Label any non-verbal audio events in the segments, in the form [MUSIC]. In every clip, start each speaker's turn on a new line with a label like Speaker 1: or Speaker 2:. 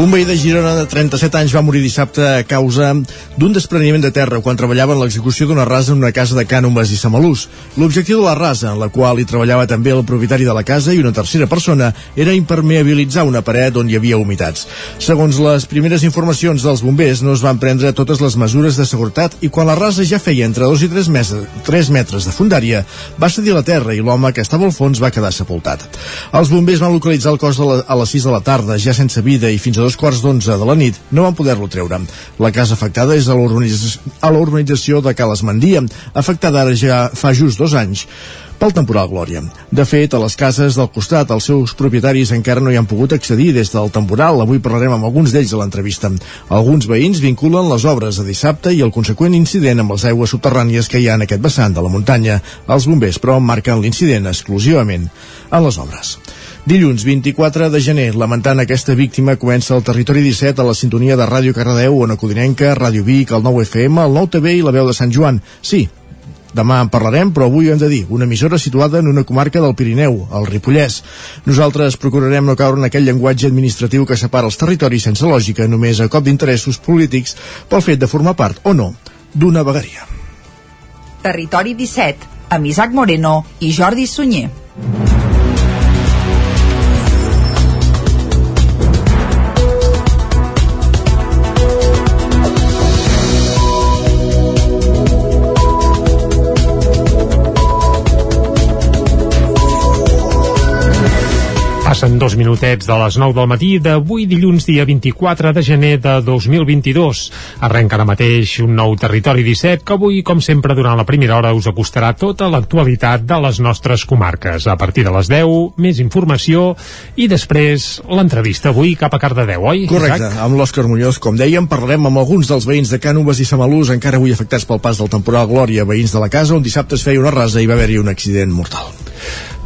Speaker 1: Un veí de Girona de 37 anys va morir dissabte a causa d'un despreniment de terra quan treballava en l'execució d'una rasa en una casa de Cànomes i Samalús. L'objectiu de la rasa, en la qual hi treballava també el propietari de la casa i una tercera persona, era impermeabilitzar una paret on hi havia humitats. Segons les primeres informacions dels bombers, no es van prendre totes les mesures de seguretat i quan la rasa ja feia entre 2 i 3 metres, 3 metres de fundària, va cedir la terra i l'home que estava al fons va quedar sepultat. Els bombers van localitzar el cos la, a les 6 de la tarda, ja sense vida i fins a dos quarts d'onze de la nit no van poder-lo treure. La casa afectada és a la urbanització de Cales Mandia, afectada ara ja fa just dos anys pel temporal Glòria. De fet, a les cases del costat, els seus propietaris encara no hi han pogut accedir des del temporal. Avui parlarem amb alguns d'ells a l'entrevista. Alguns veïns vinculen les obres de dissabte i el conseqüent incident amb les aigües subterrànies que hi ha en aquest vessant de la muntanya. Els bombers, però, marquen l'incident exclusivament en les obres. Dilluns 24 de gener, lamentant aquesta víctima, comença el Territori 17 a la sintonia de Ràdio Cardedeu, Ona Codinenca, Ràdio Vic, el 9 FM, el 9 TV i la veu de Sant Joan. Sí, Demà en parlarem, però avui hem de dir, una emissora situada en una comarca del Pirineu, el Ripollès. Nosaltres procurarem no caure en aquell llenguatge administratiu que separa els territoris sense lògica, només a cop d'interessos polítics, pel fet de formar part o no d'una vegueria.
Speaker 2: Territori 17, amb Isaac Moreno i Jordi Sunyer.
Speaker 3: Passen dos minutets de les 9 del matí d'avui dilluns dia 24 de gener de 2022. Arrenca ara mateix un nou Territori 17 que avui, com sempre, durant la primera hora us acostarà tota l'actualitat de les nostres comarques. A partir de les 10, més informació i després l'entrevista avui cap a Cardedeu, oi?
Speaker 1: Correcte, Isaac? amb l'Òscar Muñoz, com dèiem, parlarem amb alguns dels veïns de Cànoves i Samalús encara avui afectats pel pas del temporal Glòria, veïns de la casa on dissabte es feia una rasa i va haver-hi un accident mortal.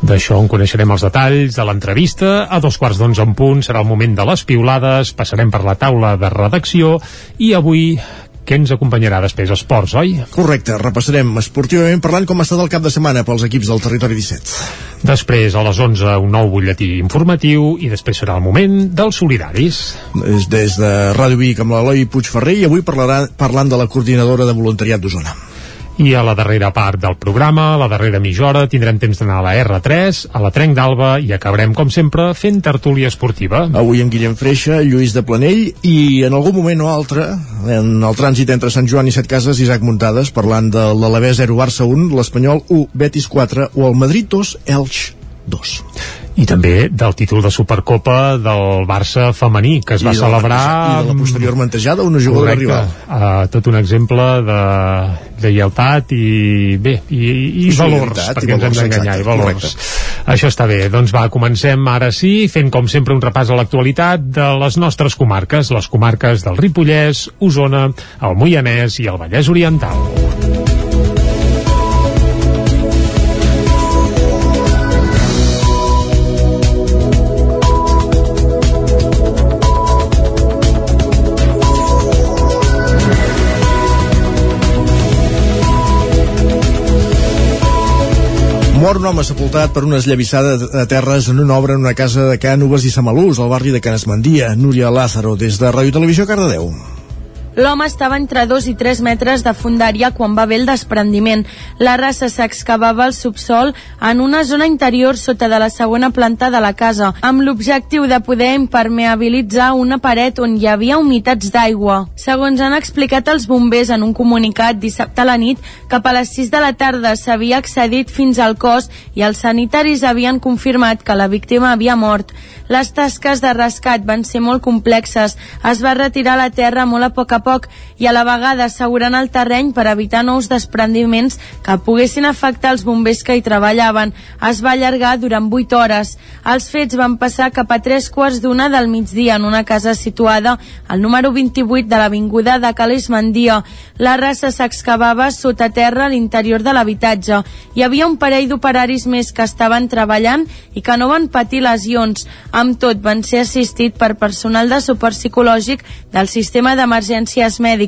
Speaker 3: D'això en coneixerem els detalls de l'entrevista. A dos quarts d'onze en punt serà el moment de les piulades, passarem per la taula de redacció i avui què ens acompanyarà després esports, oi?
Speaker 1: Correcte, repassarem esportivament parlant com ha estat el cap de setmana pels equips del territori 17.
Speaker 3: Després, a les 11, un nou butlletí informatiu i després serà el moment dels solidaris.
Speaker 1: Des, des de Ràdio Vic amb l'Eloi Puigferrer i avui parlarà, parlant de la coordinadora de voluntariat d'Osona.
Speaker 3: I a la darrera part del programa, a la darrera mitja hora, tindrem temps d'anar a la R3, a la Trenc d'Alba i acabarem, com sempre, fent tertúlia esportiva.
Speaker 1: Avui en Guillem Freixa, Lluís de Planell i en algun moment o altre, en el trànsit entre Sant Joan i Set Cases, Isaac Muntades, parlant de l'Alavés 0 Barça 1, l'Espanyol 1, Betis 4 o el Madrid 2, Elx 2
Speaker 3: i també del títol de Supercopa del Barça femení, que es I va celebrar...
Speaker 1: I de la posterior mantejada una jugadora correcte, rival.
Speaker 3: Uh, tot un exemple de, de lleialtat i bé, i, i, i valors, perquè i valors, ens hem d'enganyar, i valors. Correcte. Això està bé. Doncs va, comencem ara sí, fent com sempre un repàs a l'actualitat de les nostres comarques, les comarques del Ripollès, Osona, el Moianès i el Vallès Oriental.
Speaker 1: Mor un home sepultat per una esllavissada de terres en una obra en una casa de Cànoves i Samalús, al barri de Canesmandia. Núria Lázaro, des de Ràdio Televisió Cardedeu.
Speaker 4: L'home estava entre 2 i 3 metres de fundària quan va haver el desprendiment. La raça s'excavava al subsol en una zona interior sota de la segona planta de la casa, amb l'objectiu de poder impermeabilitzar una paret on hi havia humitats d'aigua. Segons han explicat els bombers en un comunicat dissabte a la nit, cap a les 6 de la tarda s'havia accedit fins al cos i els sanitaris havien confirmat que la víctima havia mort. Les tasques de rescat van ser molt complexes. Es va retirar la terra molt a poc a poc i a la vegada assegurant el terreny per evitar nous desprendiments que poguessin afectar els bombers que hi treballaven. Es va allargar durant 8 hores. Els fets van passar cap a tres quarts d'una del migdia en una casa situada al número 28 de l'avinguda de Calis Mandia. La raça s'excavava sota terra a l'interior de l'habitatge. Hi havia un parell d'operaris més que estaven treballant i que no van patir lesions. Amb tot, van ser assistit per personal de suport psicològic del sistema d'emergències mèdiques.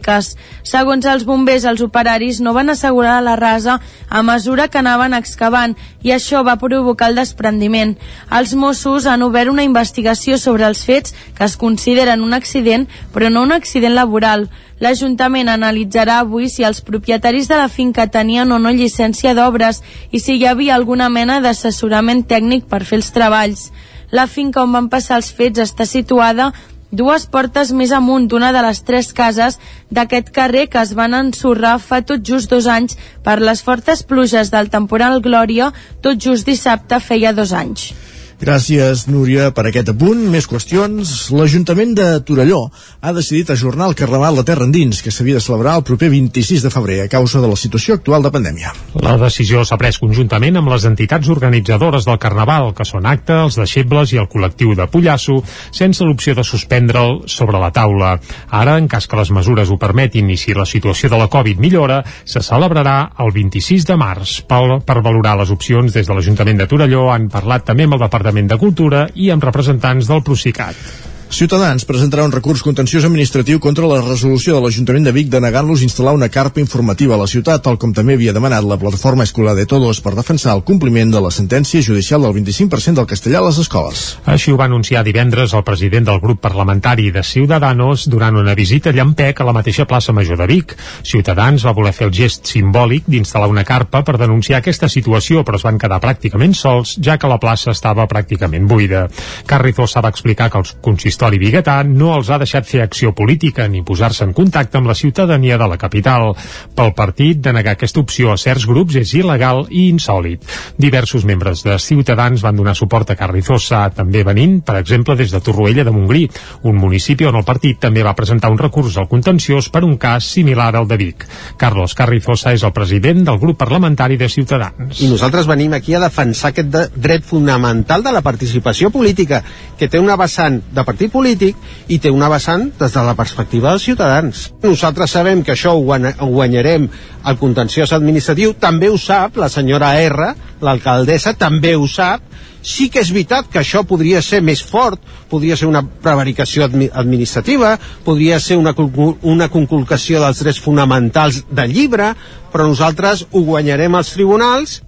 Speaker 4: Segons els bombers, els operaris no van assegurar la rasa a mesura que anaven excavant i això va provocar el desprendiment. Els Mossos han obert una investigació sobre els fets que es consideren un accident, però no un accident laboral. L'Ajuntament analitzarà avui si els propietaris de la finca tenien o no llicència d'obres i si hi havia alguna mena d'assessorament tècnic per fer els treballs. La finca on van passar els fets està situada dues portes més amunt d'una de les tres cases d'aquest carrer que es van ensorrar fa tot just dos anys per les fortes pluges del temporal Glòria, tot just dissabte feia dos anys.
Speaker 1: Gràcies, Núria, per aquest apunt. Més qüestions. L'Ajuntament de Torelló ha decidit ajornar el Carnaval de Terra Endins, que s'havia de celebrar el proper 26 de febrer a causa de la situació actual de pandèmia.
Speaker 3: La decisió s'ha pres conjuntament amb les entitats organitzadores del Carnaval, que són Acte, els deixebles i el col·lectiu de Pollasso, sense l'opció de suspendre'l sobre la taula. Ara, en cas que les mesures ho permetin i si la situació de la Covid millora, se celebrarà el 26 de març. Per, per valorar les opcions des de l'Ajuntament de Torelló han parlat també amb el Departament Departament de Cultura i amb representants del Procicat.
Speaker 1: Ciutadans presentarà un recurs contenciós administratiu contra la resolució de l'Ajuntament de Vic de negar-los instal·lar una carpa informativa a la ciutat, tal com també havia demanat la plataforma Escolar de Todos per defensar el compliment de la sentència judicial del 25% del castellà a les escoles.
Speaker 3: Així ho va anunciar divendres el president del grup parlamentari de Ciudadanos durant una visita a Llampec a la mateixa plaça Major de Vic. Ciutadans va voler fer el gest simbòlic d'instal·lar una carpa per denunciar aquesta situació, però es van quedar pràcticament sols, ja que la plaça estava pràcticament buida. Carrizosa va explicar que els consistents consistori biguetà no els ha deixat fer acció política ni posar-se en contacte amb la ciutadania de la capital. Pel partit, de negar aquesta opció a certs grups és il·legal i insòlid. Diversos membres de Ciutadans van donar suport a Carrizosa, també venint, per exemple, des de Torroella de Montgrí, un municipi on el partit també va presentar un recurs al contenciós per un cas similar al de Vic. Carlos Carrizosa és el president del grup parlamentari de Ciutadans.
Speaker 5: I nosaltres venim aquí a defensar aquest dret fonamental de la participació política, que té una vessant de partit partit polític i té una vessant des de la perspectiva dels ciutadans. Nosaltres sabem que això ho guanyarem al contenciós administratiu, també ho sap la senyora R, l'alcaldessa, també ho sap, sí que és veritat que això podria ser més fort, podria ser una prevaricació admi administrativa, podria ser una, una conculcació dels drets fonamentals del llibre, però nosaltres ho guanyarem als tribunals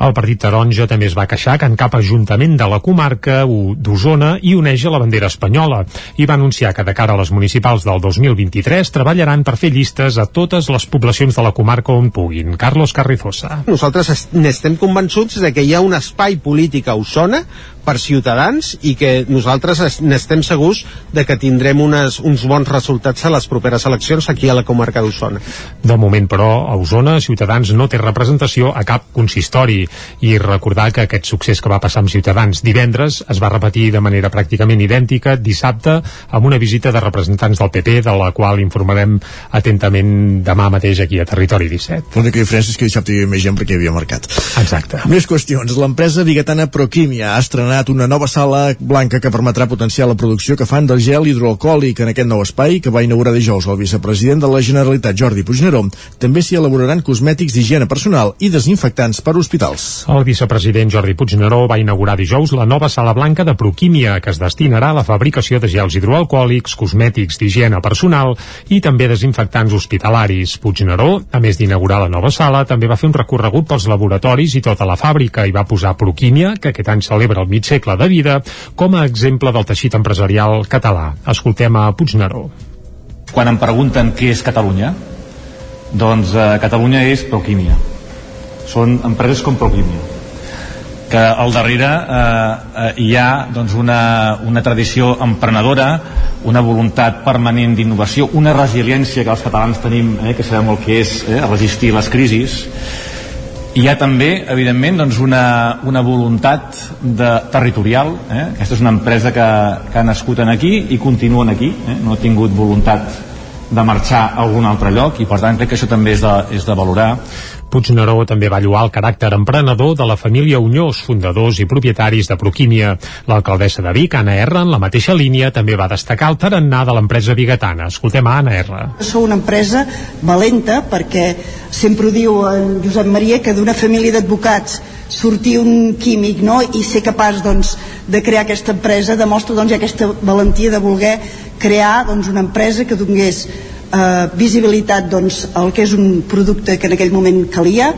Speaker 3: el partit taronja també es va queixar que en cap ajuntament de la comarca d'Osona hi uneix la bandera espanyola i va anunciar que de cara a les municipals del 2023 treballaran per fer llistes a totes les poblacions de la comarca on puguin. Carlos Carrizosa.
Speaker 5: Nosaltres n'estem convençuts de que hi ha un espai polític a Osona per ciutadans i que nosaltres n'estem segurs de que tindrem unes, uns bons resultats a les properes eleccions aquí a la comarca d'Osona.
Speaker 3: De moment, però, a Osona, Ciutadans no té representació a cap consistori i recordar que aquest succés que va passar amb Ciutadans divendres es va repetir de manera pràcticament idèntica dissabte amb una visita de representants del PP de la qual informarem atentament demà mateix aquí a Territori 17.
Speaker 1: L'única diferència és que dissabte hi havia més gent perquè hi havia mercat.
Speaker 3: Exacte.
Speaker 1: Més qüestions. L'empresa biguetana Proquímia ha estrenat una nova sala blanca que permetrà potenciar la producció que fan del gel hidroalcohòlic en aquest nou espai que va inaugurar dijous el vicepresident de la Generalitat Jordi Puigneró. També s'hi elaboraran cosmètics d'higiene personal i desinfectants per hospitals.
Speaker 3: El vicepresident Jordi Puigneró va inaugurar dijous la nova sala blanca de Proquímia, que es destinarà a la fabricació de gels hidroalcohòlics, cosmètics d'higiene personal i també desinfectants hospitalaris. Puigneró, a més d'inaugurar la nova sala, també va fer un recorregut pels laboratoris i tota la fàbrica i va posar Proquímia, que aquest any celebra el mig segle de vida, com a exemple del teixit empresarial català. Escoltem a Puigneró.
Speaker 6: Quan em pregunten què és Catalunya, doncs eh, Catalunya és Proquímia són empreses com Proclímia que al darrere eh, eh, hi ha doncs, una, una tradició emprenedora, una voluntat permanent d'innovació, una resiliència que els catalans tenim, eh, que sabem el que és eh, resistir les crisis, hi ha també, evidentment, doncs una, una voluntat de, territorial. Eh? Aquesta és una empresa que, que ha nascut en aquí i continua aquí. Eh? No ha tingut voluntat de marxar a algun altre lloc i per tant crec que això també és de, és de valorar
Speaker 3: Puigneró també va lluar el caràcter emprenedor de la família Unyós, fundadors i propietaris de Proquímia. L'alcaldessa de Vic, Anna R, en la mateixa línia, també va destacar el tarannà de l'empresa bigatana. Escoltem a Anna R.
Speaker 7: Sou una empresa valenta perquè sempre ho diu en Josep Maria que d'una família d'advocats sortir un químic no? i ser capaç doncs, de crear aquesta empresa demostra doncs, aquesta valentia de voler crear doncs, una empresa que donés eh, visibilitat doncs, al que és un producte que en aquell moment calia.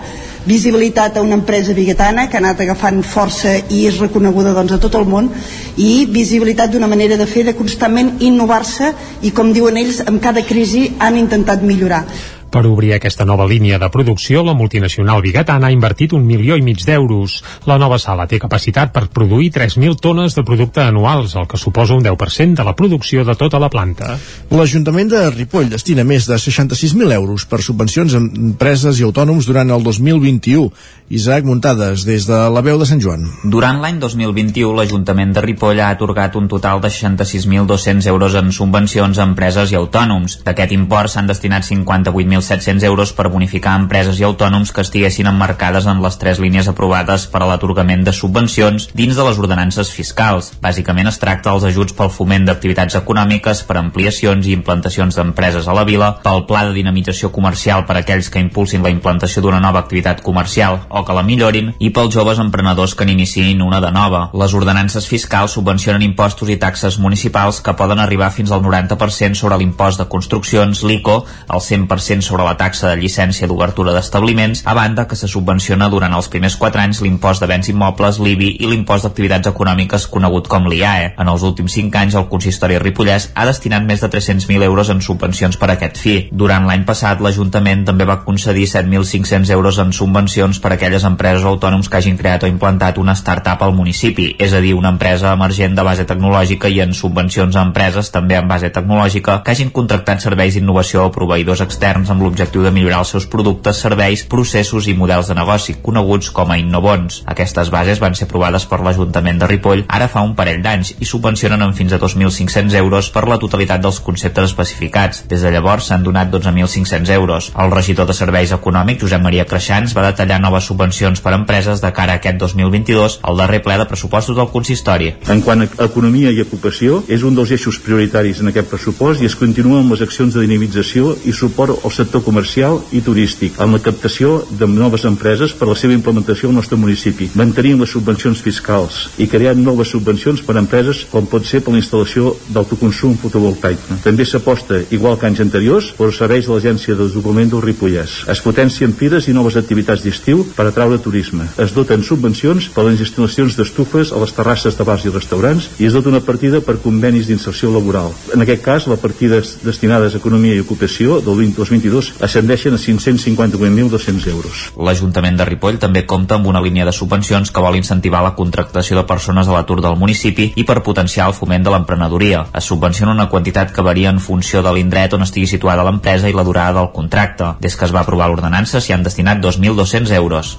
Speaker 7: Visibilitat a una empresa biguetana que ha anat agafant força i és reconeguda doncs, a tot el món. I visibilitat d'una manera de fer de constantment innovar-se i com diuen ells amb cada crisi han intentat millorar
Speaker 3: per obrir aquesta nova línia de producció, la multinacional bigatana ha invertit un milió i mig d'euros. La nova sala té capacitat per produir 3.000 tones de producte anuals, el que suposa un 10% de la producció de tota la planta.
Speaker 1: L'Ajuntament de Ripoll destina més de 66.000 euros per subvencions a empreses i autònoms durant el 2021. Isaac Muntades, des de la veu de Sant Joan.
Speaker 8: Durant l'any 2021, l'Ajuntament de Ripoll ha atorgat un total de 66.200 euros en subvencions a empreses i autònoms. D'aquest import s'han destinat 58.000 1.700 euros per bonificar empreses i autònoms que estiguessin emmarcades en les tres línies aprovades per a l'atorgament de subvencions dins de les ordenances fiscals. Bàsicament es tracta dels ajuts pel foment d'activitats econòmiques, per ampliacions i implantacions d'empreses a la vila, pel pla de dinamització comercial per a aquells que impulsin la implantació d'una nova activitat comercial o que la millorin i pels joves emprenedors que n'iniciïn una de nova. Les ordenances fiscals subvencionen impostos i taxes municipals que poden arribar fins al 90% sobre l'impost de construccions, l'ICO, el 100% sobre la taxa de llicència d'obertura d'establiments, a banda que se subvenciona durant els primers 4 anys l'impost de béns immobles, l'IBI i l'impost d'activitats econòmiques conegut com l'IAE. En els últims 5 anys el consistori Ripollès ha destinat més de 300.000 euros en subvencions per a aquest fi. Durant l'any passat l'Ajuntament també va concedir 7.500 euros en subvencions per a aquelles empreses o autònoms que hagin creat o implantat una start-up al municipi, és a dir, una empresa emergent de base tecnològica i en subvencions a empreses també en base tecnològica que hagin contractat serveis d'innovació o proveïdors externs amb l'objectiu de millorar els seus productes, serveis, processos i models de negoci, coneguts com a Innovons. Aquestes bases van ser aprovades per l'Ajuntament de Ripoll ara fa un parell d'anys i subvencionen amb fins a 2.500 euros per la totalitat dels conceptes especificats. Des de llavors s'han donat 12.500 euros. El regidor de Serveis Econòmics, Josep Maria Creixans, va detallar noves subvencions per a empreses de cara a aquest 2022 al darrer ple de pressupostos del consistori.
Speaker 9: En quant a economia i ocupació, és un dels eixos prioritaris en aquest pressupost i es continua amb les accions de dinamització i suport al sector comercial i turístic, amb la captació de noves empreses per a la seva implementació al nostre municipi, mantenint les subvencions fiscals i creant noves subvencions per a empreses com pot ser per la instal·lació d'autoconsum fotovoltaic. També s'aposta, igual que anys anteriors, per serveis de l'Agència de Desenvolupament del Ripollès. Es potencien fires i noves activitats d'estiu per atraure turisme. Es doten subvencions per a les instal·lacions d'estufes a les terrasses de bars i restaurants i es dota una partida per convenis d'inserció laboral. En aquest cas, la partida destinades a Economia i Ocupació del 2022 2022 ascendeixen a 558.200 euros.
Speaker 8: L'Ajuntament de Ripoll també compta amb una línia de subvencions que vol incentivar la contractació de persones a l'atur del municipi i per potenciar el foment de l'emprenedoria. Es subvenciona una quantitat que varia en funció de l'indret on estigui situada l'empresa i la durada del contracte. Des que es va aprovar l'ordenança s'hi han destinat 2.200 euros.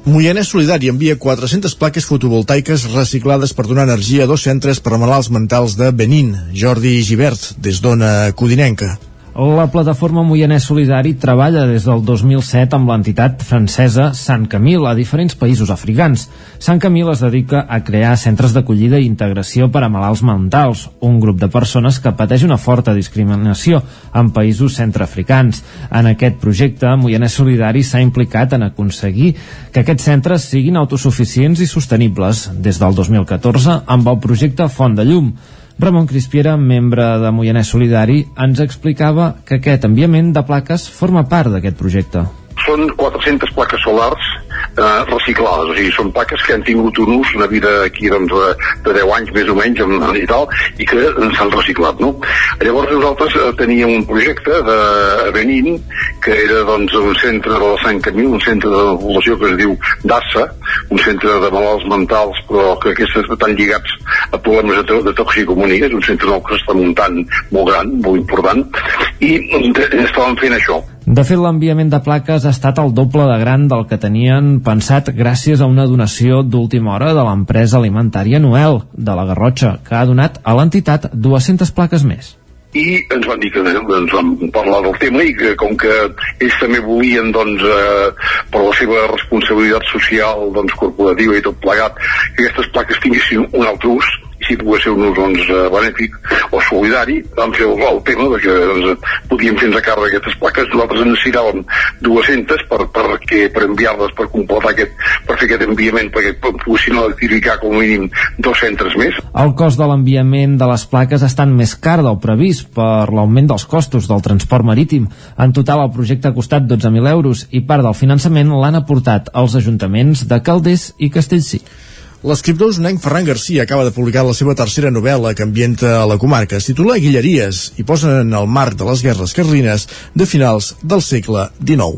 Speaker 1: Moianès Solidari envia 400 plaques fotovoltaiques reciclades per donar energia a dos centres per a malalts mentals de Benín. Jordi Givert, des d'Ona Codinenca.
Speaker 10: La plataforma Moianès Solidari treballa des del 2007 amb l'entitat francesa Sant Camil a diferents països africans. Sant Camil es dedica a crear centres d'acollida i integració per a malalts mentals, un grup de persones que pateix una forta discriminació en països centreafricans. En aquest projecte, Moianès Solidari s'ha implicat en aconseguir que aquests centres siguin autosuficients i sostenibles des del 2014 amb el projecte Font de Llum, Ramon Crispiera, membre de Moianès Solidari, ens explicava que aquest enviament de plaques forma part d'aquest projecte.
Speaker 11: Són 400 plaques solars eh, reciclades, o sigui, són plaques que han tingut un ús, una vida aquí doncs, de, de 10 anys més o menys en, i tal, i que s'han reciclat, no? Llavors nosaltres eh, teníem un projecte de Benin, que era doncs, un centre de la Sant Camí, un centre de població que es diu DASA, un centre de malalts mentals, però que aquests estan lligats a problemes de, de toxicomonia, és un centre nou que s'està muntant molt gran, molt important, i estàvem fent això.
Speaker 10: De fet, l'enviament de plaques ha estat el doble de gran del que tenien pensat gràcies a una donació d'última hora de l'empresa alimentària Noel, de la Garrotxa, que ha donat a l'entitat 200 plaques més.
Speaker 11: I ens van dir que ens van parlar del tema i que com que ells també volien doncs, eh, per la seva responsabilitat social doncs, corporativa i tot plegat que aquestes plaques tinguessin un altre ús si pogués ser un ús doncs, eh, benèfic o solidari, vam fer el, el tema de que doncs, podíem fer a càrrec aquestes plaques, nosaltres necessitàvem 200 per, per, que, per enviar-les per completar aquest, per fer aquest enviament perquè poguessin electrificar com a mínim dos centres més.
Speaker 10: El cost de l'enviament de les plaques ha estat més car del previst per l'augment dels costos del transport marítim. En total, el projecte ha costat 12.000 euros i part del finançament l'han aportat els ajuntaments de Calders i Castellcí.
Speaker 1: L'escriptor usonenc Ferran Garcia acaba de publicar la seva tercera novel·la que ambienta a la comarca. Es titula Guilleries i posa en el marc de les guerres carlines de finals del segle XIX.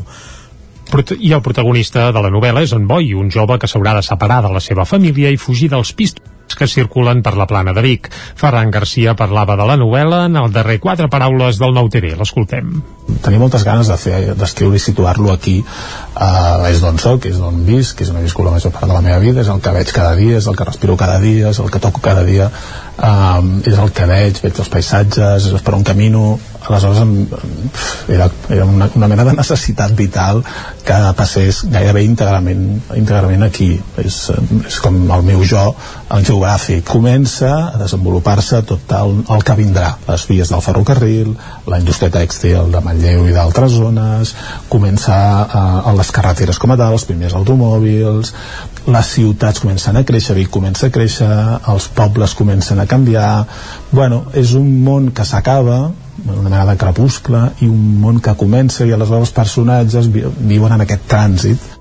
Speaker 3: I el protagonista de la novel·la és en Boi, un jove que s'haurà de separar de la seva família i fugir dels pistols que circulen per la plana de Vic. Ferran Garcia parlava de la novel·la en el darrer quatre paraules del Nou TV. L'escoltem.
Speaker 12: Tenia moltes ganes de fer d'escriure i situar-lo aquí uh, és d'on soc, és d'on visc és on he viscut la major part de la meva vida és el que veig cada dia, és el que respiro cada dia és el que toco cada dia um, és el que veig, veig els paisatges és per on camino. Aleshores em, era, era una, una mena de necessitat vital que passés gairebé íntegrament, íntegrament aquí. És, és com el meu jo el geogràfic. Comença a desenvolupar-se tot el, el que vindrà. Les vies del ferrocarril la indústria tèxtil de Manlleu i d'altres zones comença a, a les carreteres com a tal els primers automòbils les ciutats comencen a créixer, Vic comença a créixer, els pobles comencen a canviar, bueno, és un món que s'acaba, una mena de crepuscle, i un món que comença i aleshores els personatges viuen en aquest trànsit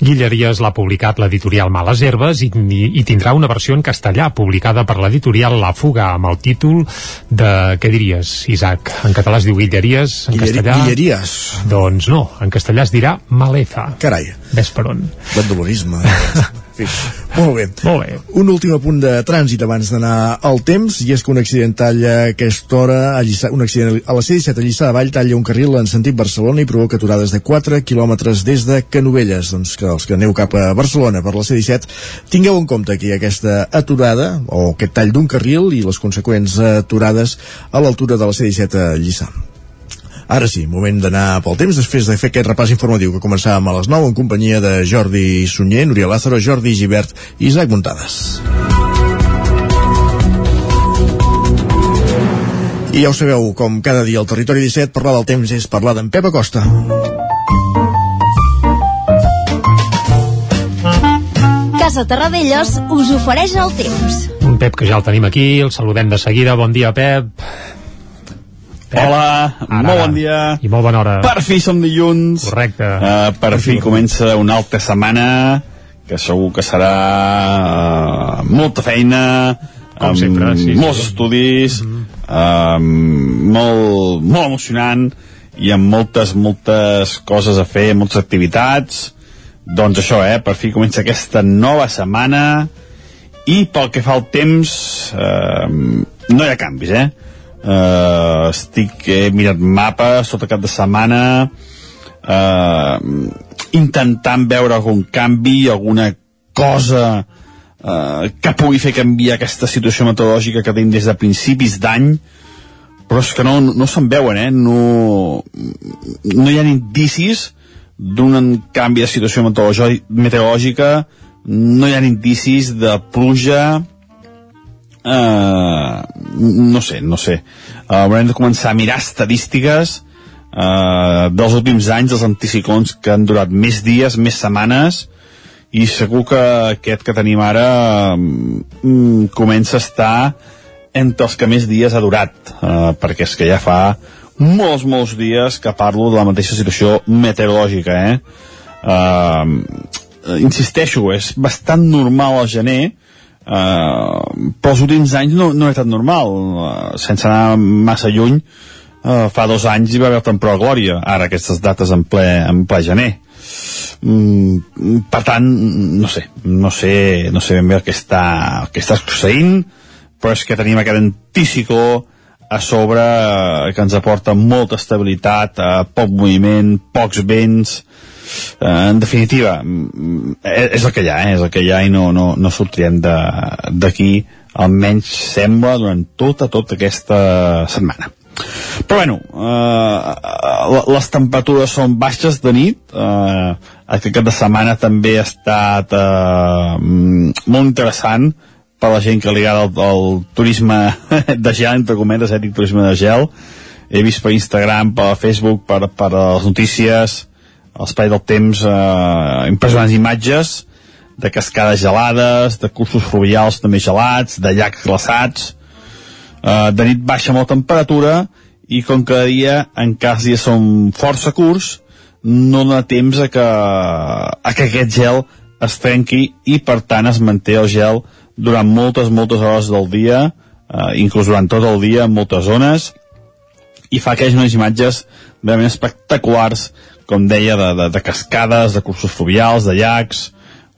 Speaker 3: Guilleries l'ha publicat l'editorial Males Herbes i, i, i tindrà una versió en castellà publicada per l'editorial La Fuga amb el títol de, què diries, Isaac? En català es diu Guilleries, en
Speaker 1: Guilleri
Speaker 3: castellà...
Speaker 1: Guilleries.
Speaker 3: Doncs no, en castellà es dirà Maleza.
Speaker 1: Carai.
Speaker 3: Ves per on.
Speaker 1: L'endolorisme. [LAUGHS] fi. [LAUGHS] Molt bé.
Speaker 3: Molt bé.
Speaker 1: Un últim apunt de trànsit abans d'anar al temps, i és que un accident talla aquesta hora, a Lliçà, un accident a la C-17 a Lliçà de Vall talla un carril en sentit Barcelona i provoca aturades de 4 quilòmetres des de Canovelles. Doncs que els que aneu cap a Barcelona per la C-17 tingueu en compte aquí aquesta aturada o aquest tall d'un carril i les conseqüents aturades a l'altura de la C-17 a Lliçà. Ara sí, moment d'anar pel temps després de fer aquest repàs informatiu que començàvem a les 9 en companyia de Jordi Sunyer, Núria Lázaro, Jordi Givert i Isaac Muntades. I ja ho sabeu, com cada dia al Territori 17, parlar del temps és parlar d'en Pep Acosta.
Speaker 13: Casa Terradellos us ofereix el temps.
Speaker 3: Un Pep que ja el tenim aquí, el saludem de seguida. Bon dia, Pep.
Speaker 14: Pep. Hola,
Speaker 3: Ara,
Speaker 14: molt bon dia.
Speaker 3: I molt bona hora.
Speaker 14: Per fi som dilluns.
Speaker 3: Correcte.
Speaker 14: Uh, per fi comença una altra setmana que segur que serà uh, molta feina,
Speaker 3: Com
Speaker 14: amb
Speaker 3: sempre, sí, sí.
Speaker 14: molts estudis, mm -hmm. uh, molt, molt emocionant i amb moltes, moltes coses a fer, moltes activitats. Doncs això, eh, per fi comença aquesta nova setmana i pel que fa al temps uh, no hi ha canvis, eh? Uh, estic, he mirat mapes tot cap de setmana uh, intentant veure algun canvi, alguna cosa uh, que pugui fer canviar aquesta situació meteorològica que tenim des de principis d'any però és que no, no se'n veuen eh? no, no hi ha indicis d'un canvi de situació meteorològica no hi ha indicis de pluja Uh, no sé, no sé uh, haurem de començar a mirar estadístiques uh, dels últims anys dels anticiclons que han durat més dies, més setmanes i segur que aquest que tenim ara um, comença a estar entre els que més dies ha durat uh, perquè és que ja fa molts, molts dies que parlo de la mateixa situació meteorològica eh? uh, insisteixo, és bastant normal al gener Uh, però els últims anys no, no ha estat normal uh, sense anar massa lluny. Uh, fa dos anys hi va haver temporada glòria ara aquestes dates en ple, en ple gener. Mm, per tant no sé no sé, no sé ben bé el que està, el que està succeint però és que tenim aquest anticicló a sobre eh, que ens aporta molta estabilitat, eh, poc moviment, pocs vents, eh, en definitiva, mm, és el que hi ha, eh, és el que hi ha i no, no, no sortirem d'aquí, almenys sembla, durant tota, tota aquesta setmana. Però bueno, eh, les temperatures són baixes de nit, eh, aquest cap de setmana també ha estat eh, molt interessant per la gent que li agrada el, el turisme [LAUGHS] de gel, entre cometes, ètic turisme de gel. He vist per Instagram, per Facebook, per, per les notícies, l'espai del temps, eh, impressionants imatges de cascades gelades, de cursos fluvials també gelats, de llacs glaçats. Eh, de nit baixa molt temperatura i com cada dia, en cas dies són força curts, no dona temps a que, a que aquest gel es trenqui i per tant es manté el gel durant moltes, moltes hores del dia, eh, inclús durant tot el dia en moltes zones, i fa aquelles unes imatges realment espectaculars, com deia, de, de, de cascades, de cursos fluvials, de llacs,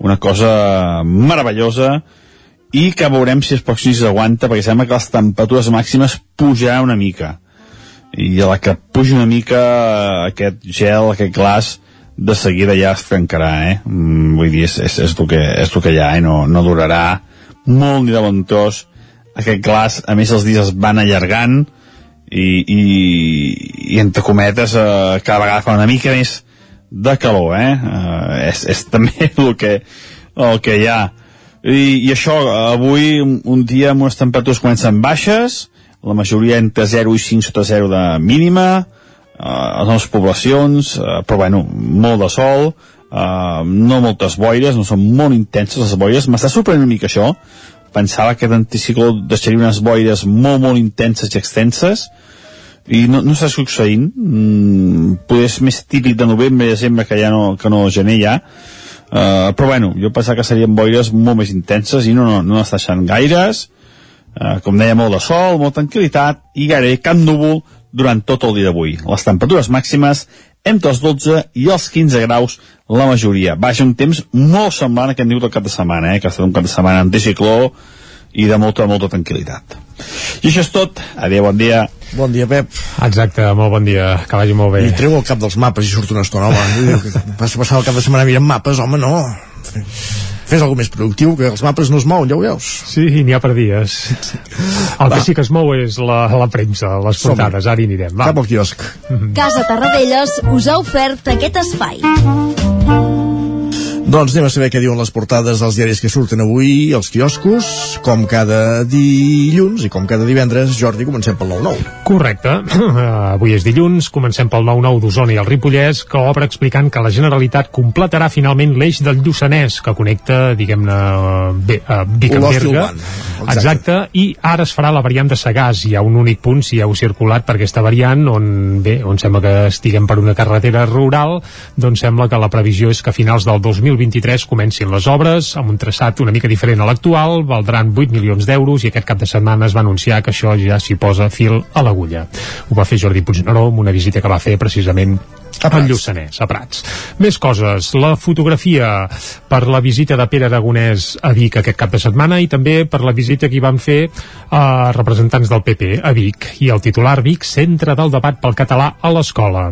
Speaker 14: una cosa meravellosa, i que veurem si els pròxims aguanta, perquè sembla que les temperatures màximes pujaran una mica. I a la que puja una mica aquest gel, aquest glaç, de seguida ja es trencarà, eh? Mm, vull dir, és, és, és, el que, és el que hi ha, eh? No, no durarà molt ni de bon. Aquest glaç, a més, els dies es van allargant i, i, i entre cometes, eh, cada vegada fa una mica més de calor, eh? eh és, és [LAUGHS] també el que, el que hi ha. I, i això, avui, un, dia amb unes temperatures comencen baixes, la majoria entre 0 i 5 sota 0 de mínima, eh, a les poblacions, eh, però bueno, molt de sol, eh, no moltes boires, no són molt intenses les boires, m'està sorprenent una mica això, pensava que l'anticicló deixaria unes boires molt, molt intenses i extenses, i no, no està succeint, mm, potser és més típic de novembre i desembre que ja no, que no gener ja, uh, però bueno, jo pensava que serien boires molt més intenses i no, no, no n'està deixant gaires, uh, com deia, molt de sol, molta tranquil·litat i gairebé cap núvol durant tot el dia d'avui. Les temperatures màximes entre els 12 i els 15 graus la majoria. Vaja, un temps molt semblant a aquest niu del cap de setmana, eh? que ha estat un cap de setmana anticicló i de molta, molta tranquil·litat. I això és tot. Adéu, bon dia.
Speaker 1: Bon dia, Pep.
Speaker 3: Exacte, molt bon dia, que vagi molt bé.
Speaker 1: I treu el cap dels mapes i surt una estona, home. [LAUGHS] Vas passar el cap de setmana mirant mapes, home, no. Fes alguna més productiu, que els mapes no es mouen, ja ho veus.
Speaker 3: Sí, n'hi ha per dies. El Va. que sí que es mou és la, la premsa, les portades, ara hi anirem. Va.
Speaker 1: Cap al quiosc.
Speaker 13: Casa Tarradellas us ha ofert aquest espai.
Speaker 1: Doncs anem a saber què diuen les portades dels diaris que surten avui als quioscos, com cada dilluns i com cada divendres. Jordi, comencem pel 9-9.
Speaker 3: Correcte. [CLEARS THROAT] avui és dilluns, comencem pel 9-9 d'Osona i el Ripollès, que obre explicant que la Generalitat completarà finalment l'eix del Lluçanès, que connecta, diguem-ne, uh, Vic amb Berga. Exacte. Exacte. I ara es farà la variant de Sagàs. Hi ha un únic punt, si heu circulat per aquesta variant, on, bé, on sembla que estiguem per una carretera rural, doncs sembla que la previsió és que a finals del 2020 2023 comencin les obres amb un traçat una mica diferent a l'actual, valdran 8 milions d'euros i aquest cap de setmana es va anunciar que això ja s'hi posa fil a l'agulla. Ho va fer Jordi Puigneró amb una visita que va fer precisament a Prats. Lluçanès, a Prats. Més coses. La fotografia per la visita de Pere Aragonès a Vic aquest cap de setmana i també per la visita que hi van fer a representants del PP a Vic i el titular Vic, centre del debat pel català a l'escola.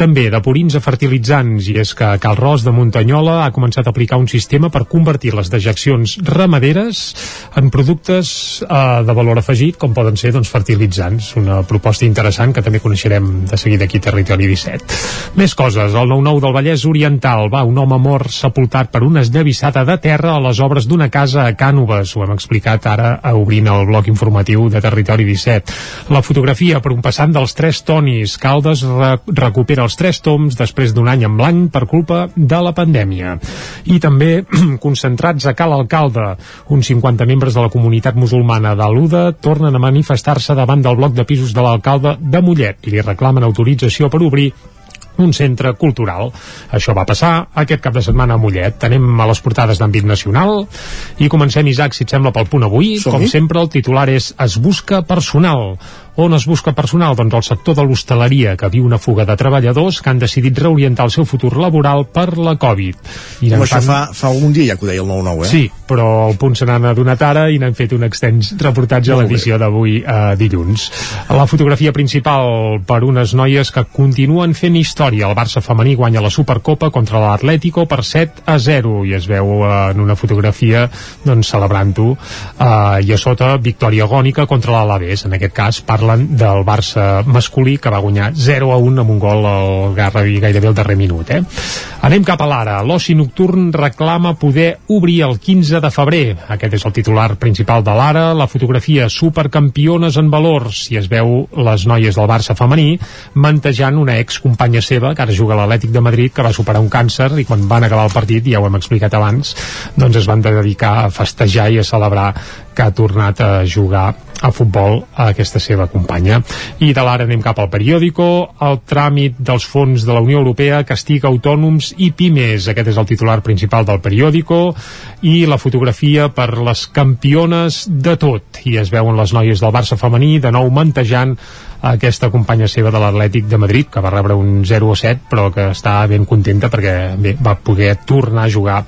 Speaker 3: També de purins a fertilitzants i és que Cal Ros de Muntanyola ha començat a aplicar un sistema per convertir les dejeccions ramaderes en productes eh, de valor afegit com poden ser doncs, fertilitzants. Una proposta interessant que també coneixerem de seguida aquí a Territori 17. Més coses. El 9-9 del Vallès Oriental. Va, un home mort sepultat per una esllavissada de terra a les obres d'una casa a Cànoves. Ho hem explicat ara obrint el bloc informatiu de Territori 17. La fotografia per un passant dels tres tonis. Caldes re recupera els tres toms després d'un any en blanc per culpa de la pandèmia. I també [CLEARS THROAT] concentrats a Cal Alcalde. Uns 50 membres de la comunitat musulmana d'Aluda tornen a manifestar-se davant del bloc de pisos de l'alcalde de Mollet. Li reclamen autorització per obrir un centre cultural. Això va passar aquest cap de setmana a Mollet. Tenem a les portades d'àmbit nacional i comencem, Isaac, si et sembla, pel punt avui. Com sempre, el titular és Es busca personal. On es busca personal? Doncs el sector de l'hostaleria, que viu una fuga de treballadors que han decidit reorientar el seu futur laboral per la Covid.
Speaker 1: I Però això fa, fa algun dia ja que ho deia el 9-9, eh?
Speaker 3: Sí, però el punt se n'ha adonat ara i n'han fet un extens reportatge a l'edició d'avui eh, dilluns. La fotografia principal per unes noies que continuen fent història. El Barça femení guanya la Supercopa contra l'Atlético per 7 a 0 i es veu eh, en una fotografia doncs, celebrant-ho. Eh, I a sota, victòria agònica contra l'Alaves. En aquest cas, parla parlen del Barça masculí que va guanyar 0 a 1 amb un gol al Garrabi gairebé al darrer minut eh? anem cap a l'ara. L'oci nocturn reclama poder obrir el 15 de febrer. Aquest és el titular principal de l'ara. La fotografia supercampiones en valors i es veu les noies del Barça femení mantejant una ex companya seva que ara juga a l'Atlètic de Madrid que va superar un càncer i quan van acabar el partit ja ho hem explicat abans doncs es van dedicar a festejar i a celebrar que ha tornat a jugar a futbol a aquesta seva companya. I de l'ara anem cap al periòdico. El tràmit dels fons de la Unió Europea castiga autònoms i pimes. Aquest és el titular principal del periòdico. I la fotografia per les campiones de tot. I es veuen les noies del Barça femení de nou mantejant aquesta companya seva de l'Atlètic de Madrid, que va rebre un 0-7, però que està ben contenta perquè bé, va poder tornar a jugar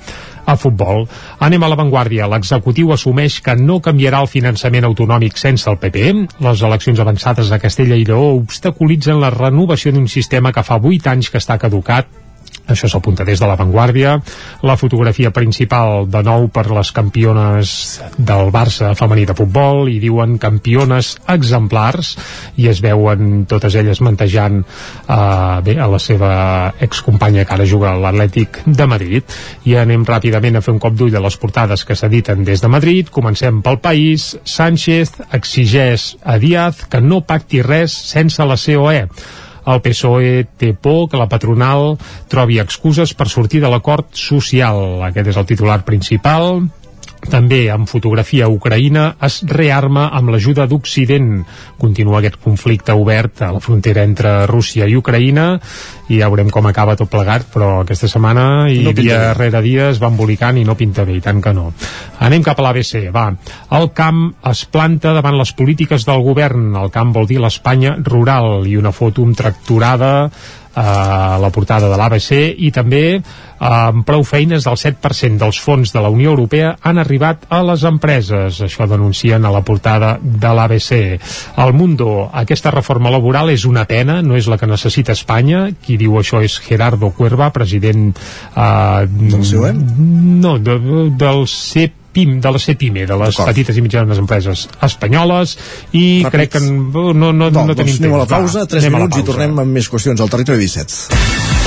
Speaker 3: a futbol. Anem a l'avantguàrdia. L'executiu assumeix que no canviarà el finançament autonòmic sense el PP. Les eleccions avançades a Castella i Lleó obstaculitzen la renovació d'un sistema que fa 8 anys que està caducat això s'apunta des de l'avantguàrdia la fotografia principal de nou per les campiones del Barça femení de futbol i diuen campiones exemplars i es veuen totes elles mantejant eh, bé, a la seva excompanya que ara juga a l'Atlètic de Madrid. I anem ràpidament a fer un cop d'ull de les portades que s'editen des de Madrid. Comencem pel país. Sánchez exigeix a Díaz que no pacti res sense la COE el PSOE té por que la patronal trobi excuses per sortir de l'acord social. Aquest és el titular principal també amb fotografia Ucraïna es rearma amb l'ajuda d'Occident. Continua aquest conflicte obert a la frontera entre Rússia i Ucraïna i ja veurem com acaba tot plegat, però aquesta setmana i no dia rere dia es va embolicant i no pinta bé, i tant que no. Anem cap a l'ABC, va. El camp es planta davant les polítiques del govern. El camp vol dir l'Espanya rural i una foto amb tracturada a la portada de l'ABC i també amb prou feines del 7% dels fons de la Unió Europea han arribat a les empreses. Això denuncien a la portada de l'ABC. El Mundo, aquesta reforma laboral és una pena, no és la que necessita Espanya. Qui diu això és Gerardo Cuerva, president... Eh,
Speaker 1: del seu, eh?
Speaker 3: No, de, del CEP PIM, de la CEPIME, de les petites i mitjanes empreses espanyoles, i Ràpids. crec que no, no, no, no, no tenim
Speaker 1: doncs anem
Speaker 3: temps.
Speaker 1: a la pausa, 3 minuts i tornem amb més qüestions al territori 17.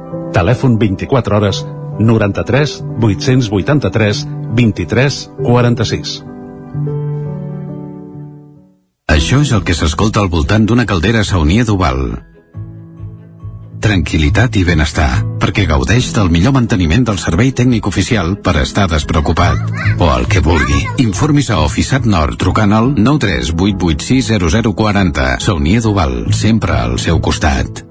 Speaker 15: Telèfon 24 hores 93 883 23 46.
Speaker 16: Això és el que s'escolta al voltant d'una caldera saunia d'Oval. Tranquilitat i benestar, perquè gaudeix del millor manteniment del servei tècnic oficial per estar despreocupat. O el que vulgui. Informis a Oficiat Nord trucant al 938860040. Saunia d'Oval, sempre al seu costat.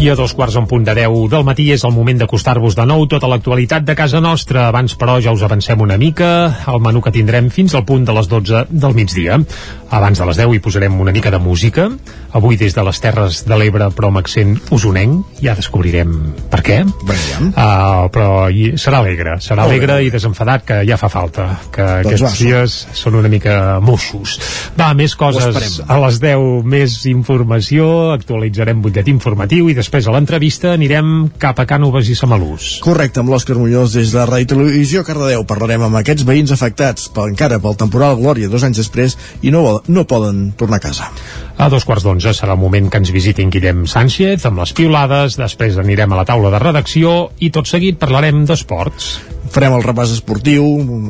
Speaker 3: I a dos quarts en punt de 10 del matí és el moment d'acostar-vos de nou tota l'actualitat de casa nostra. Abans, però, ja us avancem una mica el menú que tindrem fins al punt de les 12 del migdia. Abans de les 10 hi posarem una mica de música. Avui des de les Terres de l'Ebre, però amb accent usonenc. Ja descobrirem per què. Uh, però serà alegre. Serà
Speaker 1: Molt
Speaker 3: alegre
Speaker 1: bé.
Speaker 3: i desenfadat, que ja fa falta. Que
Speaker 1: Doncs
Speaker 3: aquests
Speaker 1: va,
Speaker 3: dies són una mica moixos. Va, més coses. A les 10 més informació, actualitzarem butlletí informatiu i després a l'entrevista anirem cap a Cànoves i Samalús.
Speaker 1: Correcte, amb l'Òscar Muñoz des de Ràdio Televisió Cardedeu parlarem amb aquests veïns afectats per, encara pel temporal Glòria dos anys després i no, no poden tornar a casa.
Speaker 3: A dos quarts d'onze serà el moment que ens visitin Guillem Sánchez amb les piulades, després anirem a la taula de redacció i tot seguit parlarem d'esports.
Speaker 1: Farem el repàs esportiu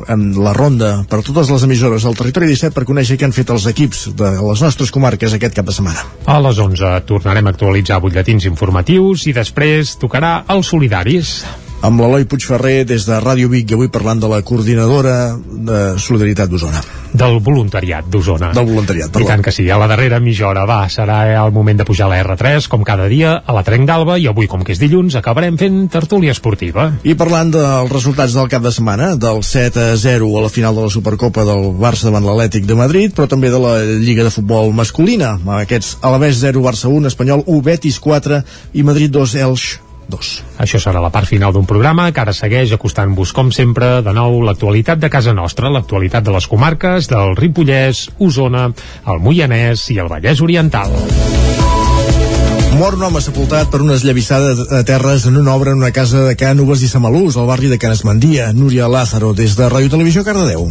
Speaker 1: amb la ronda per totes les emissores del territori 17 per conèixer què han fet els equips de les nostres comarques aquest cap de setmana.
Speaker 3: A les 11 tornarem a actualitzar butlletins informatius i després tocarà els solidaris.
Speaker 1: Amb l'Eloi Puigferrer des de Ràdio Vic i avui parlant de la coordinadora de Solidaritat d'Osona.
Speaker 3: Del voluntariat d'Osona.
Speaker 1: Del voluntariat,
Speaker 3: I
Speaker 1: perdó.
Speaker 3: tant que sí, a la darrera mitja hora va, serà el moment de pujar a la R3, com cada dia, a la Trenc d'Alba, i avui, com que és dilluns, acabarem fent tertúlia esportiva.
Speaker 1: I parlant dels resultats del cap de setmana, del 7 a 0 a la final de la Supercopa del Barça davant l'Atlètic de Madrid, però també de la Lliga de Futbol masculina, amb aquests Alavés 0, Barça 1, Espanyol 1, Betis 4 i Madrid 2, Elx 2.
Speaker 3: Això serà la part final d'un programa que ara segueix acostant-vos, com sempre, de nou l'actualitat de casa nostra, l'actualitat de les comarques del Ripollès, Osona, el Moianès i el Vallès Oriental.
Speaker 1: Mor un home sepultat per una esllavissada de terres en una obra en una casa de Cànoves i Samalús, al barri de Canesmandia. Núria Lázaro, des de Ràdio Televisió Cardedeu.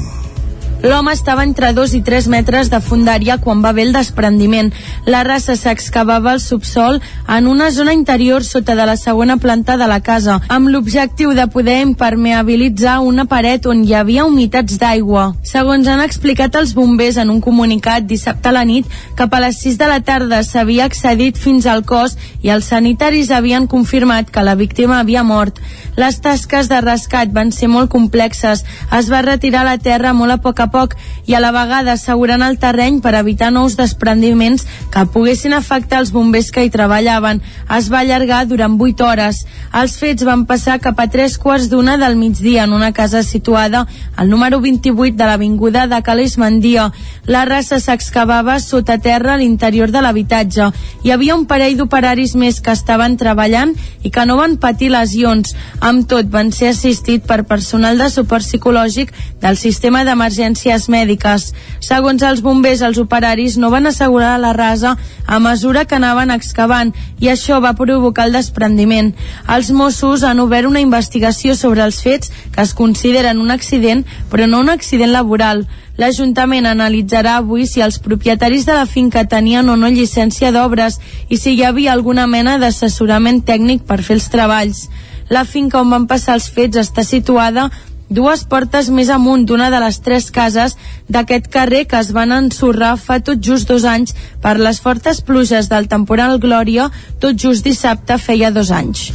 Speaker 4: L'home estava entre 2 i 3 metres de fundària quan va haver el desprendiment. La raça s'excavava al subsol en una zona interior sota de la segona planta de la casa, amb l'objectiu de poder impermeabilitzar una paret on hi havia humitats d'aigua. Segons han explicat els bombers en un comunicat dissabte a la nit, cap a les 6 de la tarda s'havia accedit fins al cos i els sanitaris havien confirmat que la víctima havia mort. Les tasques de rescat van ser molt complexes. Es va retirar la terra molt a poc a poc i a la vegada assegurant el terreny per evitar nous desprendiments que poguessin afectar els bombers que hi treballaven. Es va allargar durant 8 hores. Els fets van passar cap a tres quarts d'una del migdia en una casa situada al número 28 de l'avinguda de Calés Mandia. La raça s'excavava sota terra a l'interior de l'habitatge. Hi havia un parell d'operaris més que estaven treballant i que no van patir lesions. Amb tot, van ser assistit per personal de suport psicològic del sistema d'emergències mèdiques. Segons els bombers, els operaris no van assegurar la rasa a mesura que anaven excavant i això va provocar el desprendiment. Els Mossos han obert una investigació sobre els fets que es consideren un accident, però no un accident laboral. L'Ajuntament analitzarà avui si els propietaris de la finca tenien o no llicència d'obres i si hi havia alguna mena d'assessorament tècnic per fer els treballs. La finca on van passar els fets està situada dues portes més amunt d'una de les tres cases d'aquest carrer que es van ensorrar fa tot just dos anys per les fortes pluges del temporal Glòria, tot just dissabte feia dos anys.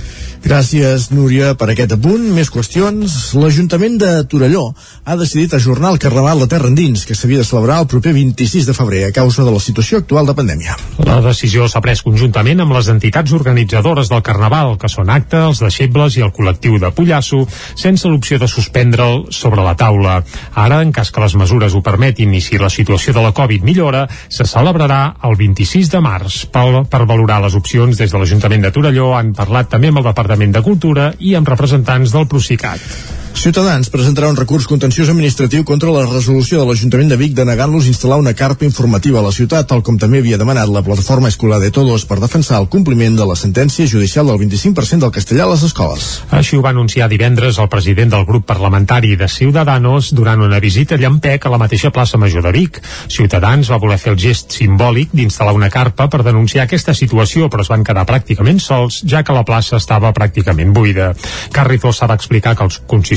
Speaker 1: Gràcies, Núria, per aquest apunt. Més qüestions. L'Ajuntament de Torelló ha decidit ajornar el Carnaval de Terra Endins, que s'havia de celebrar el proper 26 de febrer a causa de la situació actual de pandèmia.
Speaker 3: La decisió s'ha pres conjuntament amb les entitats organitzadores del Carnaval, que són Acte, els deixebles i el col·lectiu de Pollasso, sense l'opció de suspendre'l sobre la taula. Ara, en cas que les mesures ho permetin i si la situació de la Covid millora, se celebrarà el 26 de març. Per, per valorar les opcions des de l'Ajuntament de Torelló han parlat també amb el Departament Departament de Cultura i amb representants del Procicat.
Speaker 1: Ciutadans presentarà un recurs contenciós administratiu contra la resolució de l'Ajuntament de Vic de negar-los instal·lar una carpa informativa a la ciutat, tal com també havia demanat la plataforma Escolar de Todos per defensar el compliment de la sentència judicial del 25% del castellà a les escoles.
Speaker 3: Així ho va anunciar divendres el president del grup parlamentari de Ciudadanos durant una visita a Llampec a la mateixa plaça Major de Vic. Ciutadans va voler fer el gest simbòlic d'instal·lar una carpa per denunciar aquesta situació, però es van quedar pràcticament sols, ja que la plaça estava pràcticament buida. Carrizosa va explicar que el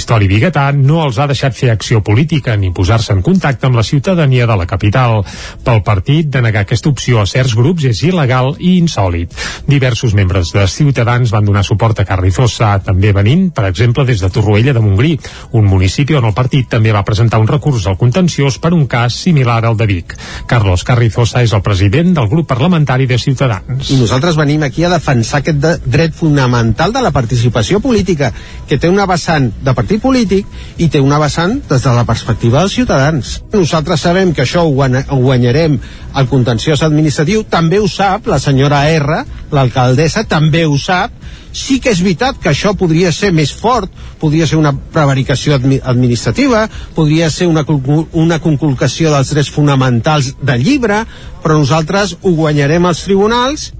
Speaker 3: consistori biguetà no els ha deixat fer acció política ni posar-se en contacte amb la ciutadania de la capital. Pel partit, denegar aquesta opció a certs grups és il·legal i insòlid. Diversos membres de Ciutadans van donar suport a Carrizosa, també venint, per exemple, des de Torroella de Montgrí, un municipi on el partit també va presentar un recurs al contenciós per un cas similar al de Vic. Carlos Carrizosa és el president del grup parlamentari de Ciutadans.
Speaker 5: I nosaltres venim aquí a defensar aquest de dret fonamental de la participació política, que té una vessant de partit polític i té una vessant des de la perspectiva dels ciutadans. Nosaltres sabem que això ho, guanyarem al contenciós administratiu, també ho sap la senyora R, l'alcaldessa, també ho sap, sí que és veritat que això podria ser més fort, podria ser una prevaricació admi administrativa, podria ser una, una conculcació dels drets fonamentals del llibre, però nosaltres ho guanyarem als tribunals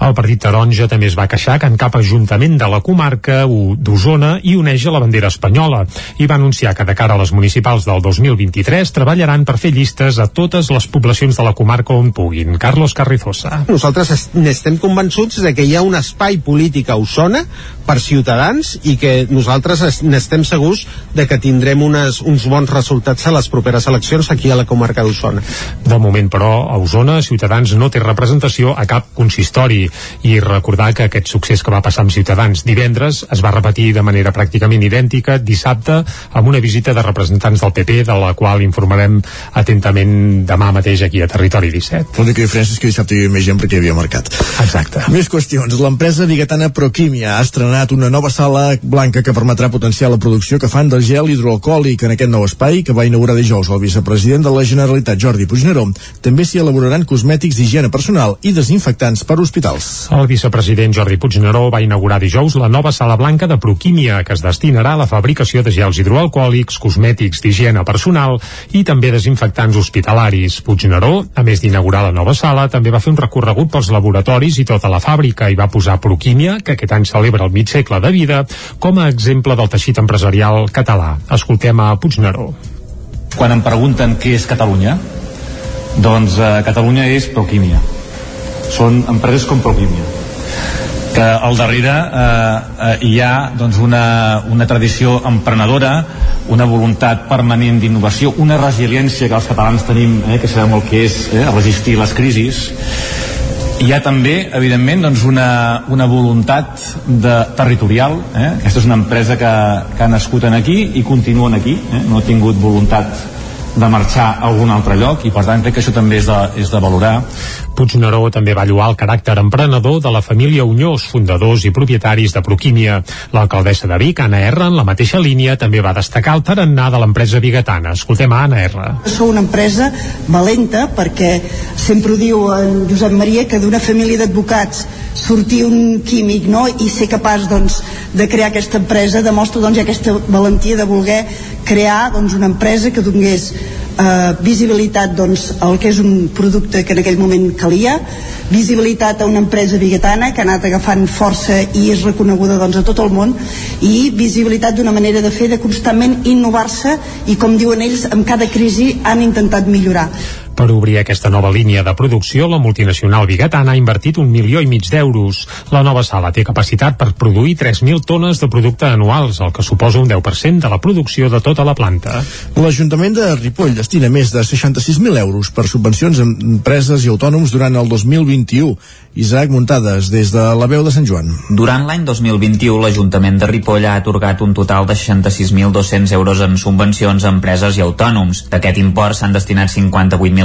Speaker 3: el partit taronja també es va queixar que en cap ajuntament de la comarca d'Osona hi uneix a la bandera espanyola i va anunciar que de cara a les municipals del 2023 treballaran per fer llistes a totes les poblacions de la comarca on puguin. Carlos Carrizosa.
Speaker 5: Nosaltres n'estem convençuts de que hi ha un espai polític a Osona per ciutadans i que nosaltres n'estem segurs de que tindrem unes, uns bons resultats a les properes eleccions aquí a la comarca d'Osona.
Speaker 3: De moment, però, a Osona, Ciutadans no té representació a cap consistori i recordar que aquest succés que va passar amb Ciutadans divendres es va repetir de manera pràcticament idèntica dissabte amb una visita de representants del PP de la qual informarem atentament demà mateix aquí a Territori 17.
Speaker 1: L'única diferència és que dissabte hi havia més gent perquè hi havia mercat.
Speaker 3: Exacte.
Speaker 1: Més qüestions. L'empresa biguetana Proquímia ha estrenat una nova sala blanca que permetrà potenciar la producció que fan del gel hidroalcohòlic en aquest nou espai que va inaugurar dijous el vicepresident de la Generalitat Jordi Puigneró. També s'hi elaboraran cosmètics d'higiene personal i desinfectants per hospitals.
Speaker 3: El vicepresident Jordi Puigneró va inaugurar dijous la nova sala blanca de Proquímia que es destinarà a la fabricació de gels hidroalcohòlics, cosmètics d'higiene personal i també desinfectants hospitalaris. Puigneró, a més d'inaugurar la nova sala, també va fer un recorregut pels laboratoris i tota la fàbrica i va posar Proquímia, que aquest any celebra el mig segle de vida, com a exemple del teixit empresarial català. Escoltem a Puigneró.
Speaker 6: Quan em pregunten què és Catalunya, doncs eh, Catalunya és Proquímia són empreses com Proquímia que al darrere eh, eh, hi ha doncs, una, una tradició emprenedora, una voluntat permanent d'innovació, una resiliència que els catalans tenim, eh, que sabem el que és eh, resistir les crisis, hi ha també, evidentment, doncs una, una voluntat de, territorial. Eh? Aquesta és una empresa que, que ha nascut en aquí i continuen aquí. Eh? No ha tingut voluntat de marxar a algun altre lloc i per tant crec que això també és de, és de valorar
Speaker 3: Puigneró també va lloar el caràcter emprenedor de la família Unyós, fundadors i propietaris de Proquímia. L'alcaldessa de Vic, Anna R, en la mateixa línia, també va destacar el tarannà de l'empresa bigatana. Escoltem a Anna R.
Speaker 7: Sou una empresa valenta perquè sempre ho diu en Josep Maria que d'una família d'advocats sortir un químic no? i ser capaç doncs, de crear aquesta empresa demostra doncs, aquesta valentia de voler crear doncs, una empresa que donés eh, visibilitat doncs, al que és un producte que en aquell moment calia, visibilitat a una empresa biguetana que ha anat agafant força i és reconeguda doncs, a tot el món i visibilitat d'una manera de fer de constantment innovar-se i com diuen ells, amb cada crisi han intentat millorar.
Speaker 3: Per obrir aquesta nova línia de producció, la multinacional bigatana ha invertit un milió i mig d'euros. La nova sala té capacitat per produir 3.000 tones de producte anuals, el que suposa un 10% de la producció de tota la planta.
Speaker 1: L'Ajuntament de Ripoll destina més de 66.000 euros per subvencions a empreses i autònoms durant el 2021. Isaac Muntades, des de la veu de Sant Joan.
Speaker 8: Durant l'any 2021, l'Ajuntament de Ripoll ha atorgat un total de 66.200 euros en subvencions a empreses i autònoms. D'aquest import s'han destinat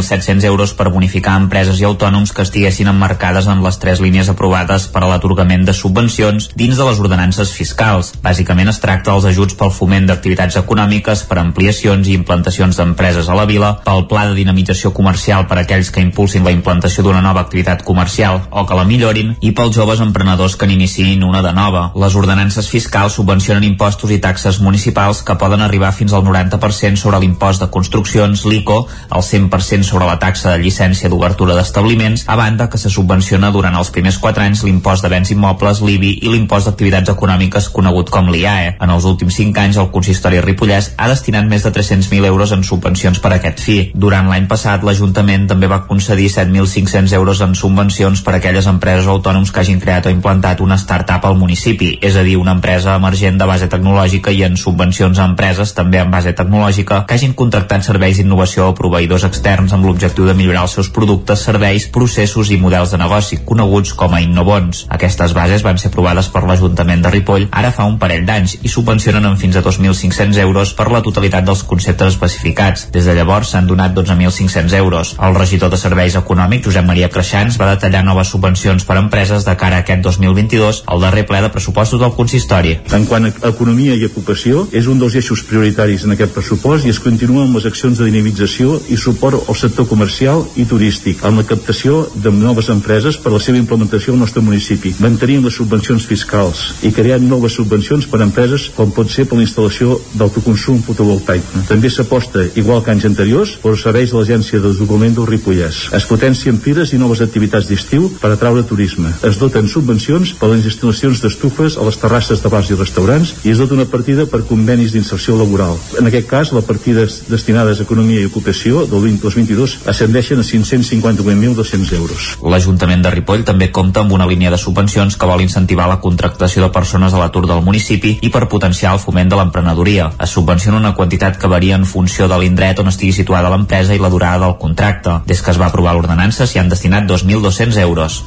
Speaker 8: 58.700 euros per bonificar empreses i autònoms que estiguessin emmarcades en les tres línies aprovades per a l'atorgament de subvencions dins de les ordenances fiscals. Bàsicament es tracta dels ajuts pel foment d'activitats econòmiques, per ampliacions i implantacions d'empreses a la vila, pel pla de dinamització comercial per a aquells que impulsin la implantació d'una nova activitat comercial o que la millorin i pels joves emprenedors que n'iniciïn una de nova. Les ordenances fiscals subvencionen impostos i taxes municipals que poden arribar fins al 90% sobre l'impost de construccions, l'ICO, el 100% sobre la taxa de llicència d'obertura d'establiments, a banda que se subvenciona durant els primers 4 anys l'impost de béns immobles, l'IBI i l'impost d'activitats econòmiques conegut com l'IAE. En els últims 5 anys el consistori ripollès ha destinat més de 300.000 euros en subvencions per a aquest fi. Durant l'any passat l'Ajuntament també va concedir 7.500 euros en subvencions per a aquelles empreses autònoms que hagin creat o implantat una start-up al municipi, és a dir, una empresa emergent de base tecnològica i en subvencions a empreses també en base tecnològica que hagin contractat serveis d'innovació o proveïdors externs amb l'objectiu de millorar els seus productes, serveis, processos i models de negoci, coneguts com a Innovons. Aquestes bases van ser aprovades per l'Ajuntament de Ripoll ara fa un parell d'anys i subvencionen en fins a 2.500 euros per la totalitat dels conceptes especificats. Des de llavors s'han donat 12.500 euros. El regidor de Serveis Econòmics, Josep Maria Creixans, va detallar noves subvencions per a empreses de cara a aquest 2022 al darrer ple de pressupostos del consistori.
Speaker 9: En quant a economia i ocupació, és un dels eixos prioritaris en aquest pressupost i es continua amb les accions de dinamització i suport al sector comercial i turístic, amb la captació de noves empreses per a la seva implementació al nostre municipi, mantenint les subvencions fiscals i creant noves subvencions per a empreses com pot ser per la instal·lació d'autoconsum fotovoltaic. També s'aposta, igual que anys anteriors, per serveis de l'Agència de Desenvolupament del Ripollès. Es potencien fires i noves activitats d'estiu per atraure turisme. Es doten subvencions per a les instal·lacions d'estufes a les terrasses de bars i restaurants i es dota una partida per convenis d'inserció laboral. En aquest cas, les partides destinades a economia i ocupació del 2022 ascendeixen a 558.200 euros.
Speaker 8: L'Ajuntament de Ripoll també compta amb una línia de subvencions que vol incentivar la contractació de persones a l'atur del municipi i per potenciar el foment de l'emprenedoria. Es subvenciona una quantitat que varia en funció de l'indret on estigui situada l'empresa i la durada del contracte. Des que es va aprovar l'ordenança s'hi han destinat 2.200 euros.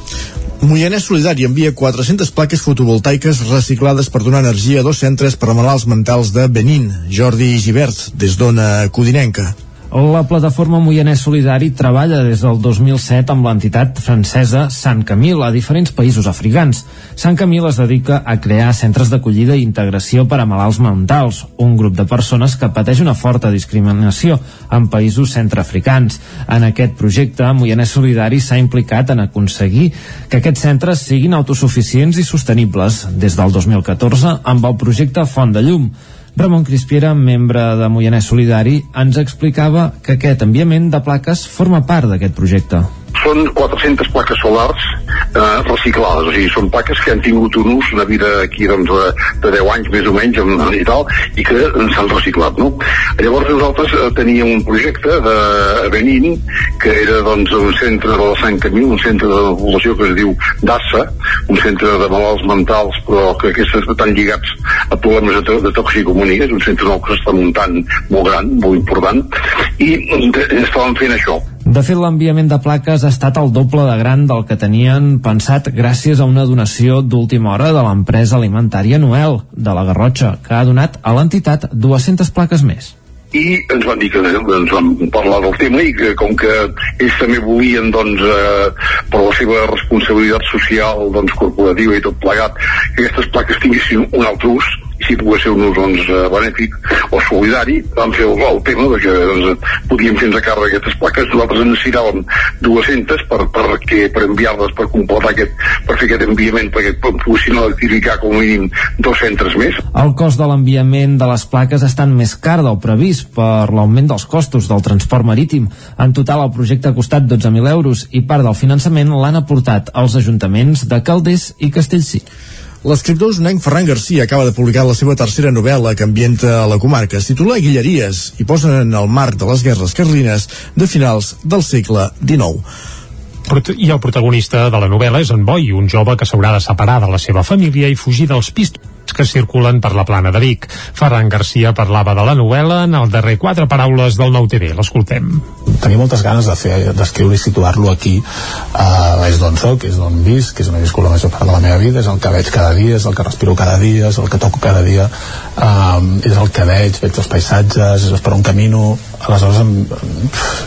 Speaker 1: Moianès Solidari envia 400 plaques fotovoltaiques reciclades per donar energia a dos centres per a malalts mentals de Benín. Jordi Givert, des d'Ona Codinenca.
Speaker 10: La plataforma Moianès Solidari treballa des del 2007 amb l'entitat francesa Sant Camil a diferents països africans. Sant Camil es dedica a crear centres d'acollida i integració per a malalts mentals, un grup de persones que pateix una forta discriminació en països centreafricans. En aquest projecte, Moianès Solidari s'ha implicat en aconseguir que aquests centres siguin autosuficients i sostenibles des del 2014 amb el projecte Font de Llum, Ramon Crispiera, membre de Moianès Solidari, ens explicava que aquest enviament de plaques forma part d'aquest projecte
Speaker 11: són 400 plaques solars eh, reciclades, o sigui, són plaques que han tingut un ús, una vida aquí doncs, de, de 10 anys més o menys en, i tal, i que s'han reciclat, no? Llavors nosaltres eh, teníem un projecte de Benin, que era doncs un centre de la Sant Camí, un centre de població que es diu DASA, un centre de malalts mentals, però que aquests estan lligats a problemes de, de toxicomania, és un centre nou que s'està muntant molt gran, molt important, i estàvem fent això.
Speaker 10: De fet, l'enviament de plaques ha estat el doble de gran del que tenien pensat gràcies a una donació d'última hora de l'empresa alimentària Noel, de la Garrotxa, que ha donat a l'entitat 200 plaques més.
Speaker 11: I ens van dir que ens van parlar del tema i que com que ells també volien doncs eh, per la seva responsabilitat social doncs corporativa i tot plegat que aquestes plaques tinguessin un altre ús si pogués ser un ús doncs, eh, benèfic o solidari, vam fer el, el tema de que doncs, podíem fer-nos a càrrec aquestes plaques, nosaltres en necessitàvem 200 per, per, que, per enviar-les per completar aquest, per fer aquest enviament perquè poguessin electrificar com a mínim dos centres més.
Speaker 10: El cost de l'enviament de les plaques està més car del previst per l'augment dels costos del transport marítim. En total el projecte ha costat 12.000 euros i part del finançament l'han aportat els ajuntaments de Calders i Castellcí.
Speaker 1: L'escriptor usonenc Ferran Garcia acaba de publicar la seva tercera novel·la que ambienta a la comarca. Es titula Guilleries i posa en el marc de les guerres carlines de finals del segle XIX.
Speaker 3: I el protagonista de la novel·la és en Boi, un jove que s'haurà de separar de la seva família i fugir dels pistos que circulen per la plana de Vic. Ferran Garcia parlava de la novel·la en el darrer quatre paraules del nou TV. L'escoltem.
Speaker 12: Tenia moltes ganes de fer d'escriure i situar-lo aquí. Uh, és d'on soc, és d'on visc, és on he viscut la major part de la meva vida, és el que veig cada dia, és el que respiro cada dia, és el que toco cada dia, um, és el que veig, veig els paisatges, és per on camino, aleshores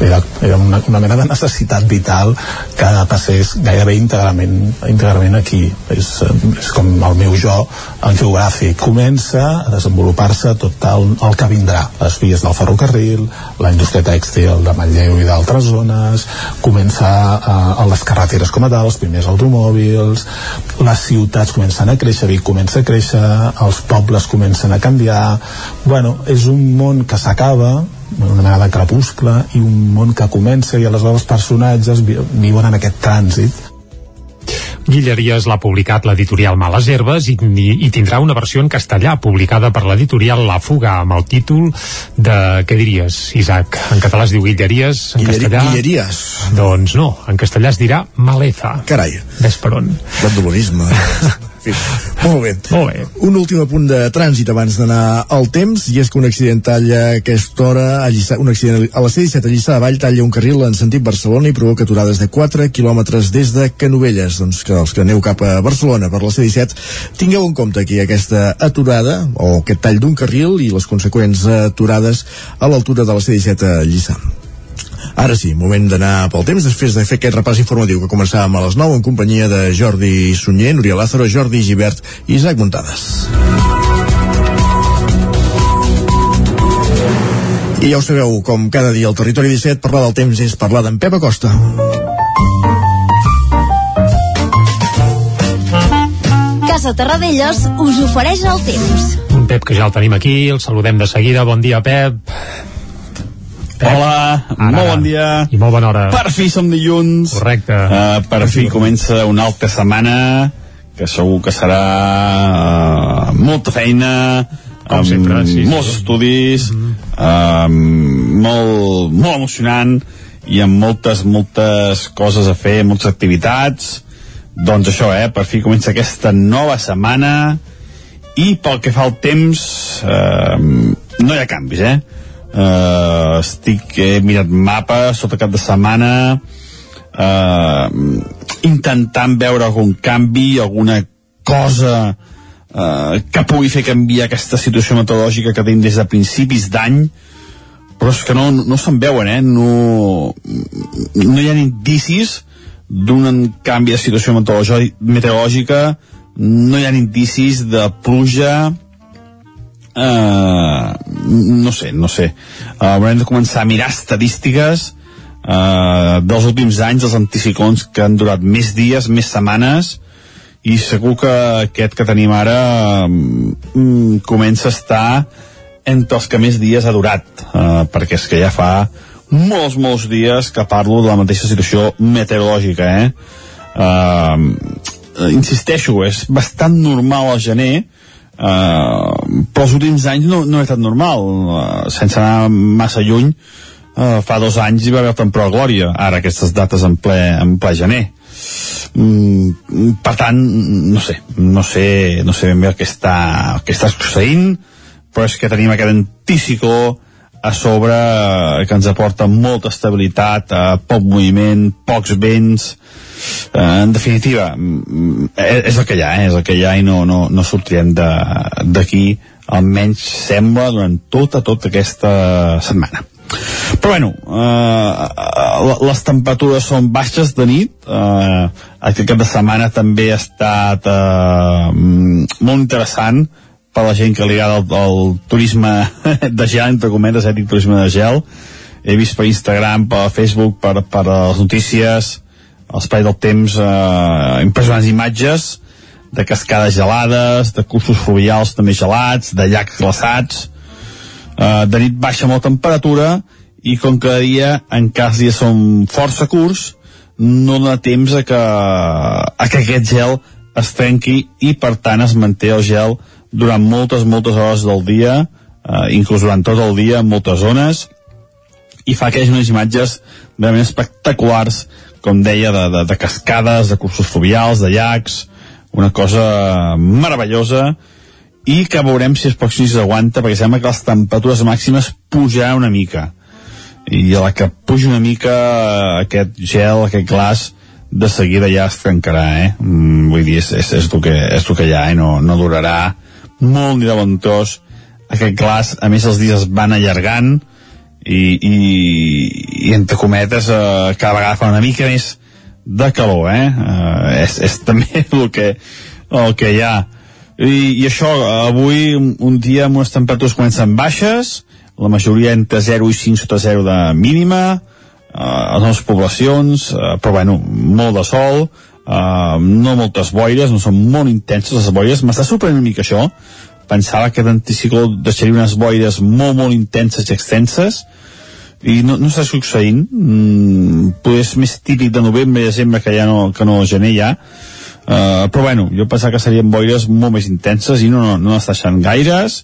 Speaker 12: era, era una, una mena de necessitat vital que passés gairebé íntegrament, íntegrament aquí. És, és com el meu jo geogràfic. Comença a desenvolupar-se tot el, el que vindrà. Les vies del ferrocarril la indústria tèxtil de Manlleu i d'altres zones comença a, a les carreteres com a tal, els primers automòbils les ciutats comencen a créixer Vic comença a créixer, els pobles comencen a canviar. Bueno, és un món que s'acaba una mena de crepuscle i un món que comença i aleshores els personatges viuen en aquest trànsit
Speaker 3: Guilleries l'ha publicat l'editorial Males Herbes i, i, i tindrà una versió en castellà publicada per l'editorial La Fuga amb el títol de, què diries, Isaac? En català es diu Guilleries, en
Speaker 1: Guilleri
Speaker 3: castellà...
Speaker 1: Guilleries.
Speaker 3: Doncs no, en castellà es dirà Maleza.
Speaker 1: Carai.
Speaker 3: Ves per on.
Speaker 1: L'endobonisme. [LAUGHS] fi, molt bé.
Speaker 3: Molt bé.
Speaker 1: Un últim apunt de trànsit abans d'anar al temps, i és que un accident talla a aquesta hora, a, Lliçà, un accident a la C-17 a Lliçà de Vall talla un carril en sentit Barcelona i provoca aturades de 4 quilòmetres des de Canovelles. Doncs que els que aneu cap a Barcelona per la C-17 tingueu en compte aquí aquesta aturada o aquest tall d'un carril i les conseqüents aturades a l'altura de la C-17 a Lliçà. Ara sí, moment d'anar pel temps després de fer aquest repàs informatiu que començàvem a les 9 en companyia de Jordi Sunyer, Núria Lázaro, Jordi Givert i Isaac Muntades. I ja ho sabeu, com cada dia al Territori 17, parlar del temps és parlar d'en Pep Acosta.
Speaker 17: Casa Terradellos us ofereix el temps.
Speaker 3: Un Pep que ja el tenim aquí, el saludem de seguida. Bon dia, Pep.
Speaker 14: Pep. Hola,
Speaker 3: Ara,
Speaker 14: molt bon dia.
Speaker 3: I molt bona hora.
Speaker 14: Per fi som dilluns.
Speaker 3: Correcte.
Speaker 14: Uh, per fi comença una altra setmana que segur que serà uh, molta feina,
Speaker 3: Com
Speaker 14: amb
Speaker 3: sempre, sí, sí.
Speaker 14: molts estudis, mm -hmm. uh, molt, molt emocionant i amb moltes, moltes coses a fer, moltes activitats. Doncs això, eh, per fi comença aquesta nova setmana i pel que fa al temps eh, no hi ha canvis, eh? Uh, estic, he mirat mapes sota cap de setmana uh, intentant veure algun canvi, alguna cosa uh, que pugui fer canviar aquesta situació meteorològica que tenim des de principis d'any. Però és que no, no se'n veuen eh? no, no hi ha indicis d'un canvi de situació meteorològica. No hi ha indicis de pluja Uh, no sé, no sé. Uh, haurem de començar a mirar estadístiques uh, dels últims anys, els anticiclons que han durat més dies, més setmanes, i segur que aquest que tenim ara um, comença a estar entre els que més dies ha durat, uh, perquè és que ja fa molts, molts dies que parlo de la mateixa situació meteorològica, eh? Uh, insisteixo, és bastant normal al gener, Uh, però els últims anys no, no ha estat normal uh, sense anar massa lluny. Uh, fa dos anys hi va haver temporal glòria ara aquestes dates en ple, en ple gener. Mm, per tant no sé, no sé no sé ben bé el que està, el que està succeint però és que tenim aquest anticicló a sobre que ens aporta molta estabilitat, eh, poc moviment, pocs vents, en definitiva, mm, és el que hi ha, eh, és el que hi ha i no, no, no sortirem d'aquí, almenys sembla, durant tota, tota aquesta setmana. Però bueno, eh, les temperatures són baixes de nit, eh, aquest cap de setmana també ha estat eh, molt interessant, per la gent que li agrada el, el turisme [LAUGHS] de gel, entre cometes, ètic turisme de gel. He vist per Instagram, per Facebook, per, per les notícies, l'espai del temps, eh, impressionants imatges de cascades gelades, de cursos fluvials també gelats, de llacs glaçats. Eh, de nit baixa molt temperatura i com cada dia, en cas dies són força curts, no dona temps a que, a que aquest gel es trenqui i per tant es manté el gel durant moltes, moltes hores del dia, eh, inclús durant tot el dia en moltes zones, i fa que hi hagi unes imatges realment espectaculars, com deia, de, de, de cascades, de cursos fluvials, de llacs, una cosa meravellosa, i que veurem si els pròxims aguanta, perquè sembla que les temperatures màximes pujaran una mica. I a la que puja una mica aquest gel, aquest glaç, de seguida ja es trencarà, eh? Mm, vull dir, és, és, és, el que, és el que hi ha, eh? No, no durarà molt ni de bon tros. Aquest glaç, a més, els dies van allargant i, i, i entre cometes, eh, cada vegada fa una mica més de calor, eh? eh és, és [LAUGHS] també el que, el que hi ha. I, i això, avui, un, dia amb unes temperatures comencen baixes, la majoria entre 0 i 5 sota 0 de mínima, eh, a les poblacions, eh, però bueno, molt de sol, eh, no moltes boires, no són molt intenses les boires, m'està sorprenent una mica això, pensava que l'anticicló deixaria unes boires molt, molt intenses i extenses, i no, no està succeint. Mm, potser és més típic de novembre i desembre que ja no, que no gener ja. Uh, però bueno, jo pensava que serien boires molt més intenses i no, no, no està deixant gaires.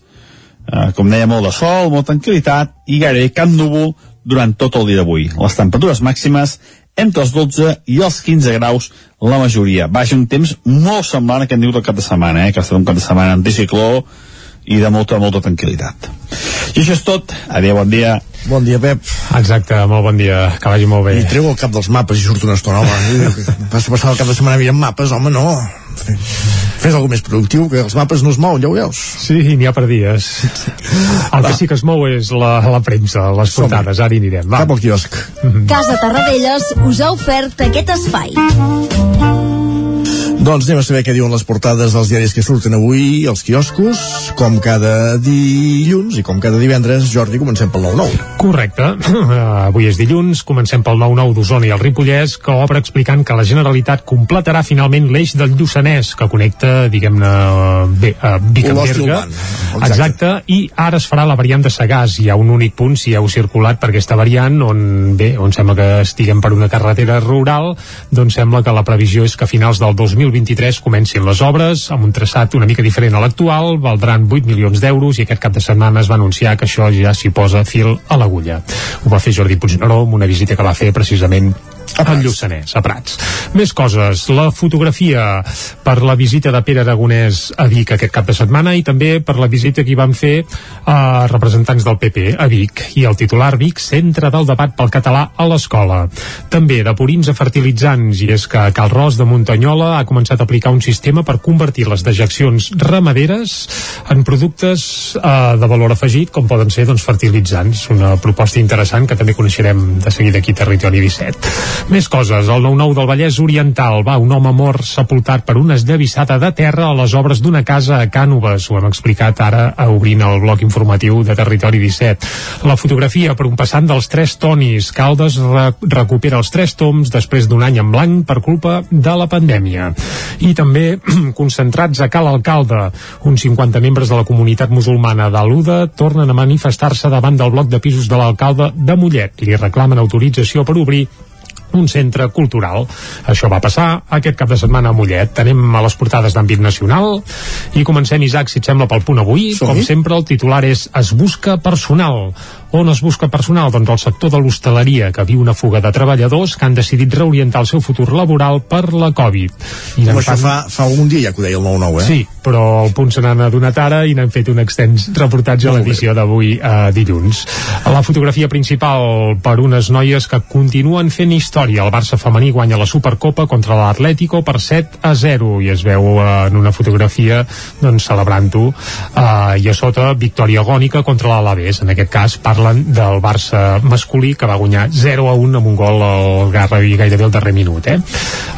Speaker 14: Uh, com deia molt de sol, molta tranquil·litat i gairebé cap núvol durant tot el dia d'avui. Les temperatures màximes entre els 12 i els 15 graus la majoria. Vaja, un temps molt semblant a aquest diu del cap de setmana, eh? que ha estat un cap de setmana anticicló i de molta, molta tranquil·litat. I això és tot. Adéu, bon dia.
Speaker 1: Bon dia, Pep.
Speaker 3: Exacte, molt bon dia, que vagi molt bé.
Speaker 1: I treu el cap dels mapes i surt una estona, home. [LAUGHS] Vas passar el cap de setmana mirant mapes, home, no. Fes alguna més productiu, que els mapes no es mouen, ja ho veus.
Speaker 3: Sí, n'hi ha per dies. El que sí que es mou és la, la premsa, les portades, ara hi anirem. Va.
Speaker 1: Cap al quiosc.
Speaker 13: Casa Tarradellas us ha ofert aquest espai.
Speaker 1: Doncs anem a saber què diuen les portades dels diaris que surten avui als quioscos, com cada dilluns i com cada divendres. Jordi, comencem pel 9-9.
Speaker 3: Correcte. [CLEARS THROAT] Avui és dilluns, comencem pel 9-9 d'Osona i el Ripollès, que obre explicant que la Generalitat completarà finalment l'eix del Lluçanès, que connecta, diguem-ne, bé, uh, Vic amb Berga.
Speaker 1: Exacte.
Speaker 3: Exacte. I ara es farà la variant de Sagàs. Hi ha un únic punt, si heu circulat per aquesta variant, on, bé, on sembla que estiguem per una carretera rural, doncs sembla que la previsió és que a finals del 2023 comencin les obres amb un traçat una mica diferent a l'actual, valdran 8 milions d'euros i aquest cap de setmana es va anunciar que això ja s'hi posa fil a l'agulla. Ho va fer Jordi Puigneró amb una visita que va fer precisament a Lluçanès, a Prats. Més coses. La fotografia per la visita de Pere Aragonès a Vic aquest cap de setmana i també per la visita que hi van fer a representants del PP a Vic i el titular Vic, centre del debat pel català a l'escola. També de purins a fertilitzants i és que Cal Ros de Muntanyola ha començat a aplicar un sistema per convertir les dejeccions ramaderes en productes eh, de valor afegit com poden ser doncs, fertilitzants. Una proposta interessant que també coneixerem de seguida aquí a Territori 17. Més coses. El 9-9 del Vallès Oriental va un home mort sepultat per una esllavissada de terra a les obres d'una casa a Cànoves. Ho hem explicat ara obrint el bloc informatiu de Territori 17. La fotografia per un passant dels tres tonis. Caldes re recupera els tres toms després d'un any en blanc per culpa de la pandèmia. I també [CLEARS THROAT] concentrats a Cal Alcalde. Uns 50 membres de la comunitat musulmana d'Aluda tornen a manifestar-se davant del bloc de pisos de l'alcalde de Mollet. Li reclamen autorització per obrir un centre cultural. Això va passar aquest cap de setmana a Mollet. Anem a les portades d'àmbit nacional i comencem, Isaac, si et sembla, pel punt avui. Com sempre, el titular és Es busca personal. On es busca personal? Doncs el sector de l'hostaleria, que viu una fuga de treballadors que han decidit reorientar el seu futur laboral per la Covid.
Speaker 1: I Com això fa, fa un dia ja que ho deia el 9-9, eh?
Speaker 3: Sí, però el punt se n'han adonat ara i n'han fet un extens reportatge a l'edició d'avui eh, dilluns. La fotografia principal per unes noies que continuen fent història. El Barça femení guanya la Supercopa contra l'Atlético per 7 a 0 i es veu eh, en una fotografia doncs, celebrant-ho eh, i a sota victòria agònica contra l'Alaves. En aquest cas parlen del Barça masculí que va guanyar 0 a 1 amb un gol al Garravi gairebé al darrer minut. Eh?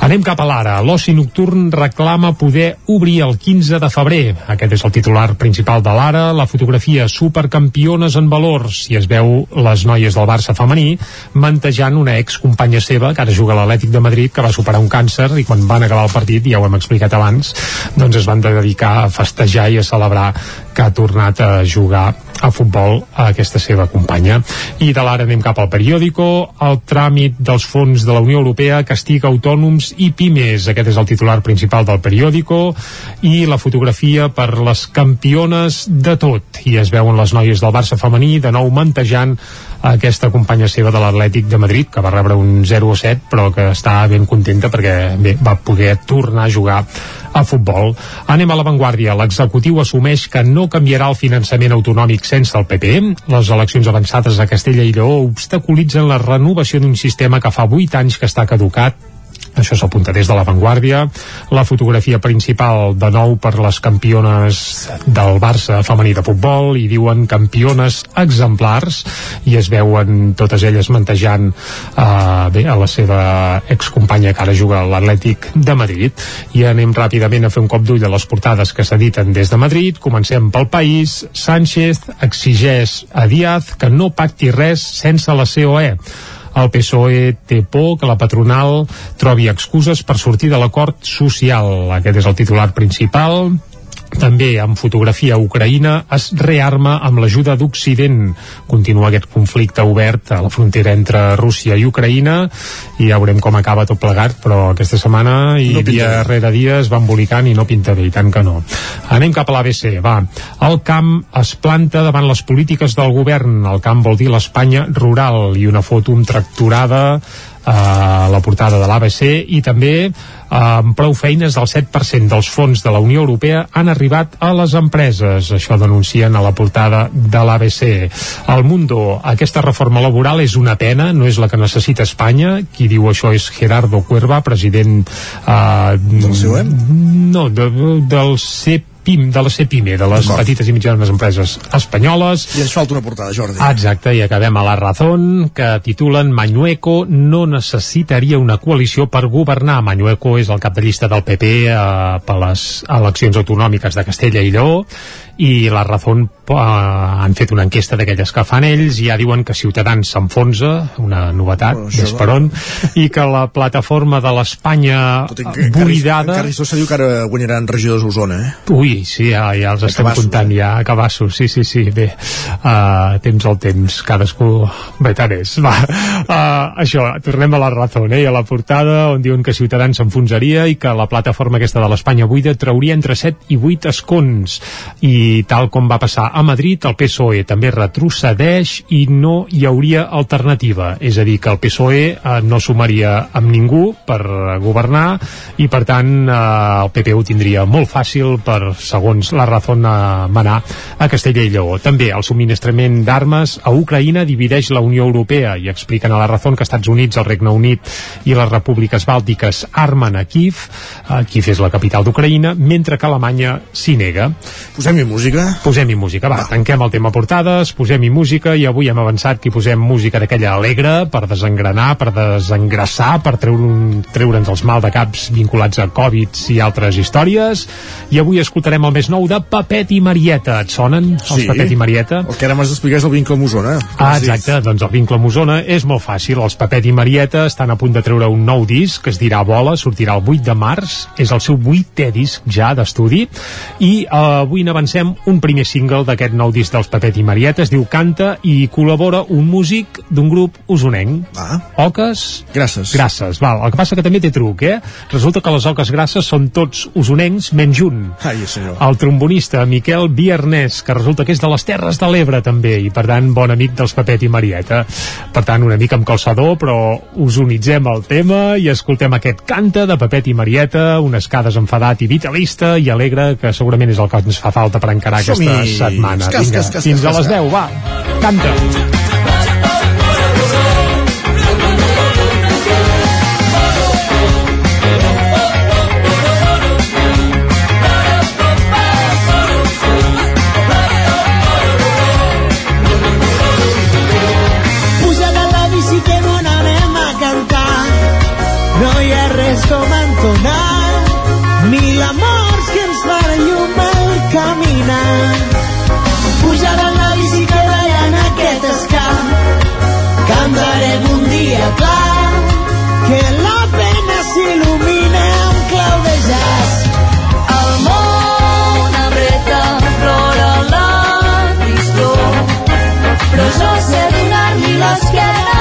Speaker 3: Anem cap a l'ara. L'oci nocturn reclama poder obrir el 15 de febrer. Aquest és el titular principal de l'ara. La fotografia supercampiones en valors. I es veu les noies del Barça femení mantejant una excompanya seva que ara juga a l'Atlètic de Madrid que va superar un càncer i quan van acabar el partit, ja ho hem explicat abans, doncs es van dedicar a festejar i a celebrar que ha tornat a jugar a futbol a aquesta seva companya. I de l'ara anem cap al periòdico. El tràmit dels fons de la Unió Europea castiga autònoms i pimes. Aquest és el titular principal del periòdico. I la fotografia per les campiones de tot. I es veuen les noies del Barça femení de nou mantejant aquesta companya seva de l'Atlètic de Madrid, que va rebre un 0-7, però que està ben contenta perquè bé, va poder tornar a jugar a futbol. Anem a l'avantguàrdia. L'executiu assumeix que no canviarà el finançament autonòmic sense el PP. Les eleccions avançades a Castella i Lleó obstaculitzen la renovació d'un sistema que fa 8 anys que està caducat això s'apunta des de l'avantguàrdia la fotografia principal de nou per les campiones del Barça femení de futbol. I diuen campiones exemplars i es veuen totes elles mantejant eh, bé, a la seva excompanya que ara juga a l'Atlètic de Madrid. I anem ràpidament a fer un cop d'ull a les portades que s'editen des de Madrid. Comencem pel país. Sánchez exigeix a Díaz que no pacti res sense la COE el PSOE té por que la patronal trobi excuses per sortir de l'acord social. Aquest és el titular principal també amb fotografia Ucraïna es rearma amb l'ajuda d'Occident. Continua aquest conflicte obert a la frontera entre Rússia i Ucraïna i ja veurem com acaba tot plegat, però aquesta setmana i no dia rere dia es va embolicant i no pinta bé, i tant que no. Anem cap a l'ABC, va. El camp es planta davant les polítiques del govern. El camp vol dir l'Espanya rural i una foto amb tracturada a la portada de l'ABC i també amb prou feines el 7% dels fons de la Unió Europea han arribat a les empreses. Això denuncien a la portada de l'ABC. El Mundo, aquesta reforma laboral és una pena, no és la que necessita Espanya. Qui diu això és Gerardo Cuerva, president... Eh,
Speaker 1: del COEM?
Speaker 3: No, de, del CP PIM, de la CPIME, de les petites i mitjanes empreses espanyoles.
Speaker 1: I ens falta una portada, Jordi.
Speaker 3: Exacte, i acabem a la Razón, que titulen Mañueco no necessitaria una coalició per governar. Mañueco és el cap de llista del PP eh, per les eleccions autonòmiques de Castella i Lleó, i la Razón eh, han fet una enquesta d'aquelles que fan ells i ja diuen que Ciutadans s'enfonsa, una novetat,
Speaker 1: Bueno,
Speaker 3: bueno,
Speaker 1: això
Speaker 3: d'Esperon, i que la plataforma de l'Espanya buidada...
Speaker 1: Encara se diu que ara guanyaran regidors a Osona, eh?
Speaker 3: Ui, sí, ja, ja els estem
Speaker 1: cabassos,
Speaker 3: comptant, ja, a cabassos, sí, sí, sí, bé, uh, temps al temps, cadascú, bé, tant és, va, uh, això, tornem a la raó, eh, a la portada, on diuen que Ciutadans s'enfonsaria i que la plataforma aquesta de l'Espanya buida trauria entre 7 i 8 escons, i tal com va passar a Madrid, el PSOE també retrocedeix i no hi hauria alternativa, és a dir, que el PSOE eh, no sumaria amb ningú per governar i per tant eh, el PP ho tindria molt fàcil per, segons la raó, a manar a Castella i Lleó. També el subministrament d'armes a Ucraïna divideix la Unió Europea i expliquen a la raó que Estats Units, el Regne Unit i les repúbliques bàltiques armen a Kiev, eh, Kiev és la capital d'Ucraïna, mentre que Alemanya s'hi nega.
Speaker 1: Posem-hi música?
Speaker 3: Posem-hi música, va, tanquem el tema portades, posem-hi música i avui hem avançat que hi posem música d'aquella alegre per desengranar, per desengrassar, per treure'ns treure els mal de caps vinculats a Covid i altres històries. I avui escoltarem el més nou de Papet i Marieta. Et sonen els Papet i Marieta?
Speaker 1: El que ara m'has d'explicar és el vincle amb Osona.
Speaker 3: Ah, exacte, doncs el vincle amb Osona és molt fàcil. Els Papet i Marieta estan a punt de treure un nou disc que es dirà Bola, sortirà el 8 de març, és el seu vuitè disc ja d'estudi i eh, avui n'avancem un primer single d'aquest nou disc dels Papet i Marieta, es diu Canta i col·labora un músic d'un grup usonenc.
Speaker 1: Ah.
Speaker 3: Oques
Speaker 1: Grasses.
Speaker 3: Grasses, val. El que passa que també té truc, eh? Resulta que les oques grasses són tots usonencs menys un.
Speaker 1: Ai, senyor.
Speaker 3: El trombonista Miquel Viernès, que resulta que és de les Terres de l'Ebre també, i per tant bon amic dels Papet i Marieta. Per tant, una mica amb calçador, però usonitzem el tema i escoltem aquest canta de Papet i Marieta, un escades enfadat i vitalista i alegre, que segurament és el que ens fa falta per encarar aquesta setmana.
Speaker 1: Cas,
Speaker 3: Vinga,
Speaker 1: cas, cas,
Speaker 3: fins a les
Speaker 1: cas.
Speaker 3: 10, va, canta.
Speaker 18: Puja de la bici que no n'anem a cantar. No hi ha res com entonar, anar. Pujava en la bici treballant aquest escamp. Cantarem un dia clar que la pena s'il·lumina amb
Speaker 1: clau
Speaker 18: de jazz. El món apreta, plora la tristor, però jo sé donar-li l'esquena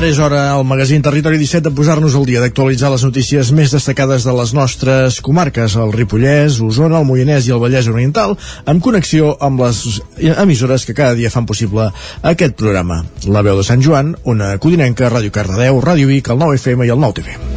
Speaker 1: ara és hora al magazín Territori 17 de posar-nos al dia d'actualitzar les notícies més destacades de les nostres comarques, el Ripollès, Osona, el Moianès i el Vallès Oriental, amb connexió amb les emissores que cada dia fan possible aquest programa. La veu de Sant Joan, una codinenca, Ràdio Cardedeu, Ràdio Vic, el 9 FM i el 9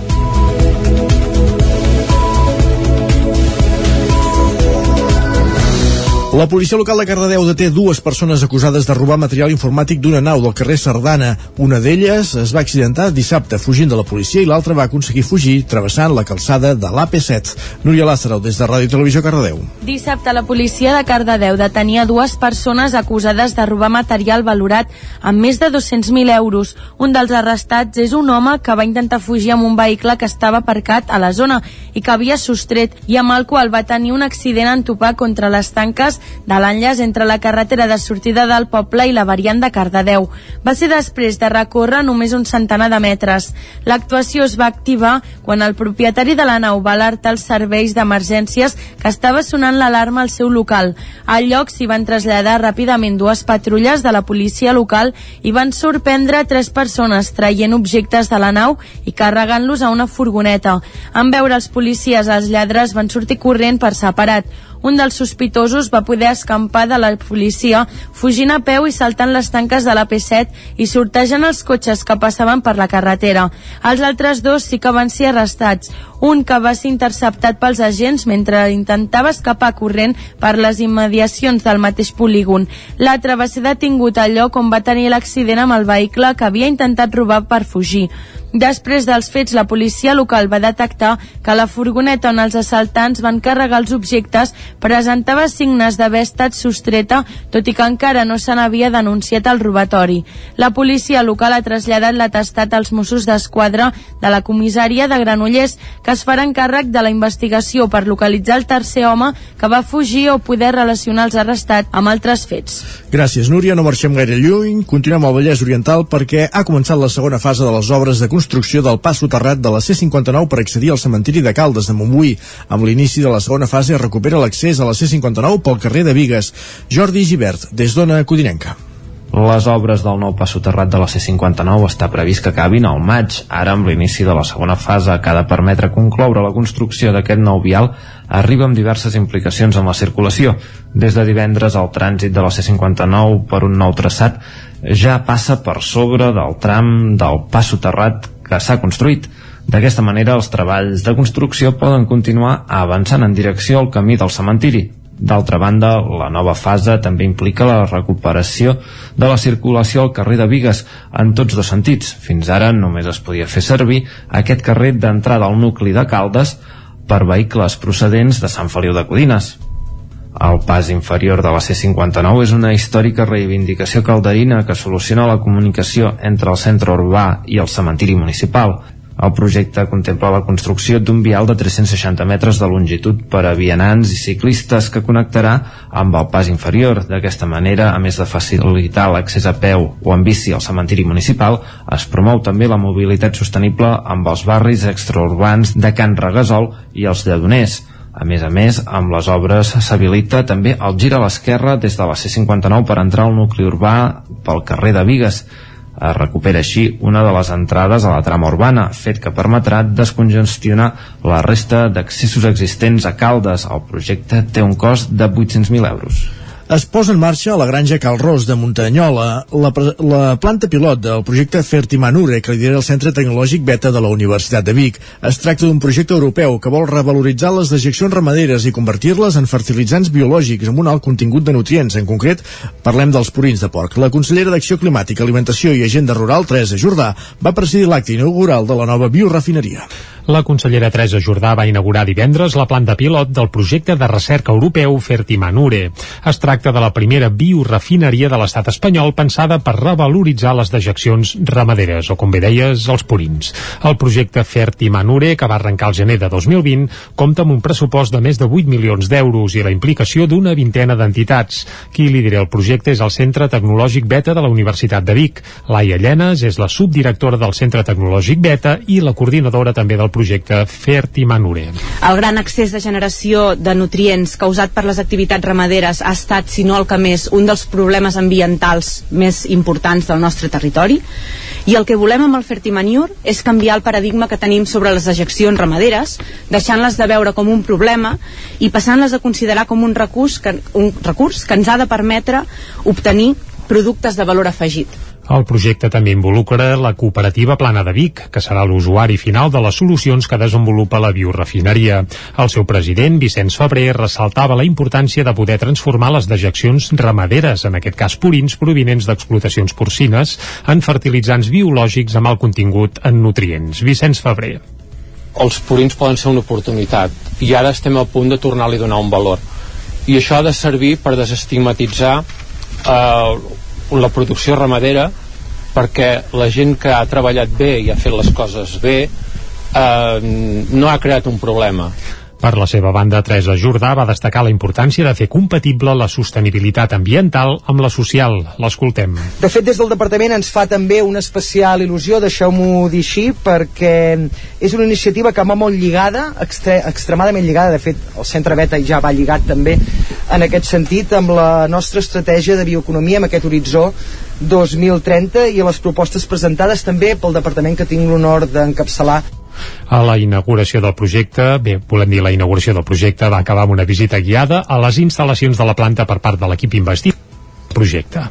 Speaker 1: La policia local de Cardedeu deté dues persones acusades de robar material informàtic d'una nau del carrer Sardana. Una d'elles es va accidentar dissabte fugint de la policia i l'altra va aconseguir fugir travessant la calçada de l'AP7. Núria Lázaro, des de Ràdio Televisió Cardedeu.
Speaker 4: Dissabte la policia de Cardedeu detenia dues persones acusades de robar material valorat amb més de 200.000 euros. Un dels arrestats és un home que va intentar fugir amb un vehicle que estava aparcat a la zona i que havia sostret i amb el qual va tenir un accident en topar contra les tanques de l'enllaç entre la carretera de sortida del poble i la variant de Cardedeu. Va ser després de recórrer només un centenar de metres. L'actuació es va activar quan el propietari de la nau va alertar els serveis d'emergències que estava sonant l'alarma al seu local. Al lloc s'hi van traslladar ràpidament dues patrulles de la policia local i van sorprendre tres persones traient objectes de la nau i carregant-los a una furgoneta. En veure els policies, els lladres van sortir corrent per separat. Un dels sospitosos va poder escampar de la policia fugint a peu i saltant les tanques de la P7 i sortejant els cotxes que passaven per la carretera. Els altres dos sí que van ser arrestats. Un que va ser interceptat pels agents mentre intentava escapar corrent per les immediacions del mateix polígon. L'altre va ser detingut al lloc on va tenir l'accident amb el vehicle que havia intentat robar per fugir. Després dels fets, la policia local va detectar que la furgoneta on els assaltants van carregar els objectes presentava signes d'haver estat sostreta, tot i que encara no se n'havia denunciat el robatori. La policia local ha traslladat l'atestat als Mossos d'Esquadra de la comissària de Granollers, que es faran càrrec de la investigació per localitzar el tercer home que va fugir o poder relacionar els arrestats amb altres fets.
Speaker 1: Gràcies, Núria. No marxem gaire lluny. Continuem al Vallès Oriental perquè ha començat la segona fase de les obres de construcció del pas soterrat de la C59 per accedir al cementiri de Caldes de Montbui. Amb l'inici de la segona fase es recupera l'accés a la C59 pel carrer de Vigues. Jordi Givert, des d'Ona Codinenca.
Speaker 10: Les obres del nou pas soterrat de la C59 està previst que acabin al maig. Ara, amb l'inici de la segona fase, que ha de permetre concloure la construcció d'aquest nou vial, arriba amb diverses implicacions en la circulació. Des de divendres, el trànsit de la C59 per un nou traçat ja passa per sobre del tram del pas soterrat que s'ha construït. D'aquesta manera, els treballs de construcció poden continuar avançant en direcció al camí del cementiri, D'altra banda, la nova fase també implica la recuperació de la circulació al carrer de Vigues en tots dos sentits. Fins ara només es podia fer servir aquest carrer d'entrada al nucli de Caldes per vehicles procedents de Sant Feliu de Codines. El pas inferior de la C-59 és una històrica reivindicació calderina que soluciona la comunicació entre el centre urbà i el cementiri municipal. El projecte contempla la construcció d'un vial de 360 metres de longitud per a vianants i ciclistes que connectarà amb el pas inferior. D'aquesta manera, a més de facilitar l'accés a peu o en bici al cementiri municipal, es promou també la mobilitat sostenible amb els barris extraurbans de Can Regasol i els Lledoners. A més a més, amb les obres s'habilita també el gir a l'esquerra des de la C59 per entrar al nucli urbà pel carrer de Vigues. Es recupera així una de les entrades a la trama urbana, fet que permetrà descongestionar la resta d'accessos existents a Caldes. El projecte té un cost de 800.000 euros
Speaker 1: es posa en marxa a la granja Cal Ros de Muntanyola la, la planta pilot del projecte Fertimanure que lidera el Centre Tecnològic Beta de la Universitat de Vic. Es tracta d'un projecte europeu que vol revaloritzar les dejeccions ramaderes i convertir-les en fertilitzants biològics amb un alt contingut de nutrients. En concret, parlem dels purins de porc. La consellera d'Acció Climàtica, Alimentació i Agenda Rural, Teresa Jordà, va presidir l'acte inaugural de la nova biorefineria.
Speaker 3: La consellera Teresa Jordà va inaugurar divendres la planta pilot del projecte de recerca europeu Fertimanure. Es tracta de la primera biorefineria de l'estat espanyol pensada per revaloritzar les dejeccions ramaderes, o com bé deies, els purins. El projecte Fertimanure, que va arrencar el gener de 2020, compta amb un pressupost de més de 8 milions d'euros i la implicació d'una vintena d'entitats. Qui lidera el projecte és el Centre Tecnològic Beta de la Universitat de Vic. Laia Llenes és la subdirectora del Centre Tecnològic Beta i la coordinadora també del projecte Fertimanure.
Speaker 19: El gran excés de generació de nutrients causat per les activitats ramaderes ha estat, si no el que més, un dels problemes ambientals més importants del nostre territori i el que volem amb el Fertimanure és canviar el paradigma que tenim sobre les dejeccions ramaderes, deixant-les de veure com un problema i passant-les a considerar com un recurs, que, un recurs que ens ha de permetre obtenir productes de valor afegit.
Speaker 3: El projecte també involucra la cooperativa Plana de Vic, que serà l'usuari final de les solucions que desenvolupa la biorefineria. El seu president, Vicenç Febrer, ressaltava la importància de poder transformar les dejeccions ramaderes, en aquest cas purins provinents d'explotacions porcines, en fertilitzants biològics amb alt contingut en nutrients. Vicenç Febrer.
Speaker 20: Els purins poden ser una oportunitat i ara estem a punt de tornar-li a donar un valor. I això ha de servir per desestigmatitzar eh, la producció ramadera perquè la gent que ha treballat bé i ha fet les coses bé eh, no ha creat un problema
Speaker 3: per la seva banda, Teresa Jordà va destacar la importància de fer compatible la sostenibilitat ambiental amb la social. L'escoltem.
Speaker 21: De fet, des del departament ens fa també una especial il·lusió, deixeu-m'ho dir així, perquè és una iniciativa que va molt lligada, extre extremadament lligada, de fet, el Centre Beta ja va lligat també en aquest sentit amb la nostra estratègia de bioeconomia, amb aquest horitzó 2030 i a les propostes presentades també pel departament que tinc l'honor d'encapçalar
Speaker 3: a la inauguració del projecte, bé, volem dir la inauguració del projecte va acabar amb una visita guiada a les instal·lacions de la planta per part de l'equip investit projecte.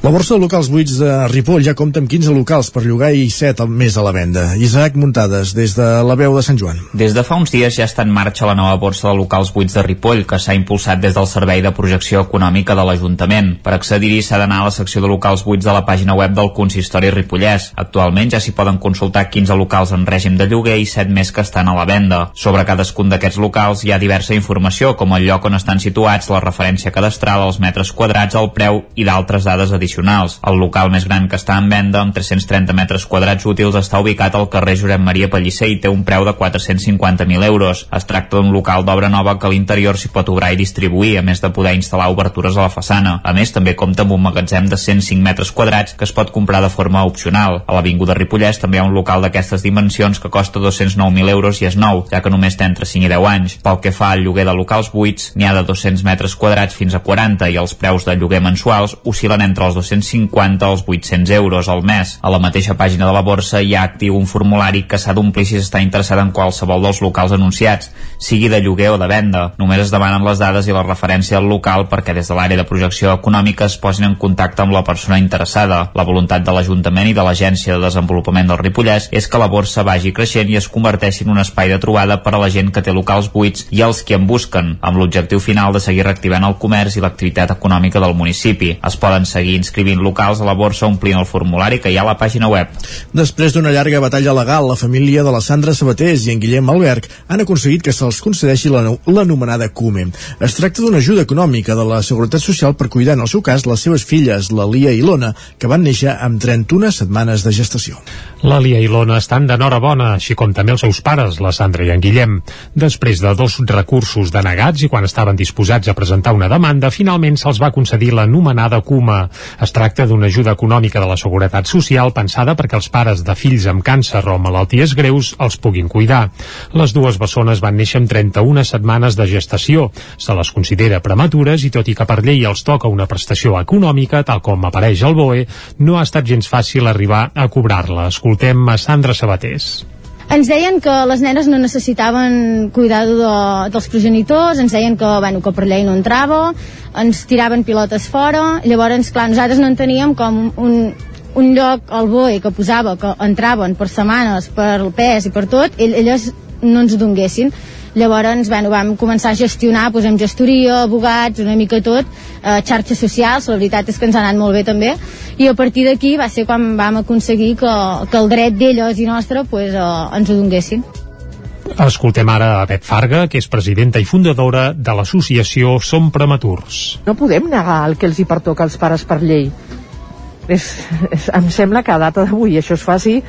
Speaker 1: La borsa de locals buits de Ripoll ja compta amb 15 locals per llogar i 7 més a la venda. Isaac Muntades, des de la veu de Sant Joan.
Speaker 8: Des de fa uns dies ja està en marxa la nova borsa de locals buits de Ripoll, que s'ha impulsat des del Servei de Projecció Econòmica de l'Ajuntament. Per accedir-hi s'ha d'anar a la secció de locals buits de la pàgina web del Consistori Ripollès. Actualment ja s'hi poden consultar 15 locals en règim de lloguer i 7 més que estan a la venda. Sobre cadascun d'aquests locals hi ha diversa informació, com el lloc on estan situats, la referència cadastral, els metres quadrats, el preu i d'altres dades addicionals addicionals. El local més gran que està en venda, amb 330 metres quadrats útils, està ubicat al carrer Josep Maria Pellicer i té un preu de 450.000 euros. Es tracta d'un local d'obra nova que a l'interior s'hi pot obrar i distribuir, a més de poder instal·lar obertures a la façana. A més, també compta amb un magatzem de 105 metres quadrats que es pot comprar de forma opcional. A l'Avinguda Ripollès també hi ha un local d'aquestes dimensions que costa 209.000 euros i és nou, ja que només té entre 5 i 10 anys. Pel que fa al lloguer de locals buits, n'hi ha de 200 metres quadrats fins a 40 i els preus de lloguer mensuals oscil·len entre els 250 als 800 euros al mes. A la mateixa pàgina de la borsa hi ha actiu un formulari que s'ha d'omplir si s'està interessat en qualsevol dels locals anunciats, sigui de lloguer o de venda. Només es demanen les dades i la referència al local perquè des de l'àrea de projecció econòmica es posin en contacte amb la persona interessada. La voluntat de l'Ajuntament i de l'Agència de Desenvolupament del Ripollès és que la borsa vagi creixent i es converteixi en un espai de trobada per a la gent que té locals buits i els que en busquen, amb l'objectiu final de seguir reactivant el comerç i l'activitat econòmica del municipi. Es poden seguir inscrivint locals a la borsa omplint el formulari que hi ha a la pàgina web.
Speaker 1: Després d'una llarga batalla legal, la família de la Sandra Sabatés i en Guillem Alberg han aconseguit que se'ls concedeixi l'anomenada CUME. Es tracta d'una ajuda econòmica de la Seguretat Social per cuidar, en el seu cas, les seves filles, la Lia i l'Ona, que van néixer amb 31 setmanes de gestació.
Speaker 3: La Lia i l'Ona estan d'enhorabona, així com també els seus pares, la Sandra i en Guillem. Després de dos recursos denegats i quan estaven disposats a presentar una demanda, finalment se'ls va concedir l'anomenada CUMA. Es tracta d'una ajuda econòmica de la Seguretat Social pensada perquè els pares de fills amb càncer o malalties greus els puguin cuidar. Les dues bessones van néixer amb 31 setmanes de gestació. Se les considera prematures i tot i que per llei els toca una prestació econòmica, tal com apareix al BOE, no ha estat gens fàcil arribar a cobrar-la. Escoltem a Sandra Sabatés.
Speaker 22: Ens deien que les nenes no necessitaven cuidado de, dels progenitors, ens deien que, bueno, que per llei no entrava, ens tiraven pilotes fora, llavors, clar, nosaltres no en teníem com un, un lloc al BOE que posava que entraven per setmanes, per el pes i per tot, elles no ens donguessin llavors bueno, vam començar a gestionar posem gestoria, abogats, una mica tot eh, xarxes socials, la veritat és que ens ha anat molt bé també i a partir d'aquí va ser quan vam aconseguir que, que el dret d'elles i nostre pues, eh, ens ho donguessin
Speaker 3: Escoltem ara a Pep Farga, que és presidenta i fundadora de l'associació Som Prematurs.
Speaker 23: No podem negar el que els hi pertoca als pares per llei. És, és, em sembla que a data d'avui això es faci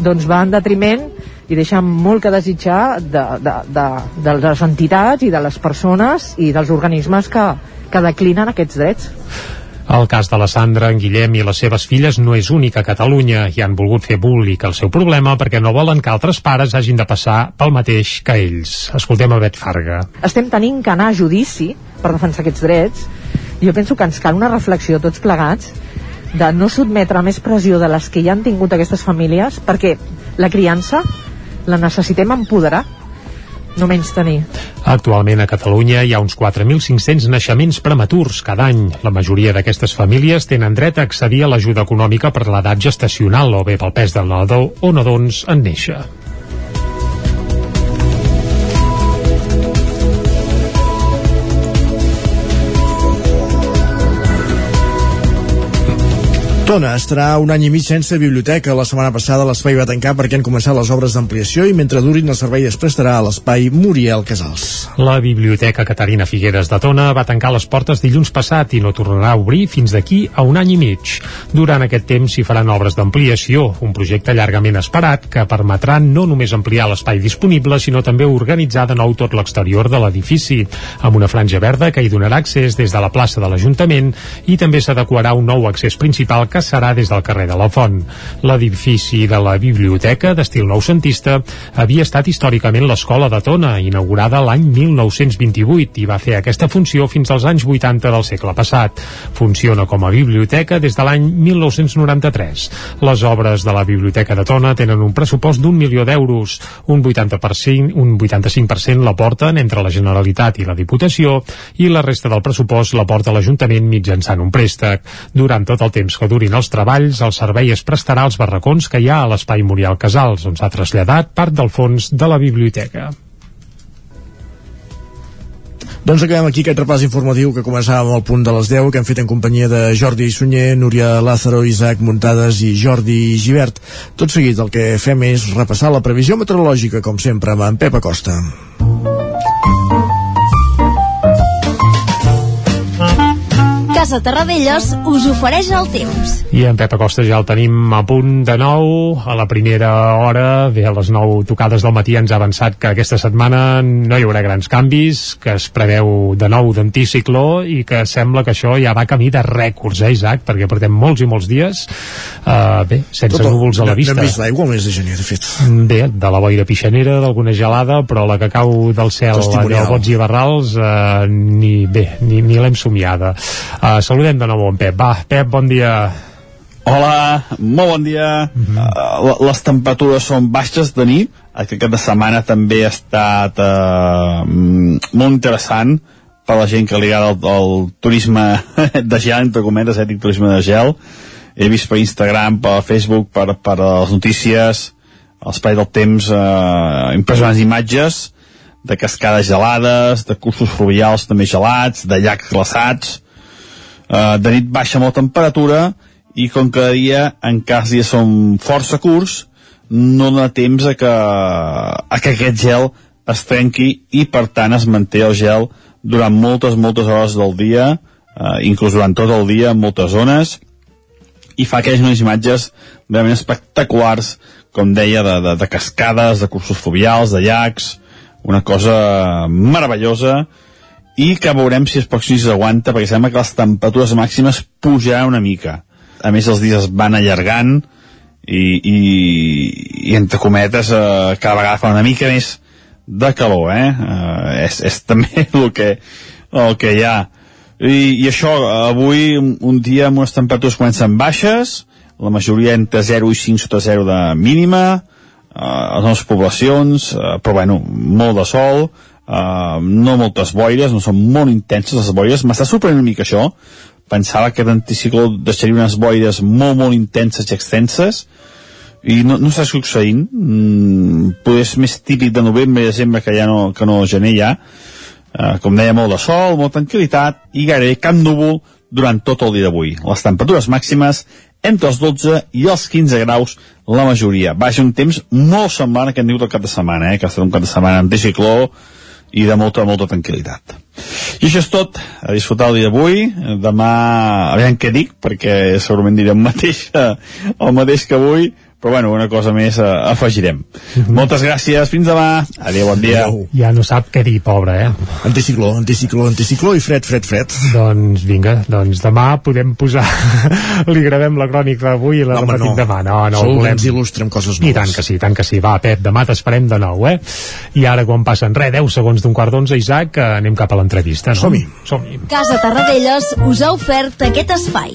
Speaker 23: doncs va en detriment i deixa molt que desitjar de, de, de, de les entitats i de les persones i dels organismes que, que declinen aquests drets.
Speaker 3: El cas de la Sandra, en Guillem i les seves filles no és únic a Catalunya i han volgut fer públic el seu problema perquè no volen que altres pares hagin de passar pel mateix que ells. Escoltem a Bet Farga.
Speaker 23: Estem tenint que anar a judici per defensar aquests drets. Jo penso que ens cal una reflexió tots plegats de no sotmetre més pressió de les que ja han tingut aquestes famílies perquè la criança la necessitem empoderar no menys tenir.
Speaker 3: Actualment a Catalunya hi ha uns 4.500 naixements prematurs cada any. La majoria d'aquestes famílies tenen dret a accedir a l'ajuda econòmica per l'edat gestacional o bé pel pes del nadó o nadons en néixer.
Speaker 1: Tona estarà un any i mig sense biblioteca. La setmana passada l'espai va tancar perquè han començat les obres d'ampliació i mentre durin el servei es prestarà a l'espai Muriel Casals.
Speaker 3: La Biblioteca Caterina Figueres de Tona va tancar les portes dilluns passat i no tornarà a obrir fins d'aquí a un any i mig. Durant aquest temps s'hi faran obres d'ampliació, un projecte llargament esperat que permetrà no només ampliar l'espai disponible, sinó també organitzar de nou tot l'exterior de l'edifici, amb una franja verda que hi donarà accés des de la plaça de l'Ajuntament i també s'adequarà un nou accés principal que serà des del carrer de la Font. L'edifici de la biblioteca, d'estil noucentista, havia estat històricament l'escola de Tona, inaugurada l'any 1928 i va fer aquesta funció fins als anys 80 del segle passat. Funciona com a biblioteca des de l'any 1993. Les obres de la Biblioteca de Tona tenen un pressupost d'un milió d'euros. Un 80%, un 85% la porten entre la Generalitat i la Diputació i la resta del pressupost la porta l'Ajuntament mitjançant un préstec. Durant tot el temps que duri acabarin els treballs, el servei es prestarà als barracons que hi ha a l'espai Muriel Casals, on s'ha traslladat part del fons de la biblioteca.
Speaker 1: Doncs acabem aquí aquest repàs informatiu que començàvem al punt de les 10, que hem fet en companyia de Jordi Sunyer, Núria Lázaro, Isaac Muntades i Jordi Givert. Tot seguit el que fem és repassar la previsió meteorològica, com sempre, amb en Pep Acosta.
Speaker 17: Casa Terradellos us ofereix el temps.
Speaker 3: I en Pep Acosta ja el tenim a punt de nou, a la primera hora, bé, a les 9 tocades del matí ens ha avançat que aquesta setmana no hi haurà grans canvis, que es preveu de nou d'anticicló i que sembla que això ja va camí de rècords, eh, Isaac? Perquè portem molts i molts dies, uh, bé, sense
Speaker 1: Tot el-
Speaker 3: núvols a la vista.
Speaker 1: Vist l'aigua al mes de gener, de fet.
Speaker 3: Bé, de la boira pixanera, d'alguna gelada, però la que cau del cel allò bots i barrals, eh, ni bé, ni, ni l'hem somiada. Uh, saludem de nou en Pep. Va, Pep, bon dia.
Speaker 14: Hola, molt bon dia. Uh -huh. uh, les temperatures són baixes de nit. Aquest cap de setmana també ha estat uh, mm, molt interessant per la gent que li agrada el, el turisme [LAUGHS] de gel, entre cometes, eh, turisme de gel. He vist per Instagram, per Facebook, per, per les notícies, l'espai del temps, uh, impressionants imatges de cascades gelades, de cursos fluvials també gelats, de llacs glaçats, Uh, de nit baixa molt temperatura i com cada dia en cas dies són força curts no dona temps a que, a que aquest gel es trenqui i per tant es manté el gel durant moltes, moltes hores del dia uh, inclús durant tot el dia en moltes zones i fa aquelles unes imatges realment espectaculars com deia de, de, de cascades, de cursos fluvials, de llacs una cosa meravellosa i que veurem si els pròxims dies aguanta perquè sembla que les temperatures màximes pujaran una mica a més els dies es van allargant i, i, i entre cometes eh, cada vegada fa una mica més de calor eh? Eh, és, és també [LAUGHS] el que, el que hi ha i, i això, avui un, un dia amb unes temperatures comencen baixes la majoria entre 0 i 5 sota 0 de mínima eh, a les nostres poblacions eh, però bueno, molt de sol Uh, no moltes boires, no són molt intenses les boires, m'està sorprenent una mica això. Pensava que l'anticicló deixaria unes boires molt molt intenses i extenses. I no, no està succeint. Mm, potser és més típic de novembre i desembre que ja no, que no gener ja. Uh, com deia molt de sol, molta tranquil·litat i gairebé cap núvol durant tot el dia d'avui. Les temperatures màximes entre els 12 i els 15 graus la majoria. Vaja, un temps molt semblant a aquest nivell del cap de setmana, eh? que ha estat un cap de setmana anticicló i de molta, molta tranquil·litat. I això és tot, a disfrutar el dia d'avui, demà, aviam què dic, perquè segurament diré el mateix, [LAUGHS] el mateix que avui, però bueno, una cosa més eh, afegirem. Moltes gràcies, fins demà. Adéu, bon dia.
Speaker 1: Adéu.
Speaker 3: Ja no sap què dir, pobre, eh?
Speaker 1: Anticicló, anticicló, anticicló i fred, fred, fred.
Speaker 3: Doncs vinga, doncs demà podem posar... [LAUGHS] Li gravem la crònica d'avui i la
Speaker 1: Home,
Speaker 3: repetim
Speaker 1: no.
Speaker 3: demà. No, no,
Speaker 1: Segur que
Speaker 3: volem...
Speaker 1: ens il·lustra amb coses
Speaker 3: I
Speaker 1: noves.
Speaker 3: tant que sí, tant que sí. Va, Pep, demà t'esperem de nou, eh? I ara, quan passen res, 10 segons d'un quart d'onze, Isaac, anem cap a l'entrevista, no?
Speaker 1: Som-hi.
Speaker 3: Som-hi.
Speaker 13: Casa Tarradellas us ha ofert aquest espai.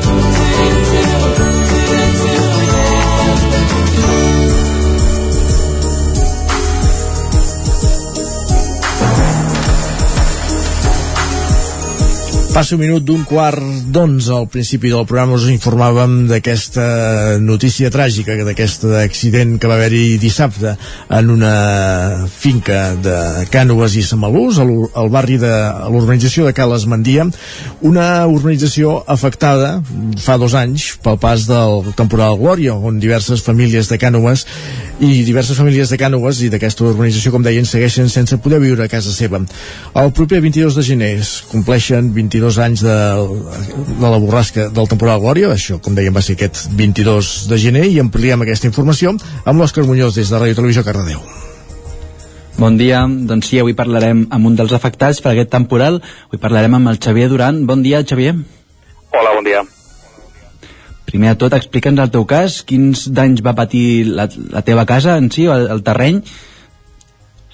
Speaker 1: Passa un minut d'un quart d'onze al principi del programa us informàvem d'aquesta notícia tràgica, d'aquest accident que va haver-hi dissabte en una finca de Cànoves i Samalús, al, barri de l'urbanització de Cales Mandia, una urbanització afectada fa dos anys pel pas del temporal Glòria, on diverses famílies de Cànoves i diverses famílies de Cànoves i d'aquesta urbanització, com deien, segueixen sense poder viure a casa seva. El proper 22 de gener es compleixen 22 anys de, de la borrasca del temporal Glòria, això, com dèiem, va ser aquest 22 de gener, i ampliem aquesta informació amb l'Òscar Muñoz des de Ràdio Televisió Cardedeu.
Speaker 24: Bon dia, doncs sí, avui parlarem amb un dels afectats per aquest temporal. Avui parlarem amb el Xavier Duran. Bon dia, Xavier.
Speaker 25: Hola, bon dia.
Speaker 24: Primer de tot, explica'ns el teu cas, quins danys va patir la, la teva casa en si, el, el terreny?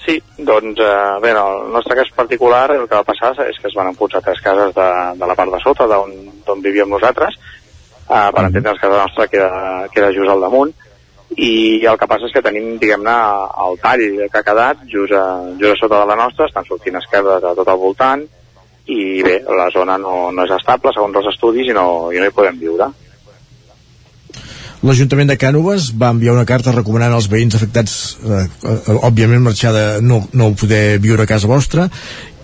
Speaker 25: Sí, doncs, eh, bé, en el nostre cas particular el que va passar és que es van enfonsar tres cases de, de la part de sota, d'on vivíem nosaltres, eh, per entendre'ns que casa nostra queda, queda just al damunt, i el que passa és que tenim, diguem-ne, el tall que ha quedat just a, just a sota de la nostra, estan sortint esquerdes a tot al voltant, i bé, la zona no, no és estable segons els estudis i no, i no hi podem viure.
Speaker 1: L'Ajuntament de Cànoves va enviar una carta recomanant als veïns afectats, eh, eh, òbviament, marxar de no, no poder viure a casa vostra.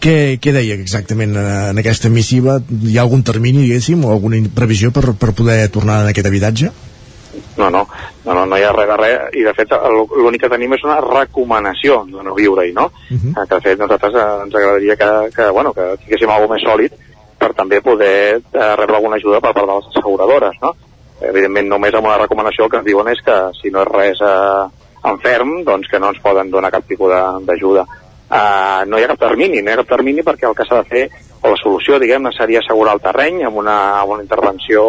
Speaker 1: Què, què deia exactament eh, en aquesta missiva? Hi ha algun termini, diguéssim, o alguna previsió per, per poder tornar en aquest habitatge?
Speaker 25: No, no, no, no, no hi ha res de res, i de fet l'únic que tenim és una recomanació de no viure-hi, no? Uh -huh. Que de fet nosaltres eh, ens agradaria que, que, bueno, que tinguéssim alguna més sòlid per també poder eh, rebre alguna ajuda per part de les asseguradores, no? Evidentment només amb una recomanació el que ens diuen és que si no és res eh, enferm, doncs que no ens poden donar cap tipus d'ajuda. Uh, no hi ha cap termini, no hi ha cap termini perquè el que s'ha de fer, o la solució, diguem-ne, seria assegurar el terreny amb una, amb una intervenció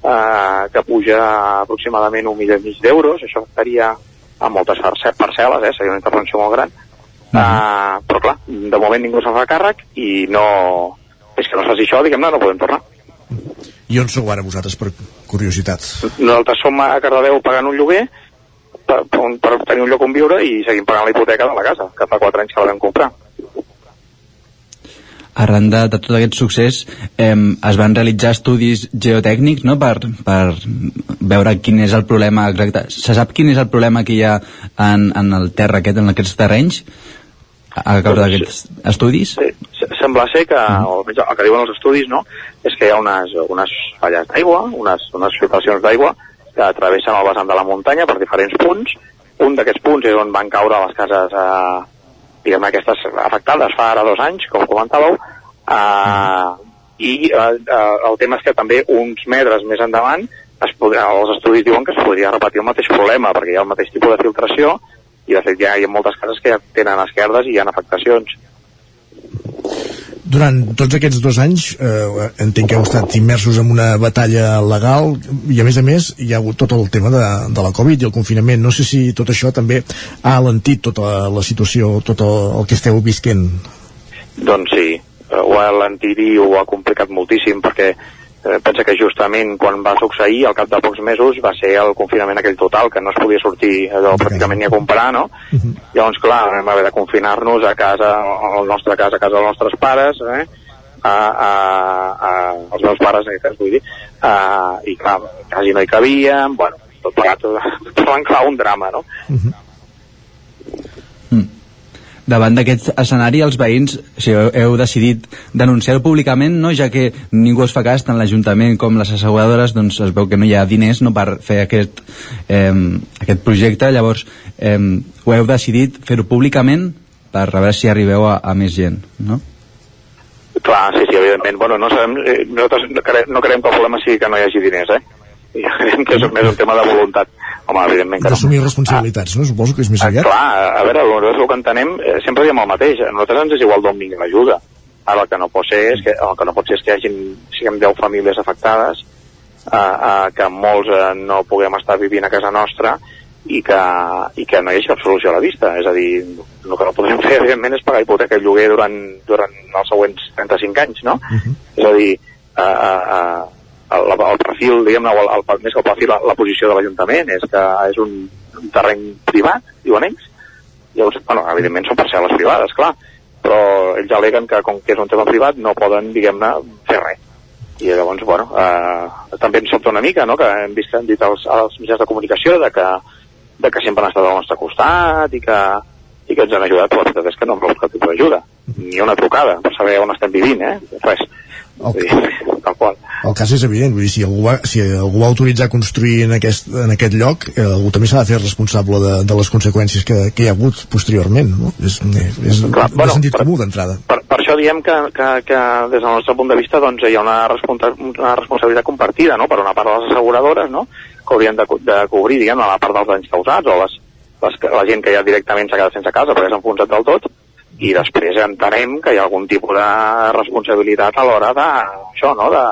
Speaker 25: eh, que puja aproximadament un milió i mig d'euros, això estaria a moltes parce- parcel·les, eh? seria una intervenció molt gran, uh, però clar, de moment ningú se'n fa càrrec i no... És que no es faci això, diguem-ne, no podem tornar.
Speaker 1: I on sou ara vosaltres, per curiositat?
Speaker 25: Nosaltres som a Cardedeu pagant un lloguer per, per, per tenir un lloc on viure i seguim pagant la hipoteca de la casa, que fa 4 anys que la vam comprar.
Speaker 24: Arran de, de tot aquest succés eh, es van realitzar estudis geotècnics no? per, per veure quin és el problema exacte. Se sap quin és el problema que hi ha en, en el terra aquest, en aquests terrenys a causa d'aquests estudis?
Speaker 25: Sí, sembla ser que, o almenys el que diuen els estudis, no?, és que hi ha unes, unes falles d'aigua, unes, unes filtracions d'aigua que travessen el vessant de la muntanya per diferents punts. Un d'aquests punts és on van caure les cases, eh, diguem aquestes afectades fa ara dos anys, com comentàveu, eh, i eh, eh, el tema és que també uns metres més endavant es podrà, els estudis diuen que es podria repetir el mateix problema perquè hi ha el mateix tipus de filtració i de fet ja hi ha moltes cases que ja tenen esquerdes i hi ha afectacions.
Speaker 1: Durant tots aquests dos anys eh, entenc que heu estat immersos en una batalla legal i a més a més hi ha hagut tot el tema de, de la Covid i el confinament. No sé si tot això també ha alentit tota la, situació, tot el, el que esteu visquent.
Speaker 25: Doncs sí, eh, ho ha alentit i ho ha complicat moltíssim perquè eh, pensa que justament quan va succeir, al cap de pocs mesos, va ser el confinament aquell total, que no es podia sortir allò pràcticament ni a comprar, no? Llavors, clar, vam haver de confinar-nos a casa, al nostre casa, a casa dels nostres pares, eh? A, a, a, als meus pares, en aquest cas, vull dir, a, i clar, quasi no hi cabíem, bueno, tot plegat [LAUGHS] troben clar un drama, no?
Speaker 24: Davant d'aquest escenari els veïns sigui, heu, heu decidit denunciar-ho públicament no? ja que ningú es fa cas tant l'Ajuntament com les asseguradores doncs es veu que no hi ha diners no? per fer aquest, eh, aquest projecte llavors eh, ho heu decidit fer-ho públicament per veure si arribeu a, a més gent no?
Speaker 25: Clar, sí, sí, evidentment. Bueno, no sabem, eh, nosaltres no creiem, no creiem que el problema sigui que no hi hagi diners, eh? I creiem [LAUGHS] que és més un tema de voluntat. Home, evidentment que no.
Speaker 1: D'assumir responsabilitats, no? Suposo que és més
Speaker 25: Ah,
Speaker 1: aviat.
Speaker 25: clar, a veure, nosaltres el que entenem, eh, sempre diem el mateix, a nosaltres ens és igual d'on vingui l'ajuda. Ara el que no pot ser és que, el que no pot ser és que hi hagin, siguem 10 famílies afectades, eh, eh, que molts eh, no puguem estar vivint a casa nostra i que, i que no hi hagi cap solució a la vista. És a dir, el que no podem fer, evidentment, és pagar hipoteca i lloguer durant, durant els següents 35 anys, no? És a dir, eh, eh, eh, el, el perfil, diguem-ne, o el, el, més que el perfil, la, la posició de l'Ajuntament és que és un, un terreny privat, diuen ells. Llavors, bueno, evidentment són parcel·les privades, clar, però ells aleguen que com que és un tema privat no poden, diguem-ne, fer res. I llavors, bueno, eh, també ens sobta una mica, no?, que hem vist, hem dit als, als mitjans de comunicació de que, de que sempre han estat al nostre costat i que, i que ens han ajudat, però la veritat és que no hem rebut cap tipus d'ajuda. Ni una trucada per saber on estem vivint, eh? Res. Dir, tal qual.
Speaker 1: El cas és evident, vull dir, si algú va, si algú va autoritzar a construir en aquest, en aquest lloc, eh, algú també s'ha de fer responsable de, de les conseqüències que, que hi ha hagut posteriorment, no? És, és
Speaker 25: Clar,
Speaker 1: de
Speaker 25: bueno,
Speaker 1: sentit comú d'entrada.
Speaker 25: Per, per això diem que, que, que des del nostre punt de vista doncs, hi ha una, responsa una responsabilitat compartida no? per una part de les asseguradores no? que haurien de, de cobrir diguem, la part dels danys causats o les, les, la gent que ja directament s'ha quedat sense casa perquè s'ha enfonsat del tot i després entenem que hi ha algun tipus de responsabilitat a l'hora de això, no? de,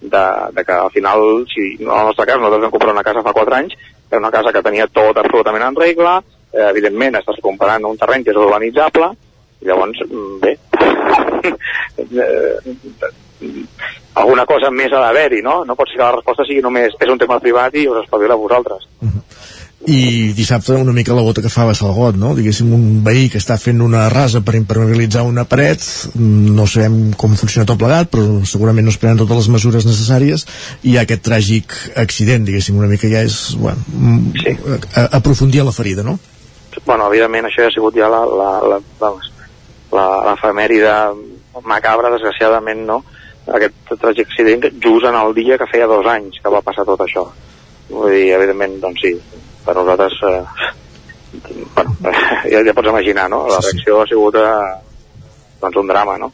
Speaker 25: de, de que al final, si en el nostre cas nosaltres vam comprar una casa fa 4 anys, era una casa que tenia tot absolutament en regla, eh, evidentment estàs comprant un terreny que és urbanitzable, i llavors, mm, bé, [LAUGHS] alguna cosa més ha d'haver-hi, no? No pot ser que la resposta sigui només és un tema privat i us espavila a vosaltres.
Speaker 1: I dissabte una mica la gota que fa va ser el got, no? Diguéssim, un veí que està fent una rasa per impermeabilitzar una paret, no sabem com funciona tot plegat, però segurament no es prenen totes les mesures necessàries, i hi ha aquest tràgic accident, diguéssim, una mica ja és, bueno, sí. a, aprofundir a la ferida, no?
Speaker 25: bueno, evidentment això ja ha sigut ja la, la, la, vamos, la, l'efemèride macabra, desgraciadament, no? Aquest tràgic accident just en el dia que feia dos anys que va passar tot això. Vull dir, evidentment, doncs sí, per nosaltres, eh, bueno, [LAUGHS] ja, ja pots imaginar, no? La reacció ha sigut, eh, doncs, un drama, no?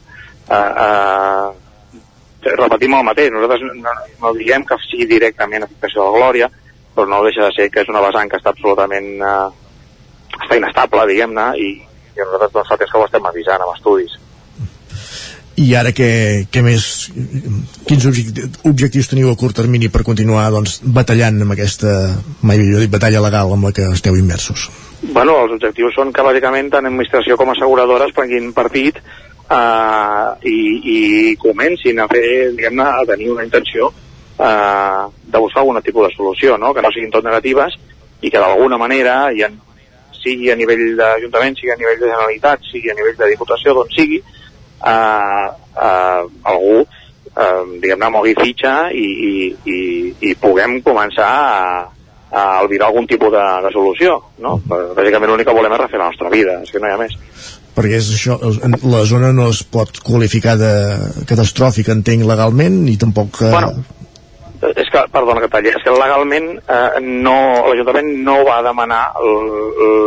Speaker 25: Eh, eh, repetim el mateix, nosaltres no, no diem que sigui directament afectació de la Glòria, però no deixa de ser que és una vessant que està absolutament eh, està inestable, diguem-ne, i, i nosaltres doncs, que és que ho estem avisant amb estudis.
Speaker 1: I ara què, què més, quins objectius, objectius teniu a curt termini per continuar doncs, batallant amb aquesta, mai millor dit, batalla legal amb la que esteu immersos?
Speaker 25: Bueno, els objectius són que bàsicament tant administració com asseguradores prenguin partit eh, i, i comencin a fer, diguem-ne, a tenir una intenció eh, de buscar algun tipus de solució, no? que no siguin tot negatives i que d'alguna manera, ja sigui a nivell d'Ajuntament, sigui a nivell de Generalitat, sigui a nivell de Diputació, d'on sigui, eh, eh, algú eh, diguem-ne mogui fitxa i, i, i, i puguem començar a, a albirar algun tipus de, de solució no? bàsicament l'únic que volem és refer la nostra vida és que no hi ha més
Speaker 1: perquè és això, la zona no es pot qualificar de catastròfica, entenc legalment, i tampoc... Eh...
Speaker 25: Bueno, és que, perdona que talli, és que legalment eh, no, l'Ajuntament no va demanar l,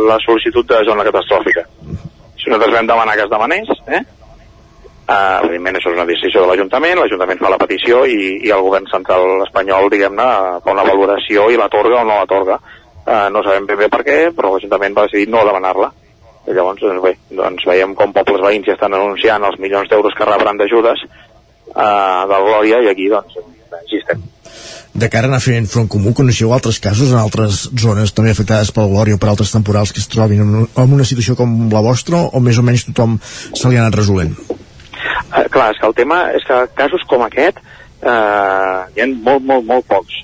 Speaker 25: la sol·licitud de zona catastròfica. Si nosaltres vam demanar que es demanés, eh? Uh, evidentment això és una decisió de l'Ajuntament, l'Ajuntament fa la petició i, i el govern central espanyol, diguem-ne, fa una valoració i l'atorga o no l'atorga. Uh, no sabem ben bé per què, però l'Ajuntament va decidir no demanar-la. I llavors, doncs bé, doncs veiem com pobles veïns ja estan anunciant els milions d'euros que rebran d'ajudes uh, del Glòria i aquí, doncs, així estem.
Speaker 1: De cara a anar fent front comú, coneixeu altres casos en altres zones també afectades pel Glòria o per altres temporals que es trobin en una situació com la vostra o més o menys tothom se li ha anat resolent?
Speaker 25: Eh, clar, és que el tema és que casos com aquest eh, hi ha molt, molt, molt pocs.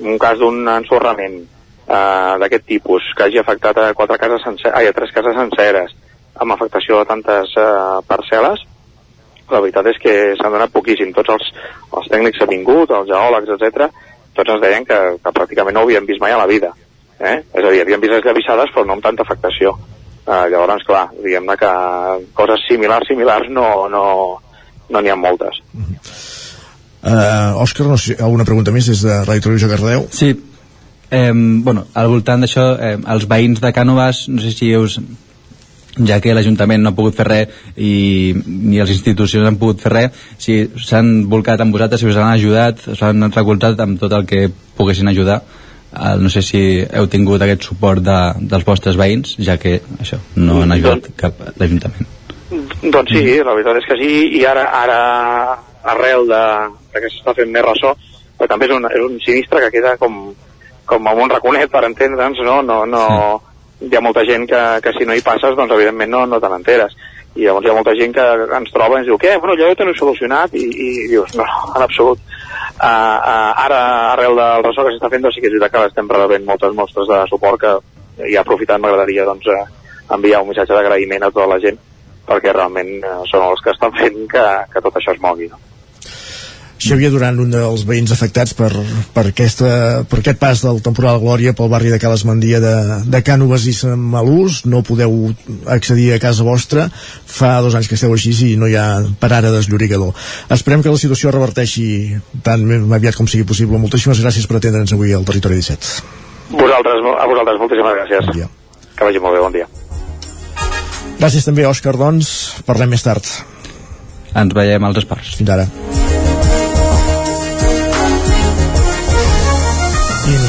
Speaker 25: Un cas d'un ensorrament eh, d'aquest tipus que hagi afectat a quatre cases senceres, ai, a tres cases senceres amb afectació de tantes eh, parcel·les la veritat és que s'han donat poquíssim tots els, els tècnics que han vingut, els geòlegs, etc. tots ens deien que, que pràcticament no ho havien vist mai a la vida. Eh? És a dir, havien vist esllavissades però no amb tanta afectació. Eh, llavors, clar, diguem-ne que coses similars, similars no n'hi no, no ha moltes.
Speaker 1: Uh, Òscar, no sé, alguna pregunta més des de Ràdio Televisió Cardeu?
Speaker 24: Sí, eh, bueno, al voltant d'això, eh, els veïns de Cànoves, no sé si us ja que l'Ajuntament no ha pogut fer res i ni les institucions han pogut fer res si s'han volcat amb vosaltres, si us han ajudat s'han recoltat amb tot el que poguessin ajudar eh, no sé si heu tingut aquest suport de, dels vostres veïns ja que això no han ajudat
Speaker 25: Doncs-
Speaker 24: cap l'Ajuntament
Speaker 25: Doncs sí, la veritat és que sí, i ara, ara arrel de, de que s'està fent més ressò, però també és un, és un sinistre que queda com, com amb un raconet per entendre'ns, no? no, no hi ha molta gent que, que si no hi passes, doncs evidentment no, no te n'enteres. I llavors hi ha molta gent que ens troba i ens diu, què, bueno, ja ho teniu solucionat, i, i dius, no, en absolut. Uh, uh, ara, arrel del ressò que s'està fent, doncs sí que és veritat que estem rebent moltes mostres de suport que, i aprofitant, m'agradaria doncs, eh, enviar un missatge d'agraïment a tota la gent perquè realment eh, són els que estan fent que, que tot això es mogui. No?
Speaker 1: Xavier Duran, un dels veïns afectats per, per, aquesta, per aquest pas del temporal Glòria pel barri de Cales Mandia de, de Cànoves i Malús, no podeu accedir a casa vostra, fa dos anys que esteu així i no hi ha per ara desllorigador. Esperem que la situació reverteixi tan aviat com sigui possible. Moltíssimes gràcies per atendre'ns avui al Territori 17.
Speaker 25: Vosaltres, a vosaltres, moltíssimes gràcies.
Speaker 1: Bon dia.
Speaker 25: Que vagi molt bé, bon dia.
Speaker 1: Gràcies també, Òscar, doncs. Parlem més tard.
Speaker 24: Ens veiem als esports.
Speaker 1: Fins ara.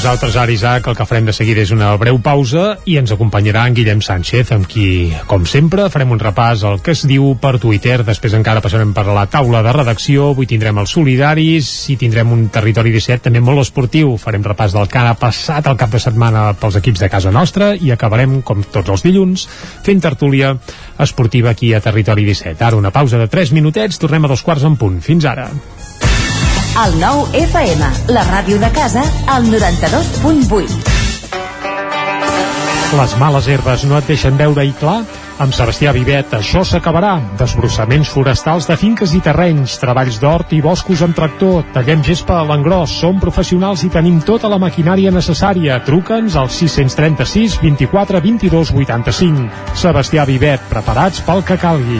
Speaker 3: Nosaltres, ara, Isaac, el que farem de seguida és una breu pausa i ens acompanyarà en Guillem Sánchez, amb qui, com sempre, farem un repàs al que es diu per Twitter. Després encara passarem per la taula de redacció. Avui tindrem els solidaris i tindrem un territori 17 també molt esportiu. Farem repàs del que ha passat el cap de setmana pels equips de casa nostra i acabarem, com tots els dilluns, fent tertúlia esportiva aquí a Territori 17. Ara una pausa de 3 minutets, tornem a dos quarts en punt. Fins ara.
Speaker 26: El nou FM, la ràdio de casa, al 92.8.
Speaker 3: Les males herbes no et deixen veure i clar? Amb Sebastià Vivet això s'acabarà. Desbrossaments forestals de finques i terrenys, treballs d'hort i boscos amb tractor, tallem gespa a l'engròs, som professionals i tenim tota la maquinària necessària. Truca'ns al 636 24 22 85. Sebastià Vivet, preparats pel que calgui.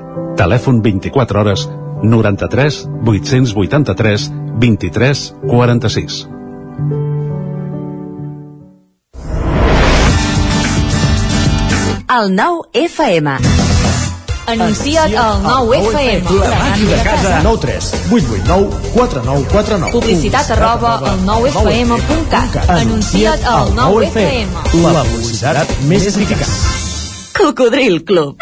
Speaker 15: Telèfon 24 hores 93 883 23 46.
Speaker 26: El nou FM. Anuncia't al nou FM.
Speaker 1: La màquina de casa. 9 3 8 8 9 4 9 4 9.
Speaker 26: Publicitat arroba el nou FM.cat. Anuncia't al nou FM.
Speaker 1: La publicitat més eficaç.
Speaker 26: Cocodril Club.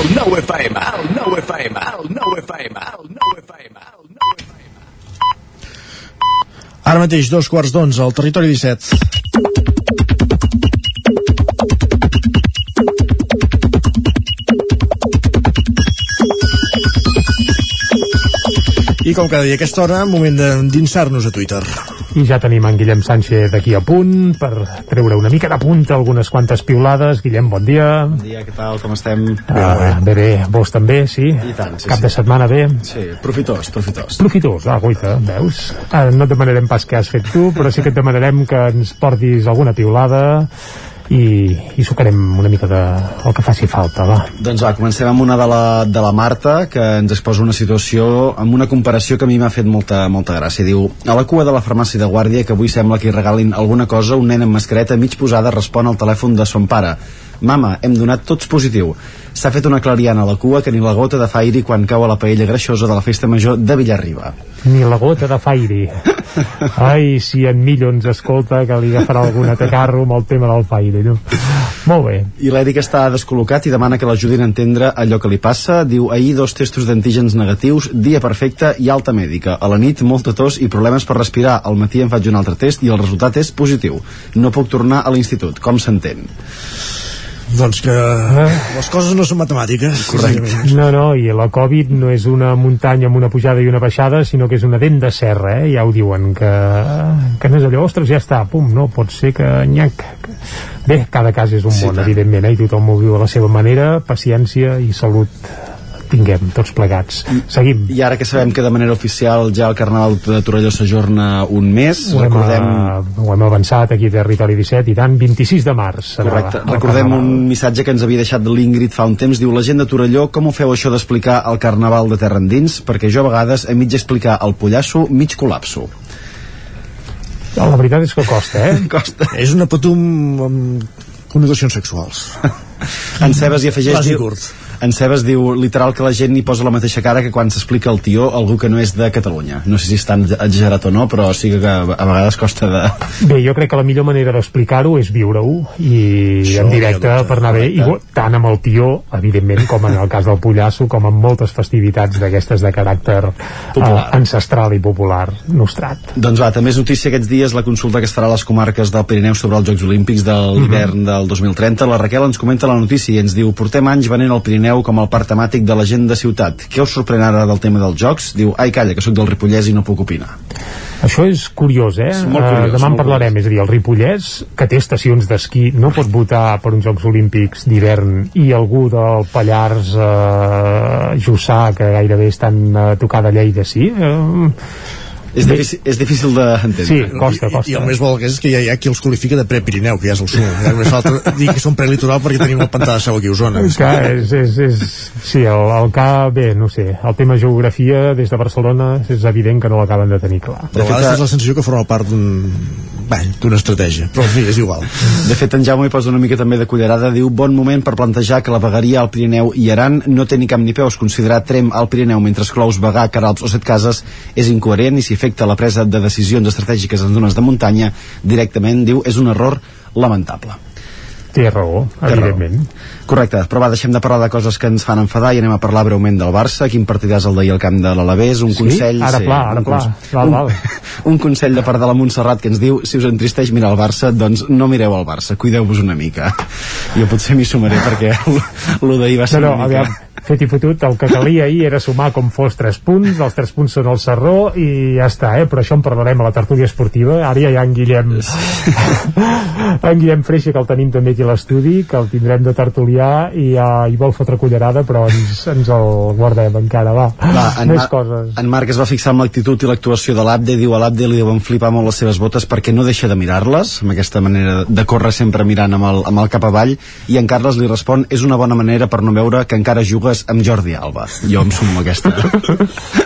Speaker 27: El nou FM, el nou FM, el nou FM, el nou FM.
Speaker 1: Ara mateix, dos quarts d'onze, al territori 17. I com cada dia aquesta hora, moment d'endinsar-nos a Twitter.
Speaker 3: I ja tenim en Guillem Sánchez aquí a punt per treure una mica de punta algunes quantes piulades. Guillem, bon dia.
Speaker 28: Bon dia, què tal, com estem?
Speaker 3: Uh, bé, bé, vos també, sí?
Speaker 28: I tant, sí,
Speaker 3: Cap
Speaker 28: sí.
Speaker 3: de setmana bé?
Speaker 28: Sí, profitós, profitós.
Speaker 3: Profitós, ah, guaita, veus? Uh, no et demanarem pas què has fet tu, però sí que et demanarem que ens portis alguna piulada i, i sucarem una mica de, el que faci falta, va.
Speaker 28: Doncs va, comencem amb una de la, de la Marta, que ens exposa una situació amb una comparació que a mi m'ha fet molta, molta gràcia. Diu, a la cua de la farmàcia de Guàrdia, que avui sembla que hi regalin alguna cosa, un nen amb mascareta mig posada respon al telèfon de son pare. Mama, hem donat tots positiu. S'ha fet una clariana a la cua que ni la gota de fairi quan cau a la paella greixosa de la festa major de Villarriba.
Speaker 3: Ni la gota de fairi. Ai, si en Millo ens escolta, que li agafarà algun atacarro amb el tema del fairi. No? Molt bé.
Speaker 28: I l'Eric està descol·locat i demana que l'ajudin a entendre allò que li passa. Diu, ahir dos testos d'antígens negatius, dia perfecte i alta mèdica. A la nit, molta tos i problemes per respirar. Al matí em faig un altre test i el resultat és positiu. No puc tornar a l'institut. Com s'entén?
Speaker 1: Doncs que les coses no són matemàtiques.
Speaker 28: Correcte.
Speaker 3: No, no, i la Covid no és una muntanya amb una pujada i una baixada, sinó que és una dent de serra, eh? Ja ho diuen, que, que no és allò, ostres, ja està, pum, no, pot ser que nyac. Bé, cada cas és un
Speaker 28: Sí,
Speaker 3: món,
Speaker 28: tant.
Speaker 3: evidentment, eh? i tothom ho viu a la seva manera, paciència i salut tinguem tots plegats. Seguim.
Speaker 28: I ara que sabem que de manera oficial ja el Carnaval de Torelló s'ajorna un mes,
Speaker 3: Ho hem,
Speaker 28: recordem...
Speaker 3: eh, ho hem avançat aquí a Territori 17 i tant, 26 de març
Speaker 28: Correcte.
Speaker 3: el
Speaker 28: Recordem
Speaker 3: Carnaval.
Speaker 28: un missatge que ens havia deixat l'Ingrid fa un temps. Diu, la gent de Torelló, com ho feu això d'explicar el Carnaval de Terra Endins? Perquè jo a vegades, a mig explicar el pollasso, mig col·lapso.
Speaker 3: La veritat és que costa, eh? [LAUGHS]
Speaker 28: costa.
Speaker 1: És una patum amb connotacions sexuals. [LAUGHS]
Speaker 28: En Cebes hi afegeix... Diu. En Cebes diu literal que la gent hi posa la mateixa cara que quan s'explica el tió algú que no és de Catalunya. No sé si és tan exagerat o no, però sí que a vegades costa de...
Speaker 3: Bé, jo crec que la millor manera d'explicar-ho és viure-ho i
Speaker 28: Això,
Speaker 3: en directe per anar bé, i tant amb el tió, evidentment, com en el cas del pollasso, com amb moltes festivitats d'aquestes de caràcter
Speaker 28: Popular.
Speaker 3: eh, ancestral i popular nostrat.
Speaker 28: Doncs va, també és notícia aquests dies la consulta que es farà a les comarques del Pirineu sobre els Jocs Olímpics de l'hivern del 2030. La Raquel ens comenta la notícia i ens diu portem anys venent el Pirineu com el parc temàtic de l'agenda ciutat. Què us sorprèn ara del tema dels jocs? Diu, ai calla, que sóc del Ripollès i no puc opinar.
Speaker 3: Això és curiós, eh?
Speaker 28: És molt curiós,
Speaker 3: Eh, demà en parlarem, és a dir, el Ripollès, que té estacions d'esquí, no pot votar per uns Jocs Olímpics d'hivern i algú del Pallars, eh, Jussà, que gairebé estan a tocar de Lleida, sí? Eh,
Speaker 28: És difícil, és difícil d'entendre.
Speaker 3: Sí, costa,
Speaker 1: I,
Speaker 3: costa.
Speaker 1: I el més bo que és que ja hi ha qui els qualifica de pre-Pirineu, que ja és el sud. Ja només falta dir que són prelitoral perquè tenim el pantà de Seu aquí a Osona.
Speaker 3: que és, és, és, sí, el, el que, bé, no sé, el tema geografia des de Barcelona és evident que no l'acaben de tenir clar.
Speaker 1: Però a vegades tens la sensació que forma part d'un bé, d'una estratègia, però en fi, és igual.
Speaker 28: De fet, en Jaume hi posa una mica també de cullerada. Diu, bon moment per plantejar que la vegueria al Pirineu i Aran no té ni cap ni peus. Considerar trem al Pirineu mentre exclous Bagà, Caralps o Setcases és incoherent i si afecta la presa de decisions estratègiques en zones de muntanya, directament, diu, és un error lamentable.
Speaker 3: Té raó, evidentment.
Speaker 28: Correcte, però va, deixem de parlar de coses que ens fan enfadar i anem a parlar breument del Barça. Quin partidàs el d'ahir al camp de l'Alavés? Un
Speaker 3: Sí?
Speaker 28: consell...
Speaker 3: Ara pla, ara
Speaker 28: un
Speaker 3: pla.
Speaker 28: cons-
Speaker 3: Val,
Speaker 28: un,
Speaker 3: val. [LAUGHS]
Speaker 28: un consell de part de la Montserrat que ens diu si us entristeix mirar el Barça, doncs no mireu el Barça, cuideu-vos una mica. Jo potser m'hi sumaré perquè [LAUGHS] el d'ahir va ser
Speaker 3: No, no,
Speaker 28: una mica...
Speaker 3: aviam, fet i fotut, el que calia ahir era sumar com fos 3 punts, els 3 punts són el Serró i ja està, eh? però això en parlarem a la tertúlia esportiva, ara ja hi ha en Guillem [LAUGHS] en Guillem Freixa que el tenim també aquí a l'estudi, que el tindrem de tertulià i ja hi vol fotre cullerada però ens, ens el guardem encara, va,
Speaker 28: Va, en,
Speaker 3: més
Speaker 28: Mar
Speaker 3: coses.
Speaker 28: en Marc es va fixar amb l'actitud i l'actuació de l'Abde. Diu a l'Abde li deuen flipar molt les seves botes perquè no deixa de mirar-les. Amb aquesta manera de córrer sempre mirant amb el, amb el cap avall. I en Carles li respon és una bona manera per no veure que encara jugues amb Jordi Alba jo em sumo a aquesta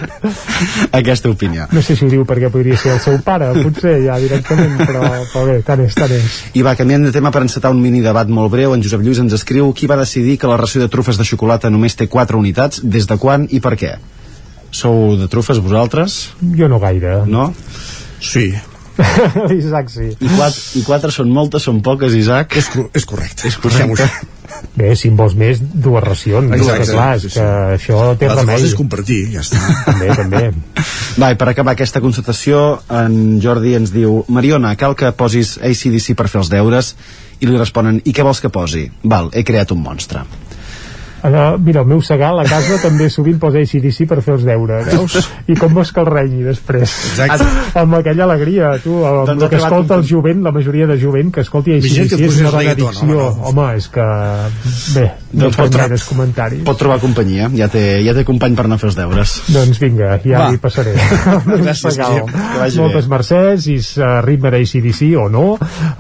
Speaker 28: [LAUGHS] aquesta opinió
Speaker 3: no sé si ho diu perquè podria ser el seu pare, [LAUGHS] potser ja directament, però, però bé, tant és, tant és.
Speaker 28: I va, canviant de tema per encetar un mini debat molt breu, en Josep Lluís ens escriu qui va decidir que la ració de trufes de xocolata només té 4 unitats, des de quan i per què? Sou de trufes vosaltres?
Speaker 3: Jo no gaire.
Speaker 28: No?
Speaker 1: Sí. [LAUGHS]
Speaker 3: L'Isaac sí.
Speaker 28: I quatre, I quatre són moltes, són poques, Isaac.
Speaker 1: És, és correcte.
Speaker 28: És correcte.
Speaker 3: Bé, si en vols més, dues racions.
Speaker 1: Exacte,
Speaker 3: que, clar,
Speaker 1: sí,
Speaker 3: és
Speaker 1: sí.
Speaker 3: que això té
Speaker 1: L'altra
Speaker 3: remei.
Speaker 1: cosa és compartir, ja està.
Speaker 3: També, també. [LAUGHS]
Speaker 28: Va, i per acabar aquesta constatació, en Jordi ens diu Mariona, cal que posis ACDC per fer els deures i li responen, i què vols que posi? Val, he creat un monstre.
Speaker 3: Allò, mira, el meu segal a casa també sovint posa ACDC per fer els deures. Veus? I com vols que el renyi després?
Speaker 1: Exacte.
Speaker 3: Amb aquella alegria, tu, amb
Speaker 28: Doncs
Speaker 3: el que escolta el jovent, la majoria de jovent que escolti ACDC és una benedicció.
Speaker 1: home, no.
Speaker 3: Home, és que... Bé, no
Speaker 28: Doncs
Speaker 3: pot més comentaris.
Speaker 28: Pot trobar companyia, ja té, ja té company per anar a fer els deures.
Speaker 3: Doncs vinga, ja
Speaker 28: Va.
Speaker 3: li passaré. [LAUGHS]
Speaker 28: Gràcies, Guillem, que vagi
Speaker 3: Moltes
Speaker 28: bé.
Speaker 3: mercès, i uh, ritme d'ACDC o no,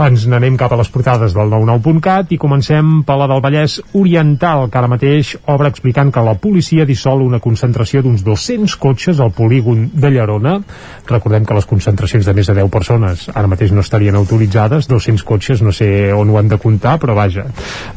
Speaker 3: ens n'anem cap a les portades del 99.cat i comencem per la del Vallès Oriental, que ara mateix obre explicant que la policia dissol una concentració d'uns 200 cotxes al polígon de Llerona. Recordem que les concentracions de més de 10 persones ara mateix no estarien autoritzades, 200 cotxes, no sé on ho han de comptar, però vaja.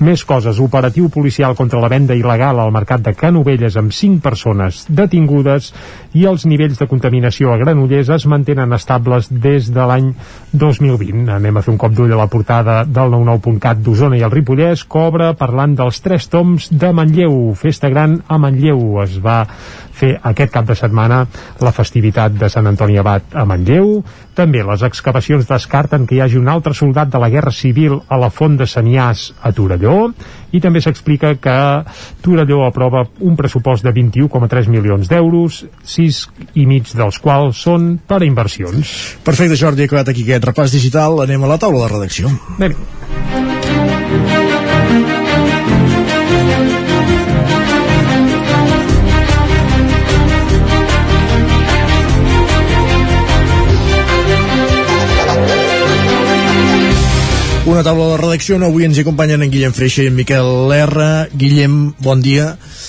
Speaker 3: Més coses, operatiu policial contra la venda il·legal al mercat de Canovelles amb 5 persones detingudes i els nivells de contaminació a Granollers es mantenen estables des de l'any 2020. Anem a fer un cop d'ull a la portada del 99.cat d'Osona i el Ripollès, obre parlant dels tres toms de Manlleu. Festa gran a Manlleu. Es va fer aquest cap de setmana la festivitat de Sant Antoni Abat a Manlleu. També les excavacions descarten que hi hagi un altre soldat de la Guerra Civil a la Font de Saniàs a Torelló i també s'explica que Torelló aprova un pressupost de 21,3 milions d'euros, 6 i mig dels quals són per a inversions.
Speaker 1: Perfecte, Jordi, acabat aquí aquest repàs digital. Anem a la taula de redacció.
Speaker 3: Anem.
Speaker 1: Una taula de redacció on avui ens hi acompanyen en Guillem Freixa i en Miquel R. Guillem, bon dia.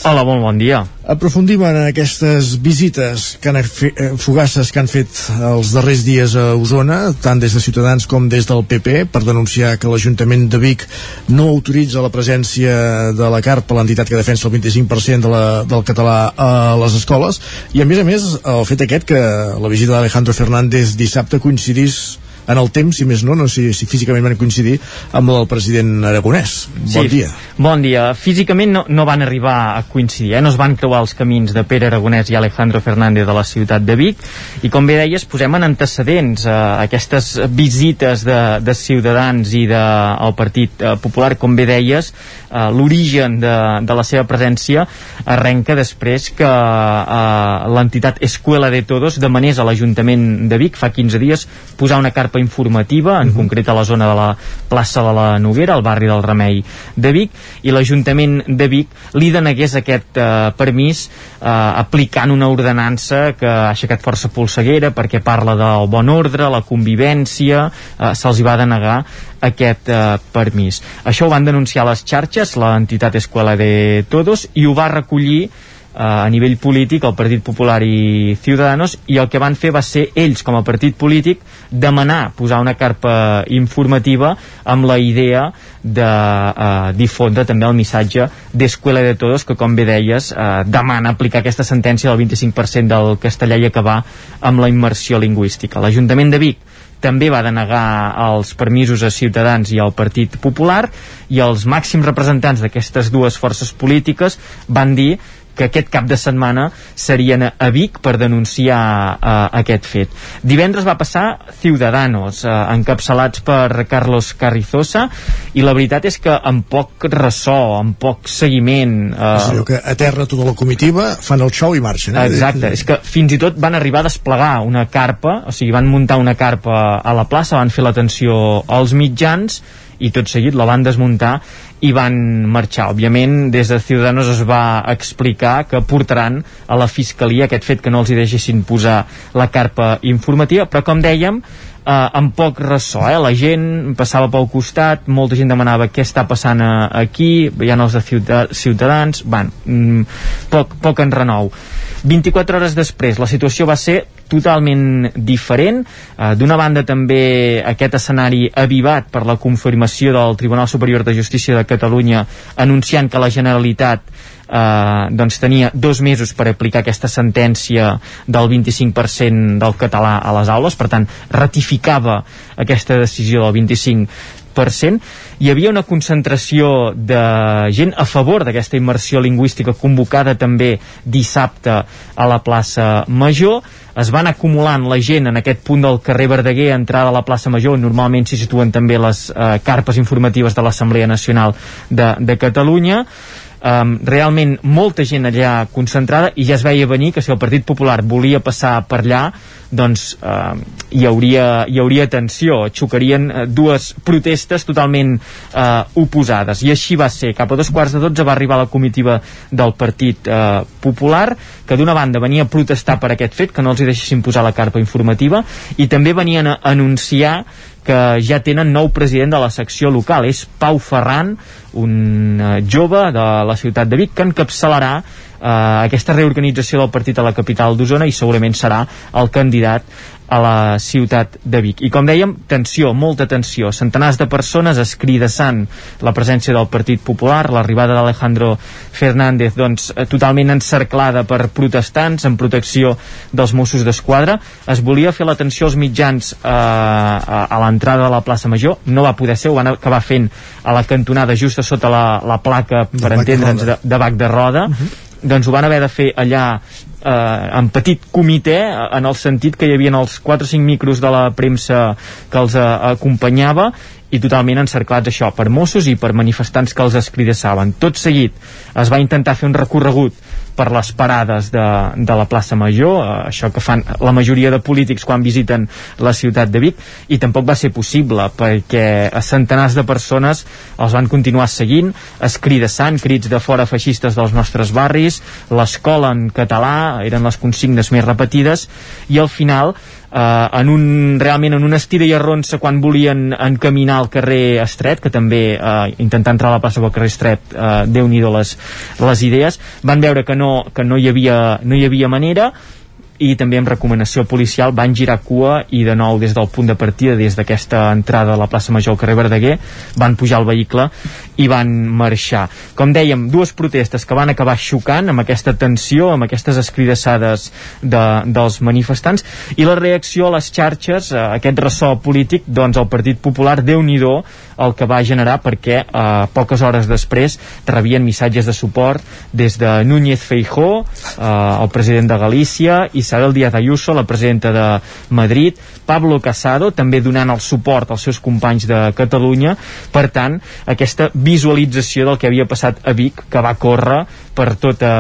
Speaker 29: Hola, molt bon dia.
Speaker 1: Aprofundim en aquestes visites que han fe, eh, fugasses que han fet els darrers dies a Osona, tant des de Ciutadans com des del PP, per denunciar que l'Ajuntament de Vic no autoritza la presència de la CARP, l'entitat que defensa el 25% de la, del català a les escoles, i a més a més el fet aquest que la visita d'Alejandro Fernández dissabte coincidís en el temps, si més no, no sé si físicament van coincidir amb el president aragonès. Bon
Speaker 29: Sí,
Speaker 1: dia.
Speaker 29: Bon dia. Físicament no, no van arribar a coincidir, eh? no es van creuar els camins de Pere Aragonès i Alejandro Fernández de la ciutat de Vic i com bé deies, posem en antecedents eh, aquestes visites de, de Ciutadans i del de, Partit eh, Popular, com bé deies, eh, l'origen de, de la seva presència arrenca després que eh, l'entitat Escuela de Todos demanés a l'Ajuntament de Vic fa 15 dies posar una carpa informativa, en concret a la zona de la plaça de la Noguera, al barri del Remei de Vic, i l'Ajuntament de Vic li denegués aquest eh, permís eh, aplicant una ordenança que ha aixecat força polseguera perquè parla del bon ordre, la convivència, eh, se'ls hi va denegar aquest eh, permís. Això ho van denunciar les xarxes, l'entitat Escuela de Todos, i ho va recollir a nivell polític el Partit Popular i Ciudadanos i el que van fer va ser ells com a partit polític demanar posar una carpa informativa amb la idea de eh, difondre també el missatge d'Escuela de Todos que com bé deies eh, demana aplicar aquesta sentència del 25% del castellà i acabar amb la immersió lingüística. L'Ajuntament de Vic també va denegar els permisos a Ciutadans i al Partit Popular i els màxims representants d'aquestes dues forces polítiques van dir que aquest cap de setmana serien a Vic per denunciar uh, aquest fet. Divendres va passar Ciudadanos, uh, encapçalats per Carlos Carrizosa, i la veritat és que amb poc ressò, amb poc seguiment...
Speaker 1: És allò que aterra tota la comitiva, fan el show i marxen. Eh?
Speaker 29: Exacte, és que fins i tot van arribar a desplegar una carpa, o sigui, van muntar una carpa a la plaça, van fer l'atenció als mitjans i tot seguit la van desmuntar i van marxar. Òbviament, des de Ciudadanos es va explicar que portaran a la Fiscalia aquest fet que no els hi deixessin posar la carpa informativa, però com dèiem, eh, amb poc ressò, eh? la gent passava pel costat, molta gent demanava què està passant a, aquí, hi ha els de Ciuta- Ciutadans, bueno, mm, poc, poc en renou. 24 hores després, la situació va ser totalment diferent. Eh, D'una banda també aquest escenari avivat per la confirmació del Tribunal Superior de Justícia de Catalunya anunciant que la Generalitat eh, doncs tenia dos mesos per aplicar aquesta sentència del 25% del català a les aules, per tant ratificava aquesta decisió del 25 hi havia una concentració de gent a favor d'aquesta immersió lingüística convocada també dissabte a la plaça Major. Es van acumulant la gent en aquest punt del carrer Verdaguer, entrada a la plaça Major, on normalment s'hi situen també les eh, carpes informatives de l'Assemblea Nacional de, de Catalunya um, realment molta gent allà concentrada i ja es veia venir que si el Partit Popular volia passar per allà doncs uh, hi, hauria, hi hauria tensió, xocarien uh, dues protestes totalment uh, oposades. I així va ser, cap a dos quarts de dotze va arribar la comitiva del Partit uh, Popular que d'una banda venia a protestar per aquest fet, que no els hi deixessin posar la carpa informativa i també venien a anunciar que ja tenen nou president de la secció local. És Pau Ferran, un uh, jove de la ciutat de Vic, que encapçalarà eh, aquesta reorganització del partit a la capital d'Osona i segurament serà el candidat a la ciutat de Vic. I com dèiem, tensió, molta tensió. Centenars de persones escridassant la presència del Partit Popular, l'arribada d'Alejandro Fernández doncs, eh, totalment encerclada per protestants en protecció dels Mossos d'Esquadra. Es volia fer l'atenció als mitjans eh, a, a l'entrada de la plaça Major, no va poder ser, ho van acabar fent a la cantonada justa sota la, la placa, per entendre'ns, de, de bac de roda, uh -huh doncs ho van haver de fer allà eh, en petit comitè en el sentit que hi havia els 4 o 5 micros de la premsa que els eh, acompanyava i totalment encerclats això per Mossos i per manifestants que els escridassaven. Tot seguit es va intentar fer un recorregut per les parades de, de la plaça Major, eh, això que fan la majoria de polítics quan visiten la ciutat de Vic, i tampoc va ser possible perquè centenars de persones els van continuar seguint, escridassant crits de fora feixistes dels nostres barris, l'escola en català, eren les consignes més repetides, i al final eh, en un, realment en una estira i arronsa quan volien encaminar al carrer Estret, que també eh, intentar entrar a la plaça del carrer Estret, eh, déu-n'hi-do les, les idees, van veure que no, que no hi havia, no hi havia manera i també amb recomanació policial van girar cua i de nou des del punt de partida des d'aquesta entrada a la plaça Major al carrer Verdaguer van pujar al vehicle i van marxar. Com dèiem, dues protestes que van acabar xocant amb aquesta tensió, amb aquestes escridassades de, dels manifestants i la reacció a les xarxes, a aquest ressò polític, doncs el Partit Popular, déu nhi el que va generar perquè eh, poques hores després rebien missatges de suport des de Núñez Feijó, eh, el president de Galícia, Isabel Díaz Ayuso, la presidenta de Madrid, Pablo Casado, també donant el suport als seus companys de Catalunya. Per tant, aquesta visualització del que havia passat a Vic, que va córrer per tota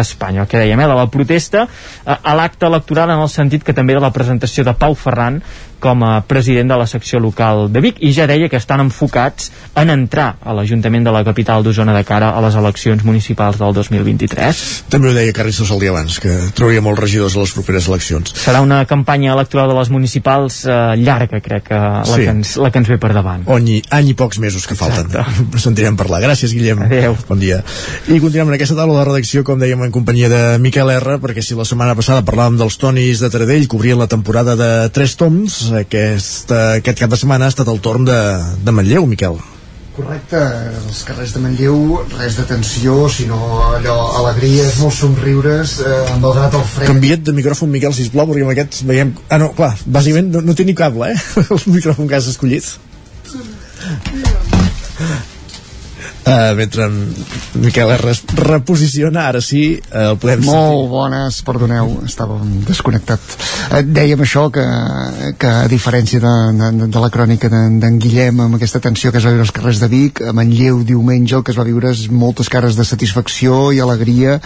Speaker 29: Espanya. El que dèiem, eh, de la protesta a l'acte electoral en el sentit que també de la presentació de Pau Ferran com a president de la secció local de Vic i ja deia que estan enfocats en entrar a l'Ajuntament de la capital d'Osona de cara a les eleccions municipals del 2023.
Speaker 1: També ho deia Carriços el dia abans, que trauria molts regidors a les properes eleccions.
Speaker 29: Serà una campanya electoral de les municipals eh, llarga, crec, que la, sí. que ens, la que ens ve per davant.
Speaker 1: Any, any i pocs mesos que falten. Exacte. Sentirem parlar. Gràcies, Guillem.
Speaker 29: Adéu.
Speaker 1: Bon dia. I continuem en aquesta taula de redacció, com dèiem, en companyia de Miquel R, perquè si la setmana passada parlàvem dels tonis de Taradell, cobrien la temporada de tres toms, aquest, aquest cap de setmana ha estat el torn de, de Manlleu, Miquel.
Speaker 30: Correcte, els carrers de Manlleu, res de tensió, sinó allò, alegries, molts somriures, eh, amb el fred.
Speaker 1: Canvia't de micròfon, Miquel, sisplau, perquè amb aquests veiem... Ah, no, clar, bàsicament no, no té ni cable, eh? [LAUGHS] El micròfon que has escollit. Uh, mentre en Miquel es reposiciona, ara sí, uh, el podem
Speaker 30: Molt sentir. bones, perdoneu, estàvem desconnectat. Uh, dèiem això, que, que a diferència de, de, de la crònica d'en de, Guillem, amb aquesta tensió que es va viure als carrers de Vic, a Manlleu diumenge el que es va viure és moltes cares de satisfacció i alegria.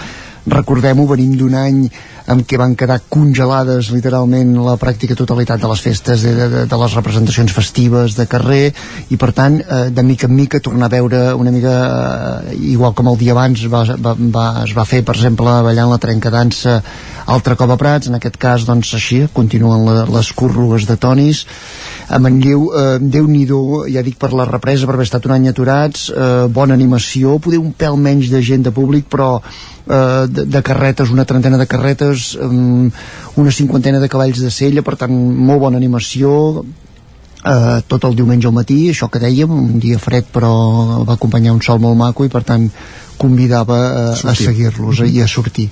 Speaker 30: Recordem-ho, venim d'un any en què van quedar congelades literalment la pràctica totalitat de les festes, de, de, de les representacions festives de carrer, i per tant, eh, de mica en mica, tornar a veure una mica, eh, igual com el dia abans va, va, va, es va fer, per exemple, ballant la trencadansa altre cop a Prats, en aquest cas doncs així, continuen la, les cúrrugues de tonis. A Manlleu, eh, déu nhi ja dic per la represa, per haver estat un any aturats eh, bona animació, poder un pèl menys de gent de públic, però eh, de, de carretes, una trentena de carretes eh, una cinquantena de cavalls de sella per tant molt bona animació eh, tot el diumenge al matí, això que dèiem, un dia fred però va acompanyar un sol molt maco i per tant convidava a, a seguir-los i a sortir.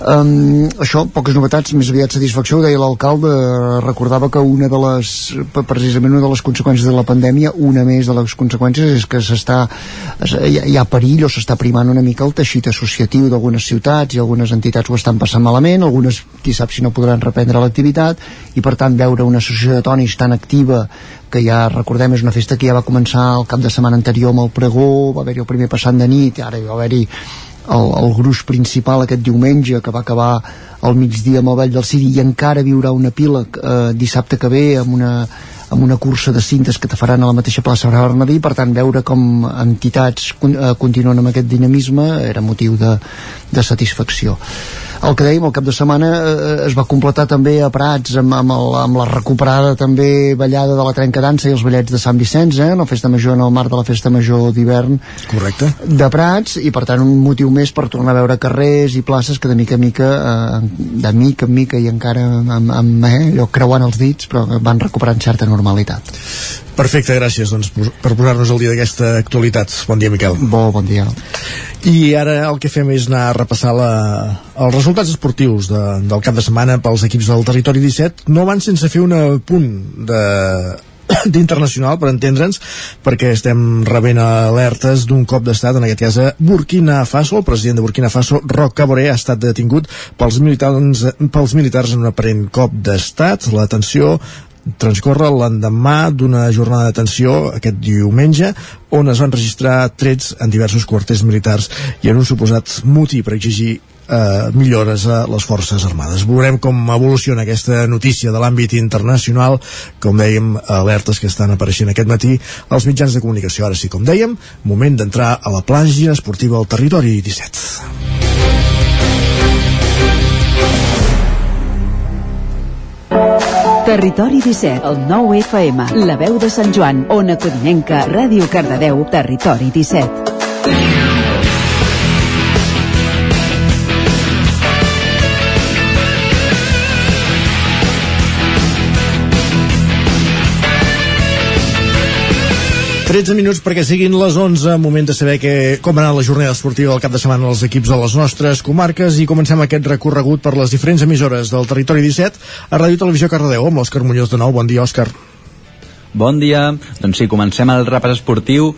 Speaker 30: Um, això, poques novetats més aviat satisfacció, ho deia l'alcalde recordava que una de les precisament una de les conseqüències de la pandèmia una més de les conseqüències és que s'està hi, hi ha perill o s'està primant una mica el teixit associatiu d'algunes ciutats i algunes entitats ho estan passant malament algunes qui sap si no podran reprendre l'activitat i per tant veure una associació de tonis tan activa que ja recordem és una festa que ja va començar el cap de setmana anterior amb el pregó, va haver-hi el primer passant de nit, ara hi va haver-hi el, el gruix principal aquest diumenge que va acabar al migdia amb el Vall del Ciri i encara viurà una pila eh, dissabte que ve amb una, amb una cursa de cintes que te faran a la mateixa plaça Bernadí, per tant veure com entitats eh, continuen amb aquest dinamisme era motiu de, de satisfacció el que dèiem, el cap de setmana eh, es va completar també a Prats amb, amb, el, amb la recuperada també ballada de la trenca dansa i els ballets de Sant Vicenç, eh, la festa major en el marc de la festa major d'hivern
Speaker 1: correcte
Speaker 30: de Prats i per tant un motiu més per tornar a veure carrers i places que de mica en mica eh, de mica en mica i encara amb, amb eh, allò creuant els dits però van recuperant certa normalitat
Speaker 1: Perfecte, gràcies doncs, per posar-nos al dia d'aquesta actualitat. Bon dia, Miquel.
Speaker 30: Bo, bon dia.
Speaker 1: I ara el que fem és anar a repassar la, els resultats esportius de, del cap de setmana pels equips del territori 17. No van sense fer un punt de [COUGHS] d'internacional, per entendre'ns, perquè estem rebent alertes d'un cop d'estat, en aquest cas a Burkina Faso. El president de Burkina Faso, Roc Caboré, ha estat detingut pels militars, pels militars en un aparent cop d'estat. La tensió transcorre l'endemà d'una jornada d'atenció aquest diumenge on es van registrar trets en diversos quarters militars i en un suposat muti per exigir eh, millores a les forces armades. Veurem com evoluciona aquesta notícia de l'àmbit internacional, com dèiem, alertes que estan apareixent aquest matí als mitjans de comunicació. Ara sí, com dèiem, moment d'entrar a la plàgia esportiva al territori 17.
Speaker 13: Territori 17, el 9 FM, la veu de Sant Joan, Ona Codinenca, Ràdio Cardedeu, Territori 17.
Speaker 1: 13 minuts perquè siguin les 11, moment de saber que, com ha anat la jornada esportiva del cap de setmana als equips de les nostres comarques i comencem aquest recorregut per les diferents emissores del territori 17 a Ràdio Televisió Cardedeu amb l'Òscar Muñoz de nou. Bon dia, Òscar.
Speaker 24: Bon dia. Doncs sí, comencem el repàs esportiu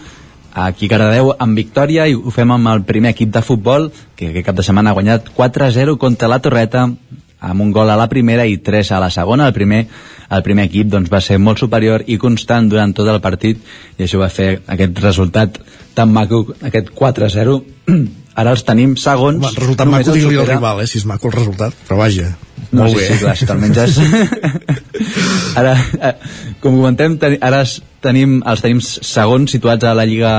Speaker 24: aquí a Cardedeu amb victòria i ho fem amb el primer equip de futbol que aquest cap de setmana ha guanyat 4-0 contra la Torreta amb un gol a la primera i 3 a la segona. El primer, el primer equip doncs, va ser molt superior i constant durant tot el partit i això va fer aquest resultat tan maco, aquest 4-0. [CLEARS THROAT] Ara els tenim segons.
Speaker 1: Home, el resultat maco digui supera... al rival, eh, si és maco el resultat, però vaja.
Speaker 24: No, molt sí, bé. sí, clar, que almenys és... ara, eh, com comentem, ara tenim, els tenim segons situats a la Lliga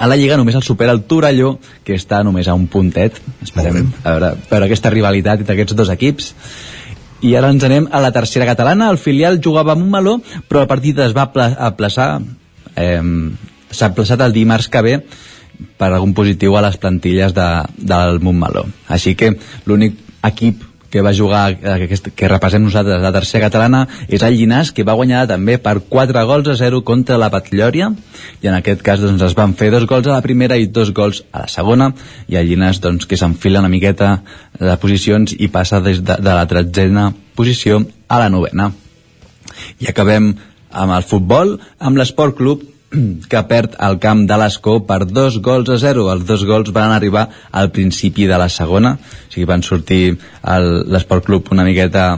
Speaker 24: a la Lliga només el supera el Torelló, que està només a un puntet. Esperem a veure, a veure aquesta rivalitat entre aquests dos equips. I ara ens anem a la tercera catalana. El filial jugava amb un meló, però el partit es va aplaçar, eh, s'ha aplaçat el dimarts que ve per algun positiu a les plantilles de, del Montmeló. Així que l'únic equip que va jugar, eh, que, que repassem nosaltres, la tercera catalana, és el Llinàs, que va guanyar també per 4 gols a 0 contra la Batllòria, i en aquest cas doncs, es van fer dos gols a la primera i dos gols a la segona, i el Llinàs doncs, que s'enfila una miqueta de posicions i passa des de, de la tretzena posició a la novena. I acabem amb el futbol, amb l'Esport Club, [CLEARS THROAT] que perd el camp de l'Escó per dos gols a zero. Els dos gols van arribar al principi de la segona, o sigui, van sortir l'Esport Club una miqueta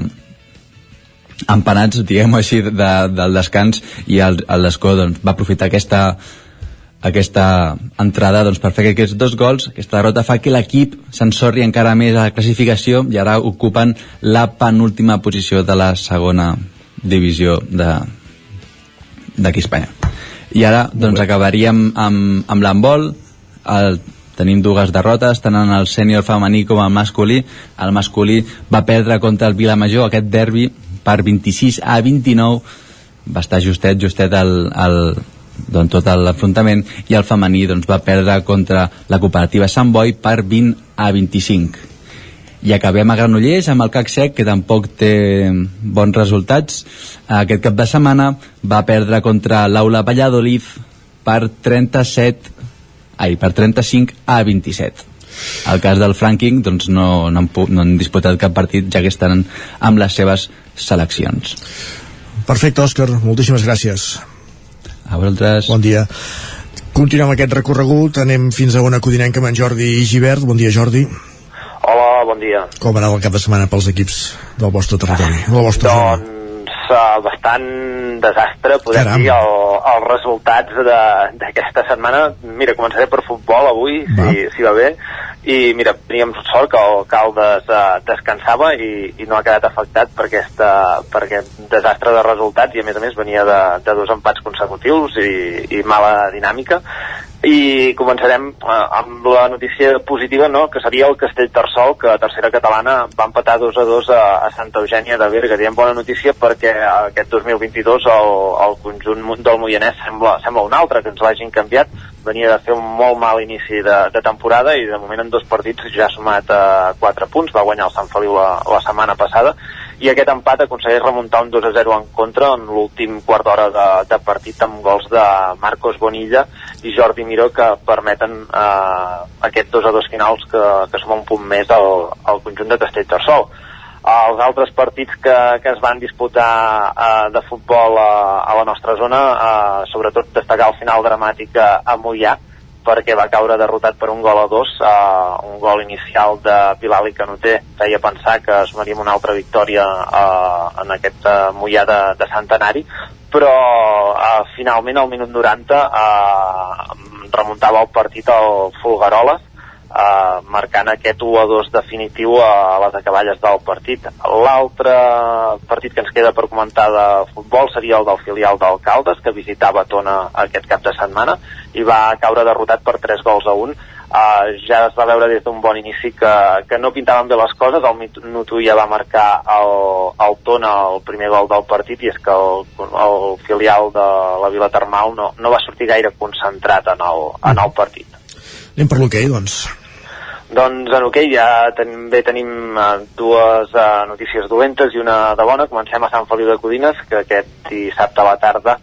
Speaker 24: empanats, diguem així, de, del descans i l'Escó doncs, va aprofitar aquesta aquesta entrada doncs, per fer aquests dos gols, aquesta derrota fa que l'equip s'ensorri encara més a la classificació i ara ocupen la penúltima posició de la segona divisió d'aquí Espanya. I ara doncs, acabaríem amb, amb l'handbol. El tenim dues derrotes, tant en el sènior femení com el masculí. El masculí va perdre contra el Vilamajor aquest derbi per 26 a 29, va estar justet, justet el, el, doncs, tot l'enfrontament i el femení doncs, va perdre contra la cooperativa Sant Boi per 20 a 25 i acabem a Granollers amb el CAC Sec que tampoc té bons resultats. Aquest cap de setmana va perdre contra l'Aula Valladolid per 37 ai, per 35 a 27 el cas del Franking doncs no, no, han, no han disputat cap partit ja que estan amb les seves seleccions.
Speaker 1: Perfecte, Òscar, moltíssimes gràcies.
Speaker 24: A vosaltres.
Speaker 1: Bon dia. Continuem aquest recorregut, anem fins a una codinenca amb en Jordi Givert. Bon dia, Jordi.
Speaker 31: Hola, bon dia.
Speaker 1: Com anava el cap de setmana pels equips del vostre territori, de la vostra zona?
Speaker 31: Doncs uh, bastant desastre, podem
Speaker 1: Caram.
Speaker 31: dir, el, els resultats d'aquesta setmana. Mira, començaré per futbol avui,
Speaker 1: Va.
Speaker 31: si, si va bé. I mira, teníem sort que el Caldes uh, descansava i, i no ha quedat afectat per, aquesta, per aquest desastre de resultats i a més a més venia de, de dos empats consecutius i, i mala dinàmica i començarem eh, amb la notícia positiva, no?, que seria el Castell Tarsol, que a tercera catalana va empatar 2 a 2 a, a Santa Eugènia de Berga. Diem bona notícia perquè aquest 2022 el, el conjunt del Moianès sembla, sembla un altre, que ens l'hagin canviat. Venia de fer un molt mal inici de, de temporada i de moment en dos partits ja ha sumat a 4 punts, va guanyar el Sant Feliu la, la setmana passada i aquest empat aconsegueix remuntar un 2 a 0 en contra en l'últim quart d'hora de, de partit amb gols de Marcos Bonilla i Jordi Miró que permeten eh, aquests 2 a 2 finals que, que suma un punt més al, al conjunt de Castellterçol. Els altres partits que, que es van disputar eh, de futbol a, a la nostra zona, eh, sobretot destacar el final dramàtic a, a Mollà, perquè va caure derrotat per un gol a dos uh, un gol inicial de Pilali Canoter feia pensar que es faríem una altra victòria uh, en aquest uh, Mollà de, de Centenari però uh, finalment al minut 90 uh, remuntava el partit al Fulgaroles uh, marcant aquest 1 a 2 definitiu a les acaballes del partit. L'altre partit que ens queda per comentar de futbol seria el del filial d'Alcaldes, que visitava Tona aquest cap de setmana i va caure derrotat per 3 gols a 1. Uh, ja es va veure des d'un bon inici que, que no pintaven bé les coses, el Minuto ja va marcar el, el Tona el primer gol del partit i és que el, el filial de la Vila Termal no, no va sortir gaire concentrat en el, en el partit.
Speaker 1: Anem per l'hoquei, doncs.
Speaker 31: Doncs en hoquei ja també tenim uh, dues uh, notícies dolentes i una de bona. Comencem a Sant Feliu de Codines, que aquest dissabte a la tarda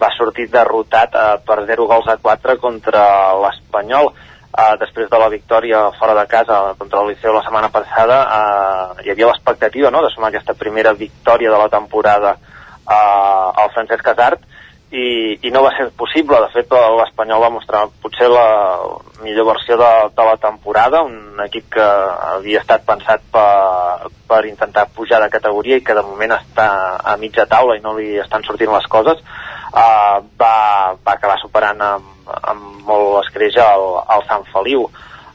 Speaker 31: va sortir derrotat uh, per 0 gols a 4 contra l'Espanyol. Uh, després de la victòria fora de casa contra el Liceu la setmana passada, uh, hi havia l'expectativa no?, de sumar aquesta primera victòria de la temporada uh, al Francesc Casart, i, i no va ser possible, de fet l'Espanyol va mostrar potser la millor versió de, de la temporada, un equip que havia estat pensat per, per intentar pujar de categoria i que de moment està a mitja taula i no li estan sortint les coses, uh, va, va acabar superant amb, amb molt escreix el, el Sant Feliu.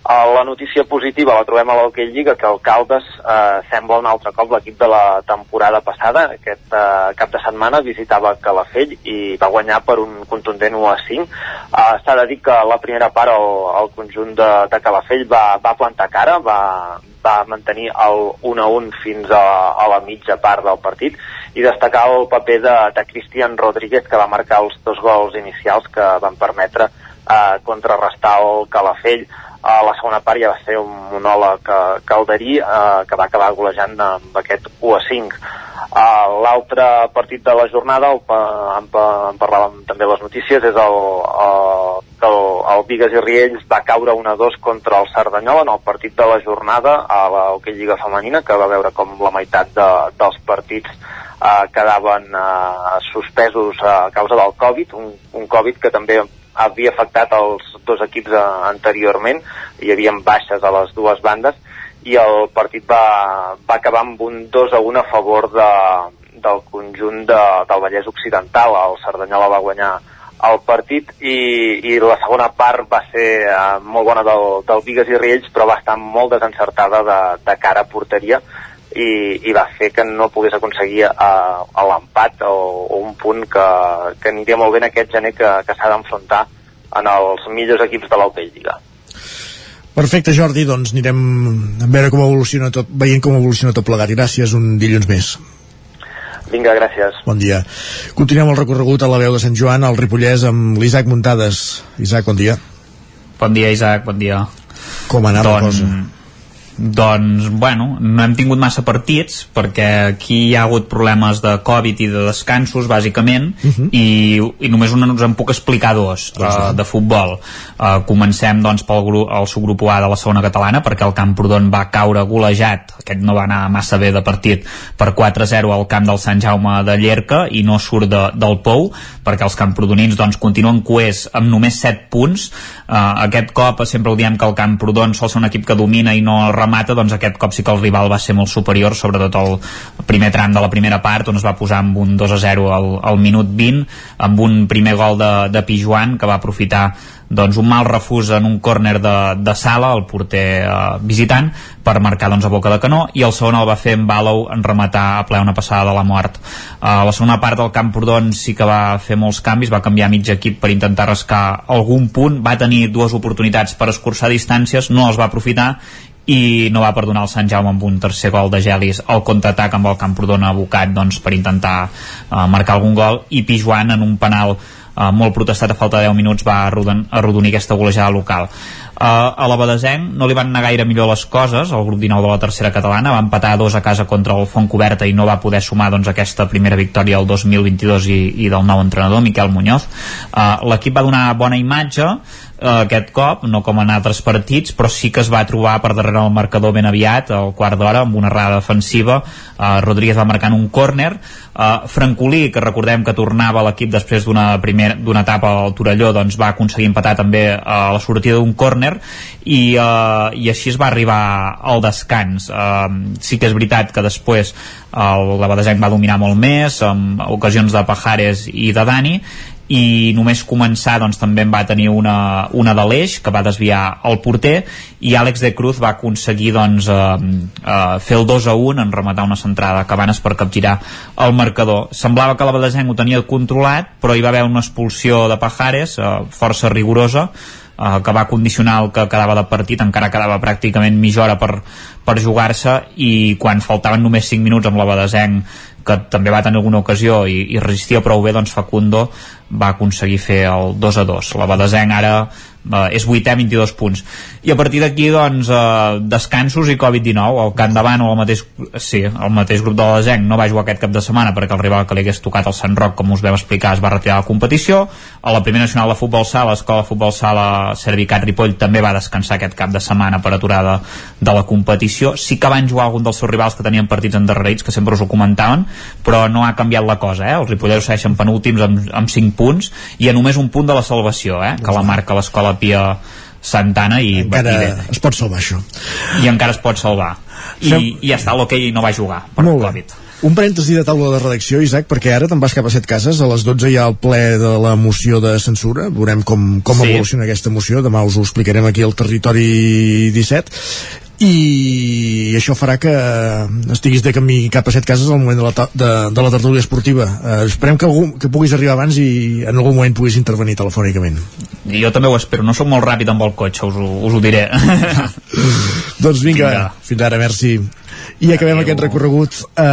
Speaker 31: Uh, la notícia positiva la trobem a l'Hockey Lliga, que el Caldes uh, sembla un altre cop l'equip de la temporada passada. Aquest uh, cap de setmana visitava Calafell i va guanyar per un contundent 1 a 5. Uh, S'ha de dir que la primera part el, el conjunt de, de Calafell va, va plantar cara, va, va mantenir el 1 a 1 fins a, a la mitja part del partit i destacar el paper de, de Cristian Rodríguez que va marcar els dos gols inicials que van permetre eh, contrarrestar el Calafell a la segona part ja va ser un monòleg eh, calderí eh, que va acabar golejant amb aquest 1 a 5 uh, l'altre partit de la jornada el, en, en parlàvem també les notícies és el, el, que el, el Vigues i Riells va caure 1 a 2 contra el Cerdanyola en el partit de la jornada a la Hockey Lliga Femenina que va veure com la meitat de, dels partits eh, quedaven eh, suspesos a causa del Covid, un, un Covid que també havia afectat els dos equips eh, anteriorment, hi havia baixes a les dues bandes, i el partit va, va acabar amb un 2 a 1 a favor de, del conjunt de, del Vallès Occidental. El Cerdanyola va guanyar el partit i, i la segona part va ser eh, molt bona del, del Vigues i Riells, però va estar molt desencertada de, de cara a porteria i, i va fer que no pogués aconseguir uh, l'empat o, o un punt que, que aniria molt bé en aquest gener que, que s'ha d'enfrontar en els millors equips de l'Hockey Lliga.
Speaker 1: Perfecte, Jordi, doncs anirem a veure com evoluciona tot, veient com evoluciona tot plegat. Gràcies, un dilluns més.
Speaker 31: Vinga, gràcies.
Speaker 1: Bon dia. Continuem el recorregut a la veu de Sant Joan, al Ripollès, amb l'Isaac Muntades. Isaac, bon dia.
Speaker 8: Bon dia, Isaac, bon dia.
Speaker 1: Com ha anat la cosa?
Speaker 8: Doncs, bueno, no hem tingut massa partits perquè aquí hi ha hagut problemes de Covid i de descansos, bàsicament, uh -huh. i, i només un us en puc explicar dos uh, de futbol. Uh, comencem, doncs, pel grup, el subgrup A de la segona catalana, perquè el Camprodon va caure golejat, aquest no va anar massa bé de partit, per 4-0 al camp del Sant Jaume de Llerca i no surt de, del Pou, perquè els camprodonins doncs, continuen coers amb només 7 punts. Uh, aquest cop sempre ho diem que el Camprodon sol ser un equip que domina i no remata, doncs aquest cop sí que el rival va ser molt superior, sobretot el primer tram de la primera part, on es va posar amb un 2 a 0 al, al minut 20, amb un primer gol de, de Pijuan, que va aprofitar doncs, un mal refús en un córner de, de sala, el porter eh, visitant, per marcar doncs, a boca de canó, i el segon el va fer en Balou en rematar a ple una passada de la mort. Eh, a la segona part del Camprodon sí que va fer molts canvis, va canviar mig equip per intentar rascar algun punt, va tenir dues oportunitats per escurçar distàncies, no els va aprofitar, i no va perdonar el Sant Jaume amb un tercer gol de Gelis al contraatac amb el Camprodon abocat doncs, per intentar uh, marcar algun gol. I Pijuan en un penal uh, molt protestat a falta de 10 minuts va arrodonir aquesta golejada local. Uh, a la Badesenc no li van anar gaire millor les coses, el grup 19 de la tercera catalana va empatar dos a casa contra el Font Coberta i no va poder sumar doncs, aquesta primera victòria el 2022 i, i del nou entrenador, Miquel Muñoz. Uh, L'equip va donar bona imatge, aquest cop, no com en altres partits, però sí que es va trobar per darrere el marcador ben aviat, al quart d'hora, amb una errada defensiva. Uh, Rodríguez va marcar un córner. Uh, Francolí, que recordem que tornava a l'equip després d'una d'una etapa al Torelló, doncs va aconseguir empatar també a la sortida d'un córner i, uh, i així es va arribar al descans uh, sí que és veritat que després el, la Badesenc va dominar molt més amb ocasions de Pajares i de Dani i només començar doncs, també en va tenir una, una de l'eix que va desviar el porter i Àlex de Cruz va aconseguir doncs, eh, eh, fer el 2 a 1 en rematar una centrada a Cabanes per capgirar el marcador. Semblava que la Badesenc ho tenia controlat però hi va haver una expulsió de Pajares eh, força rigorosa eh, que va condicionar el que quedava de partit, encara quedava pràcticament mitja hora per, per jugar-se i quan faltaven només 5 minuts amb la Badesenc que també va tenir alguna ocasió i, i resistia prou bé, doncs Facundo va aconseguir fer el 2 a 2. La Badesenc ara eh, és vuitè 22 punts. I a partir d'aquí doncs eh, descansos i Covid-19 el Can Davant o el mateix, sí, el mateix grup de la Zenc no va jugar aquest cap de setmana perquè el rival que li hagués tocat el Sant Roc com us vam explicar es va retirar la competició. A la primera nacional de futbol sala l'escola de futbol sala Servicat Ripoll també va descansar aquest cap de setmana per aturada de la competició. Sí que van jugar algun dels seus rivals que tenien partits endarrerits que sempre us ho comentaven però no ha canviat la cosa eh? els ripolleros segueixen penúltims amb, amb 5 punts i a només un punt de la salvació eh? que la marca l'escola Pia Santana i,
Speaker 1: encara
Speaker 8: i
Speaker 1: es pot salvar això.
Speaker 8: I encara es pot salvar. I,
Speaker 1: Fem...
Speaker 8: i ja està, l'hoquei no va jugar per
Speaker 1: Molt
Speaker 8: Covid.
Speaker 1: Un parèntesi de taula de redacció, Isaac, perquè ara te'n vas cap a set cases, a les 12 hi ha el ple de la moció de censura, veurem com, com sí. evoluciona aquesta moció, demà us ho explicarem aquí al Territori 17, i això farà que estiguis de camí cap a set cases al moment de la, de, de la tertúlia esportiva. Eh, esperem que, algú, que puguis arribar abans i en algun moment puguis intervenir telefònicament.
Speaker 8: Jo també ho espero, no sóc molt ràpid amb el cotxe us ho, us ho diré. [LAUGHS]
Speaker 1: Doncs vinga, vinga, fins ara, merci i acabem Adeu. aquest recorregut eh,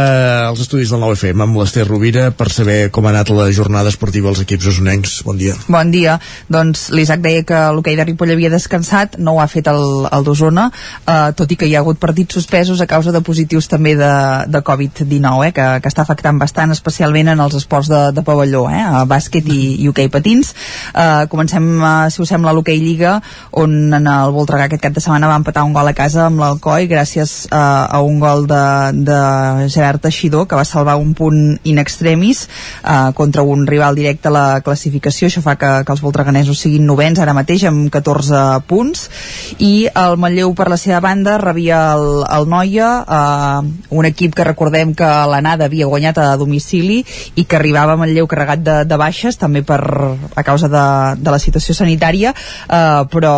Speaker 1: als estudis del 9FM amb l'Ester Rovira per saber com ha anat la jornada esportiva als equips osonencs. Bon dia.
Speaker 32: Bon dia. Doncs l'Isaac deia que l'hoquei de Ripoll havia descansat, no ho ha fet el, el d'Osona, eh, tot i que hi ha hagut partits suspesos a causa de positius també de, de Covid-19, eh, que, que està afectant bastant, especialment en els esports de, de pavelló, eh, a bàsquet i, i hoquei patins. Eh, comencem, eh, si us sembla, l'hoquei Lliga, on en el Voltregà aquest cap de setmana va empatar un gol a casa amb l'Alcoi gràcies eh, a un gol de, de Gerard Teixidor que va salvar un punt in extremis eh, contra un rival directe a la classificació. Això fa que, que els voltreganesos siguin novens ara mateix amb 14 punts. I el Manlleu per la seva banda rebia el, el Noia eh, un equip que recordem que l'anada havia guanyat a domicili i que arribava a Manlleu carregat de, de baixes també per, a causa de, de la situació sanitària. Eh, però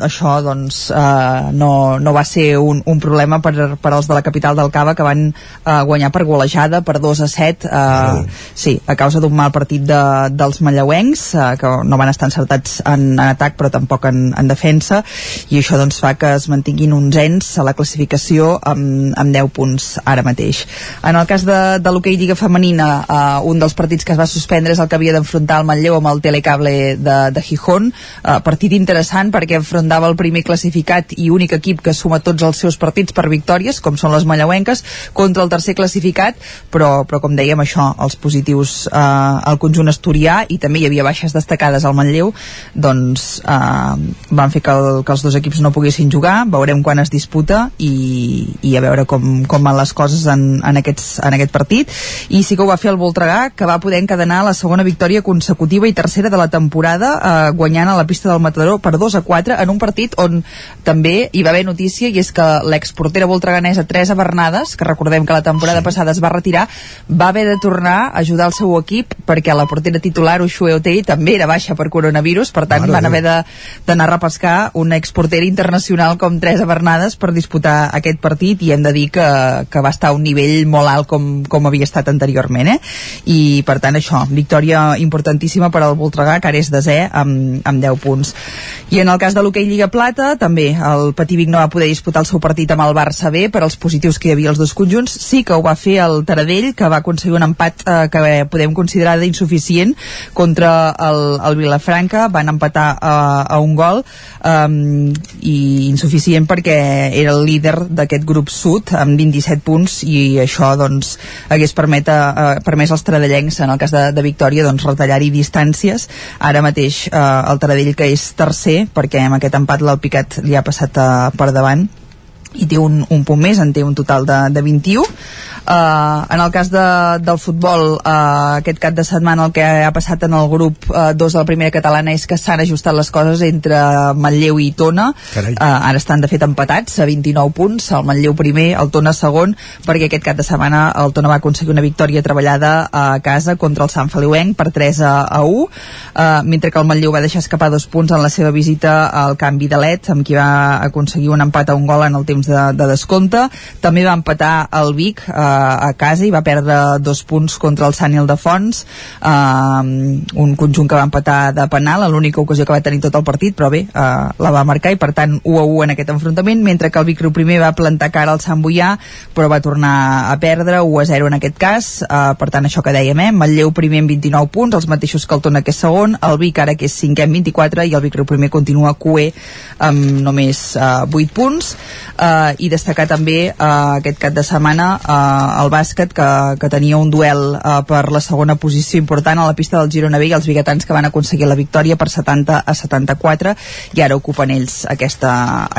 Speaker 32: això doncs eh, no, no va ser un, un problema per, per als de la capital del Cava que van eh, guanyar per golejada per 2 a 7 eh, oh. sí, a causa d'un mal partit de, dels manlleuencs eh, que no van estar encertats en, en atac però tampoc en, en defensa i això doncs fa que es mantinguin uns ens a la classificació amb, amb 10 punts ara mateix. En el cas de, de l'hoquei Lliga Femenina eh, un dels partits que es va suspendre és el que havia d'enfrontar el Manlleu amb el telecable de, de Gijón eh, partit interessant perquè enfrontava el primer classificat i únic equip que suma tots els seus partits per victòries com són les manlleuenques contra el tercer classificat però, però com dèiem això, els positius eh, al conjunt asturià i també hi havia baixes destacades al Manlleu doncs eh, van fer que, el, que els dos equips no poguessin jugar. Veurem quan es disputa i, i a veure com, com van les coses en, en, aquests, en aquest partit. I sí que ho va fer el Voltregà que va poder encadenar la segona victòria consecutiva i tercera de la temporada eh, guanyant a la pista del Matador per 2 a 4 en un partit on també hi va haver notícia i és que l'exportera voltreganesa Teresa Bernades, que recordem que la temporada sí. passada es va retirar, va haver de tornar a ajudar el seu equip perquè la portera titular Ushue Otei també era baixa per coronavirus, per tant Mare van haver d'anar a repescar una exportera internacional com Teresa Bernades per disputar aquest partit i hem de dir que, que va estar a un nivell molt alt com, com havia estat anteriorment eh? i per tant això, victòria importantíssima per al Voltregà que ara és desè amb, amb 10 punts i en el cas de l'hoquei Lliga Plata també el Patí Vic no va poder disputar el seu partit amb el Barça B per als positius que hi havia els dos conjunts. Sí que ho va fer el Taradell que va aconseguir un empat eh, que podem considerar d'insuficient contra el, el Vilafranca. Van empatar eh, a un gol um, i insuficient perquè era el líder d'aquest grup sud amb 27 punts i això doncs hagués permet, uh, permès als taradellencs en el cas de, de Victòria doncs retallar-hi distàncies. Ara mateix uh, el Taradell que és tercer perquè amb aquest empat l'Alpicat li ha passat uh, per davant i té un, un punt més, en té un total de, de 21 Uh, en el cas de, del futbol, uh, aquest cap de setmana el que ha passat en el grup 2 uh, de la primera catalana és que s'han ajustat les coses entre Manlleu i Tona. Uh, ara estan, de fet, empatats a 29 punts, el Manlleu primer, el Tona segon, perquè aquest cap de setmana el Tona va aconseguir una victòria treballada a casa contra el Sant Feliuenc per 3 a, a 1, uh, mentre que el Manlleu va deixar escapar dos punts en la seva visita al canvi de LED, amb qui va aconseguir un empat a un gol en el temps de, de descompte. També va empatar el Vic, uh, a casa i va perdre dos punts contra el Sant Ildefons uh, un conjunt que va empatar de penal l'única ocasió que va tenir tot el partit però bé, uh, la va marcar i per tant 1 a 1 en aquest enfrontament mentre que el Vic Riu primer va plantar cara al Sant Boià però va tornar a perdre 1 a 0 en aquest cas uh, per tant això que dèiem, eh? Matlleu primer amb 29 punts els mateixos que el Tona que és segon el Vic ara que és cinquè amb 24 i el Vic Riu primer continua cué amb només uh, 8 punts uh, i destacar també uh, aquest cap de setmana uh, el bàsquet que, que tenia un duel eh, per la segona posició important a la pista del Girona B i els biguetans que van aconseguir la victòria per 70 a 74 i ara ocupen ells aquesta,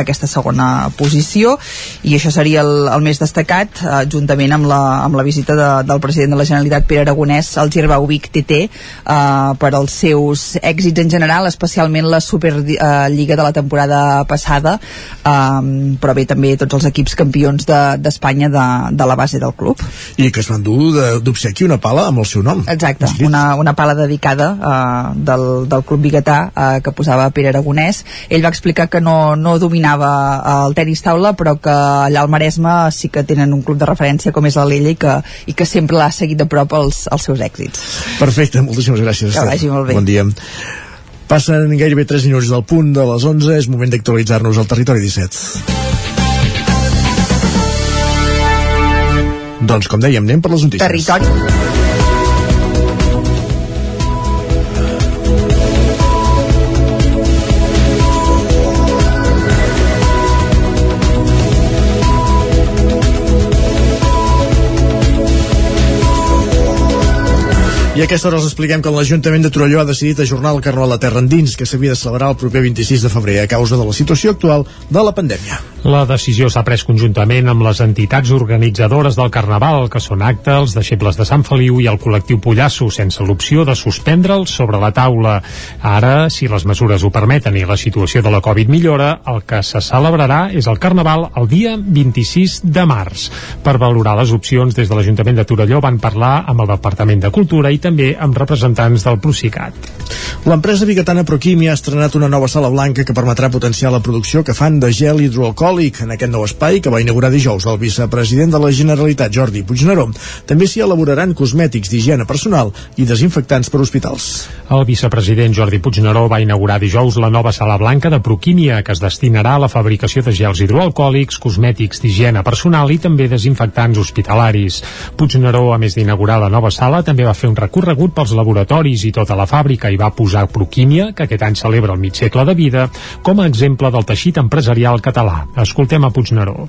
Speaker 32: aquesta segona posició. I això seria el, el més destacat eh, juntament amb la, amb la visita de, del president de la Generalitat Pere Aragonès al Girbau Vic TT eh, per als seus èxits en general especialment la Superliga eh, de la temporada passada. Eh, però bé també tots els equips campions d'Espanya de, de, de la base del club.
Speaker 1: I que es van dur d'obsequi una pala amb el seu nom.
Speaker 32: Exacte, una, una pala dedicada uh, del, del club biguetà uh, que posava Pere Aragonès. Ell va explicar que no, no dominava uh, el tenis taula, però que allà al Maresme sí que tenen un club de referència com és l'Alella i que, i que sempre l'ha seguit de prop els, els seus èxits.
Speaker 1: Perfecte, moltíssimes gràcies.
Speaker 32: Que vagi molt bé.
Speaker 1: Bon dia. Passen gairebé 3 minuts del punt de les 11, és moment d'actualitzar-nos al territori 17. Doncs com dèiem, anem per les notícies.
Speaker 32: Territori.
Speaker 1: A aquesta hora els expliquem que l'Ajuntament de Torelló ha decidit ajornar el Carnaval de Terra Endins, que s'havia de celebrar el proper 26 de febrer a causa de la situació actual de la pandèmia.
Speaker 3: La decisió s'ha pres conjuntament amb les entitats organitzadores del Carnaval, que són acte, els deixebles de Sant Feliu i el col·lectiu Pollasso, sense l'opció de suspendre'ls sobre la taula. Ara, si les mesures ho permeten i la situació de la Covid millora, el que se celebrarà és el Carnaval el dia 26 de març. Per valorar les opcions, des de l'Ajuntament de Torelló van parlar amb el Departament de Cultura i també amb representants del Procicat.
Speaker 1: L'empresa bigatana Proquímia ha estrenat una nova sala blanca que permetrà potenciar la producció que fan de gel hidroalcohòlic en aquest nou espai que va inaugurar dijous el vicepresident de la Generalitat, Jordi Puigneró. També s'hi elaboraran cosmètics d'higiene personal i desinfectants per hospitals.
Speaker 3: El vicepresident Jordi Puigneró va inaugurar dijous la nova sala blanca de Proquímia, que es destinarà a la fabricació de gels hidroalcohòlics, cosmètics d'higiene personal i també desinfectants hospitalaris. Puigneró, a més d'inaugurar la nova sala, també va fer un recorregut pels laboratoris i tota la fàbrica i va posar Proquímia, que aquest any celebra el mig segle de vida, com a exemple del teixit empresarial català. Escoltem a Puigneró.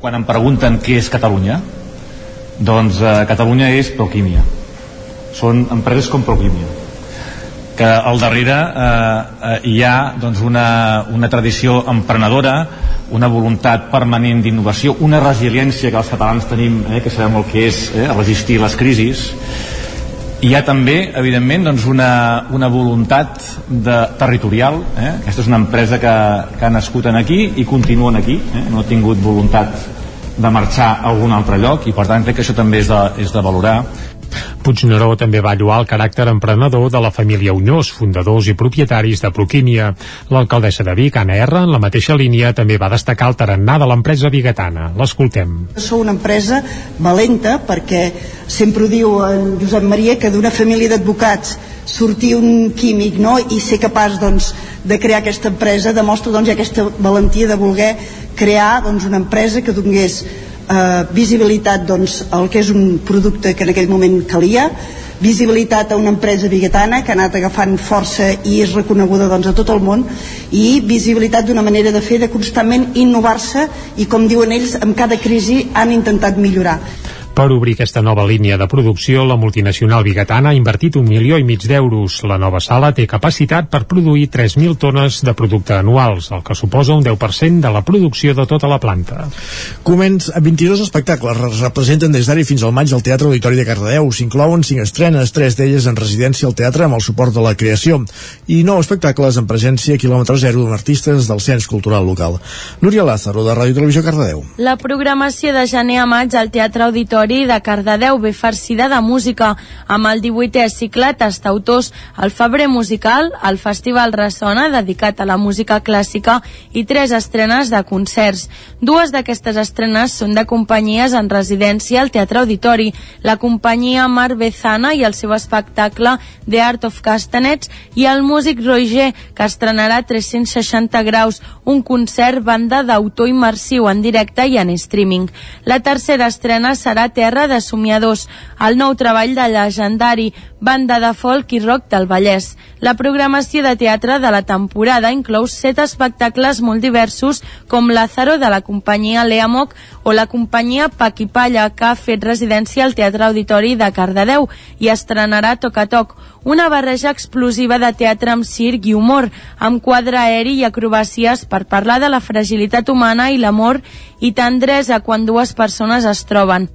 Speaker 6: Quan em pregunten què és Catalunya, doncs eh, Catalunya és Proquímia. Són empreses com Proquímia que al darrere eh, eh, hi ha doncs, una, una tradició emprenedora, una voluntat permanent d'innovació, una resiliència que els catalans tenim, eh, que sabem el que és eh, resistir les crisis, hi ha també, evidentment, doncs una, una voluntat de, territorial. Eh? Aquesta és una empresa que, que ha nascut en aquí i continuen aquí. Eh? No ha tingut voluntat de marxar a algun altre lloc i per tant crec que això també és de, és de valorar
Speaker 3: Puigneró també va lluar el caràcter emprenedor de la família Unyós, fundadors i propietaris de Proquímia. L'alcaldessa de Vic, Anna R, en la mateixa línia, també va destacar el tarannà de l'empresa bigatana. L'escoltem.
Speaker 7: Sou una empresa valenta perquè sempre ho diu en Josep Maria que d'una família d'advocats sortir un químic no? i ser capaç doncs, de crear aquesta empresa demostra doncs, aquesta valentia de voler crear doncs, una empresa que donés eh, visibilitat doncs, al que és un producte que en aquell moment calia. Visibilitat a una empresa biguetana que ha anat agafant força i és reconeguda doncs, a tot el món. I visibilitat d'una manera de fer de constantment innovar-se i com diuen ells amb cada crisi han intentat millorar
Speaker 3: per obrir aquesta nova línia de producció, la multinacional bigatana ha invertit un milió i mig d'euros. La nova sala té capacitat per produir 3.000 tones de producte anuals, el que suposa un 10% de la producció de tota la planta.
Speaker 1: Començ a 22 espectacles es representen des d'ara fins al maig al Teatre Auditori de Cardedeu. S'inclouen 5 estrenes, 3 d'elles en residència al teatre amb el suport de la creació i 9 espectacles en presència a quilòmetre zero d'artistes del Cens Cultural Local. Núria Lázaro, de Ràdio Televisió Cardedeu.
Speaker 4: La programació de gener a maig al Teatre Auditori de Cardedeu ve farcida de música amb el 18è cicle Tastautors, el Febrer Musical, el Festival Ressona, dedicat a la música clàssica, i tres estrenes de concerts. Dues d'aquestes estrenes són de companyies en residència al Teatre Auditori, la companyia Mar Bezana i el seu espectacle The Art of Castanets i el músic Roger, que estrenarà 360 graus, un concert banda d'autor immersiu en directe i en streaming. La tercera estrena serà Terra de Somiadors, el nou treball de legendari, banda de folk i rock del Vallès. La programació de teatre de la temporada inclou set espectacles molt diversos com Lázaro de la companyia Leamoc o la companyia Paquipalla que ha fet residència al Teatre Auditori de Cardedeu i estrenarà Toc a Toc, una barreja explosiva de teatre amb circ i humor, amb quadre aeri i acrobàcies per parlar de la fragilitat humana i l'amor i tendresa quan dues persones es troben.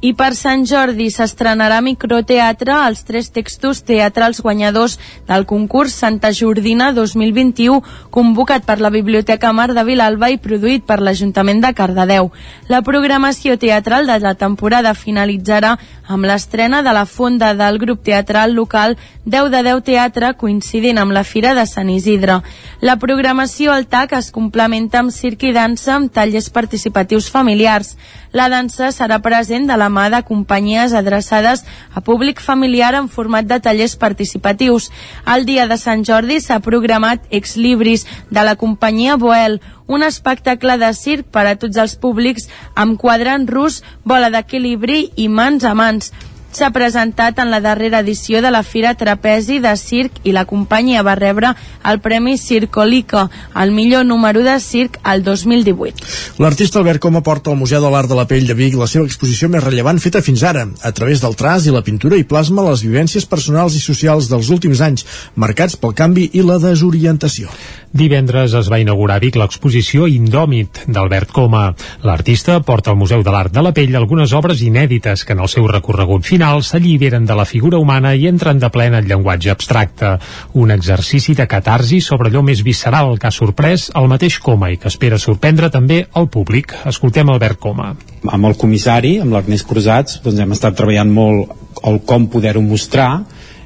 Speaker 4: I per Sant Jordi s'estrenarà microteatre als tres textos teatrals guanyadors del concurs Santa Jordina 2021, convocat per la Biblioteca Mar de Vilalba i produït per l'Ajuntament de Cardedeu. La programació teatral de la temporada finalitzarà amb l'estrena de la fonda del grup teatral local 10 de 10 Teatre coincidint amb la Fira de Sant Isidre. La programació al TAC es complementa amb circ i dansa amb tallers participatius familiars. La dansa serà present de la mà de companyies adreçades a públic familiar en format de tallers participatius. El dia de Sant Jordi s'ha programat Ex Libris de la companyia Boel, un espectacle de circ per a tots els públics amb quadrant rus, bola d'equilibri i mans a mans s'ha presentat en la darrera edició de la Fira Trapezi de Circ i la companyia va rebre el Premi Circolica, el millor número de circ al 2018.
Speaker 1: L'artista Albert Coma porta al Museu de l'Art de la Pell de Vic la seva exposició més rellevant feta fins ara. A través del traç i la pintura i plasma les vivències personals i socials dels últims anys, marcats pel canvi i la desorientació.
Speaker 3: Divendres es va inaugurar a Vic l'exposició Indòmit d'Albert Coma. L'artista porta al Museu de l'Art de la Pell algunes obres inèdites que en el seu recorregut final final s'alliberen de la figura humana i entren de plena el llenguatge abstracte. Un exercici de catarsi sobre allò més visceral que ha sorprès el mateix Coma i que espera sorprendre també el públic. Escoltem Albert Coma.
Speaker 33: Amb el comissari, amb l'Ernest Cruzats, doncs hem estat treballant molt el com poder-ho mostrar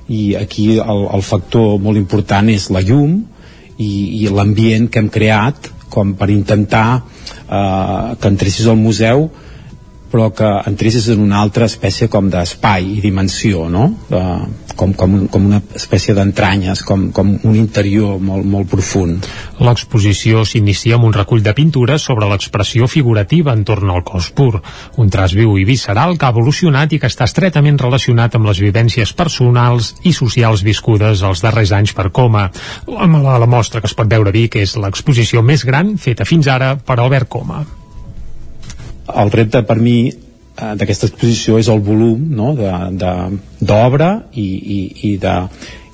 Speaker 33: i aquí el, el factor molt important és la llum i, i l'ambient que hem creat com per intentar eh, que entressis al museu però que entressis en una altra espècie com d'espai i dimensió, no? De, com, com, com una espècie d'entranyes, com, com un interior molt, molt profund.
Speaker 3: L'exposició s'inicia amb un recull de pintures sobre l'expressió figurativa entorn al cos pur, un traç viu i visceral que ha evolucionat i que està estretament relacionat amb les vivències personals i socials viscudes els darrers anys per Coma. La, la, la mostra que es pot veure a Vic és l'exposició més gran feta fins ara per Albert Coma
Speaker 33: el repte per mi eh, d'aquesta exposició és el volum no? d'obra i, i, i de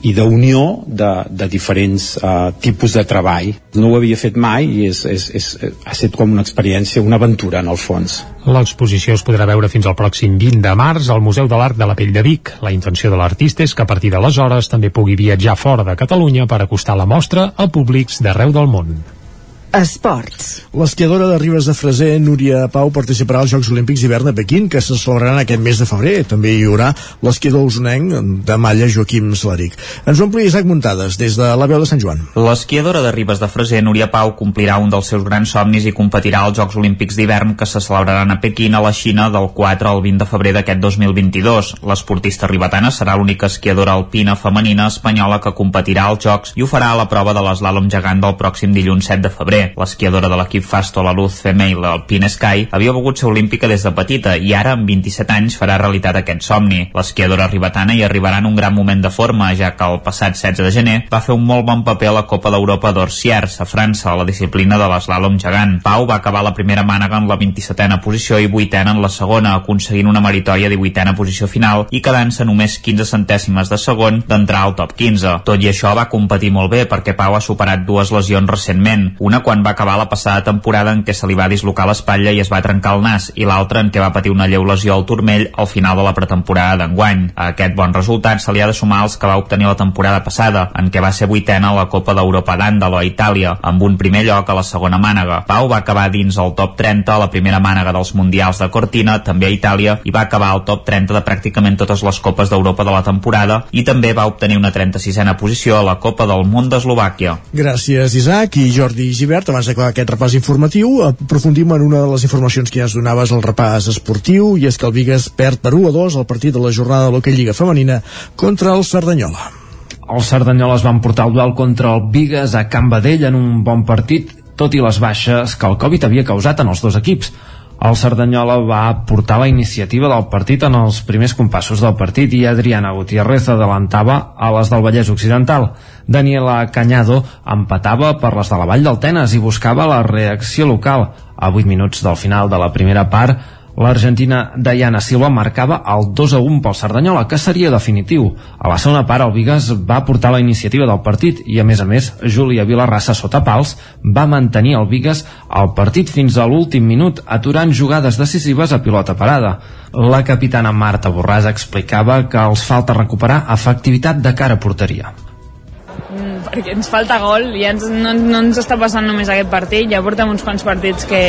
Speaker 33: i d'unió de, de diferents uh, tipus de treball. No ho havia fet mai i és, és, és, ha estat com una experiència, una aventura en el fons.
Speaker 3: L'exposició es podrà veure fins al pròxim 20 de març al Museu de l'Art de la Pell de Vic. La intenció de l'artista és que a partir d'aleshores també pugui viatjar fora de Catalunya per acostar la mostra a públics d'arreu del món.
Speaker 26: Esports.
Speaker 1: L'esquiadora de Ribes de Freser, Núria Pau, participarà als Jocs Olímpics d'hivern a Pequín, que se celebraran aquest mes de febrer. També hi haurà l'esquiador usonenc de malla Joaquim Slaric. Ens ompli Isaac Muntades, des de la veu de Sant Joan.
Speaker 8: L'esquiadora de Ribes de Freser, Núria Pau, complirà un dels seus grans somnis i competirà als Jocs Olímpics d'hivern que se celebraran a Pequín, a la Xina, del 4 al 20 de febrer d'aquest 2022. L'esportista ribetana serà l'única esquiadora alpina femenina espanyola que competirà als Jocs i ho farà a la prova de l'eslàlom gegant del pròxim dilluns 7 de febrer febrer. L'esquiadora de l'equip Fasto La Luz Female Alpine Sky havia volgut ser olímpica des de petita i ara, amb 27 anys, farà realitat aquest somni. L'esquiadora ribetana hi arribarà en un gran moment de forma, ja que el passat 16 de gener va fer un molt bon paper a la Copa d'Europa d'Orsiers, a França, a la disciplina de l'eslàlom gegant. Pau va acabar la primera mànega en la 27a posició i 8a en la segona, aconseguint una meritòria 18a posició final i quedant-se només 15 centèsimes de segon d'entrar al top 15. Tot i això va competir molt bé perquè Pau ha superat dues lesions recentment, una quan va acabar la passada temporada en què se li va dislocar l'espatlla i es va trencar el nas, i l'altra en què va patir una lleu lesió al turmell al final de la pretemporada d'enguany. A aquest bon resultat se li ha de sumar els que va obtenir la temporada passada, en què va ser vuitena a la Copa d'Europa d'Àndalo a Itàlia, amb un primer lloc a la segona mànega. Pau va acabar dins el top 30 a la primera mànega dels Mundials de Cortina, també a Itàlia, i va acabar al top 30 de pràcticament totes les Copes d'Europa de la temporada, i també va obtenir una 36a posició a la Copa del Món d'Eslovàquia.
Speaker 1: Gràcies, Isaac. I Jordi Givert, abans d'acabar aquest repàs informatiu, aprofundim en una de les informacions que ja es donaves al repàs esportiu, i és que el Vigues perd per 1 a 2 al partit de la jornada de l'Hockey Lliga Femenina contra el Cerdanyola.
Speaker 10: Els Cerdanyoles van portar el duel contra el Vigues a Can Badell en un bon partit, tot i les baixes que el Covid havia causat en els dos equips. El Cerdanyola va portar la iniciativa del partit en els primers compassos del partit i Adriana Gutiérrez adelantava a les del Vallès Occidental. Daniela Cañado empatava per les de la Vall del Tenes i buscava la reacció local. A 8 minuts del final de la primera part, l'argentina Diana Silva marcava el 2 a 1 pel Cerdanyola, que seria definitiu. A la segona part, el Vigas va portar la iniciativa del partit i, a més a més, Júlia Vilarrassa sota pals va mantenir el Vigas al partit fins a l'últim minut, aturant jugades decisives a pilota parada. La capitana Marta Borràs explicava que els falta recuperar efectivitat de cara a porteria
Speaker 34: perquè ens falta gol i ens, no, no ens està passant només aquest partit, ja portem uns quants partits que,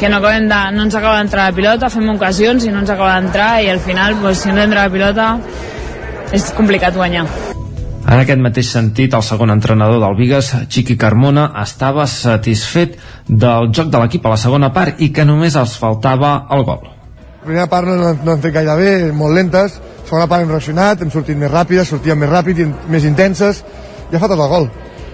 Speaker 34: que no, acabem de, no ens acaba d'entrar la pilota, fem ocasions i no ens acaba d'entrar i al final pues, si no entra la pilota és complicat guanyar.
Speaker 10: En aquest mateix sentit, el segon entrenador del Vigas, Chiqui Carmona, estava satisfet del joc de l'equip a la segona part i que només els faltava el gol.
Speaker 35: La primera part no, no, no hem fet gaire bé, molt lentes, segona part hem reaccionat, hem sortit més ràpides, sortíem més ràpid i més intenses, i ha faltat el gol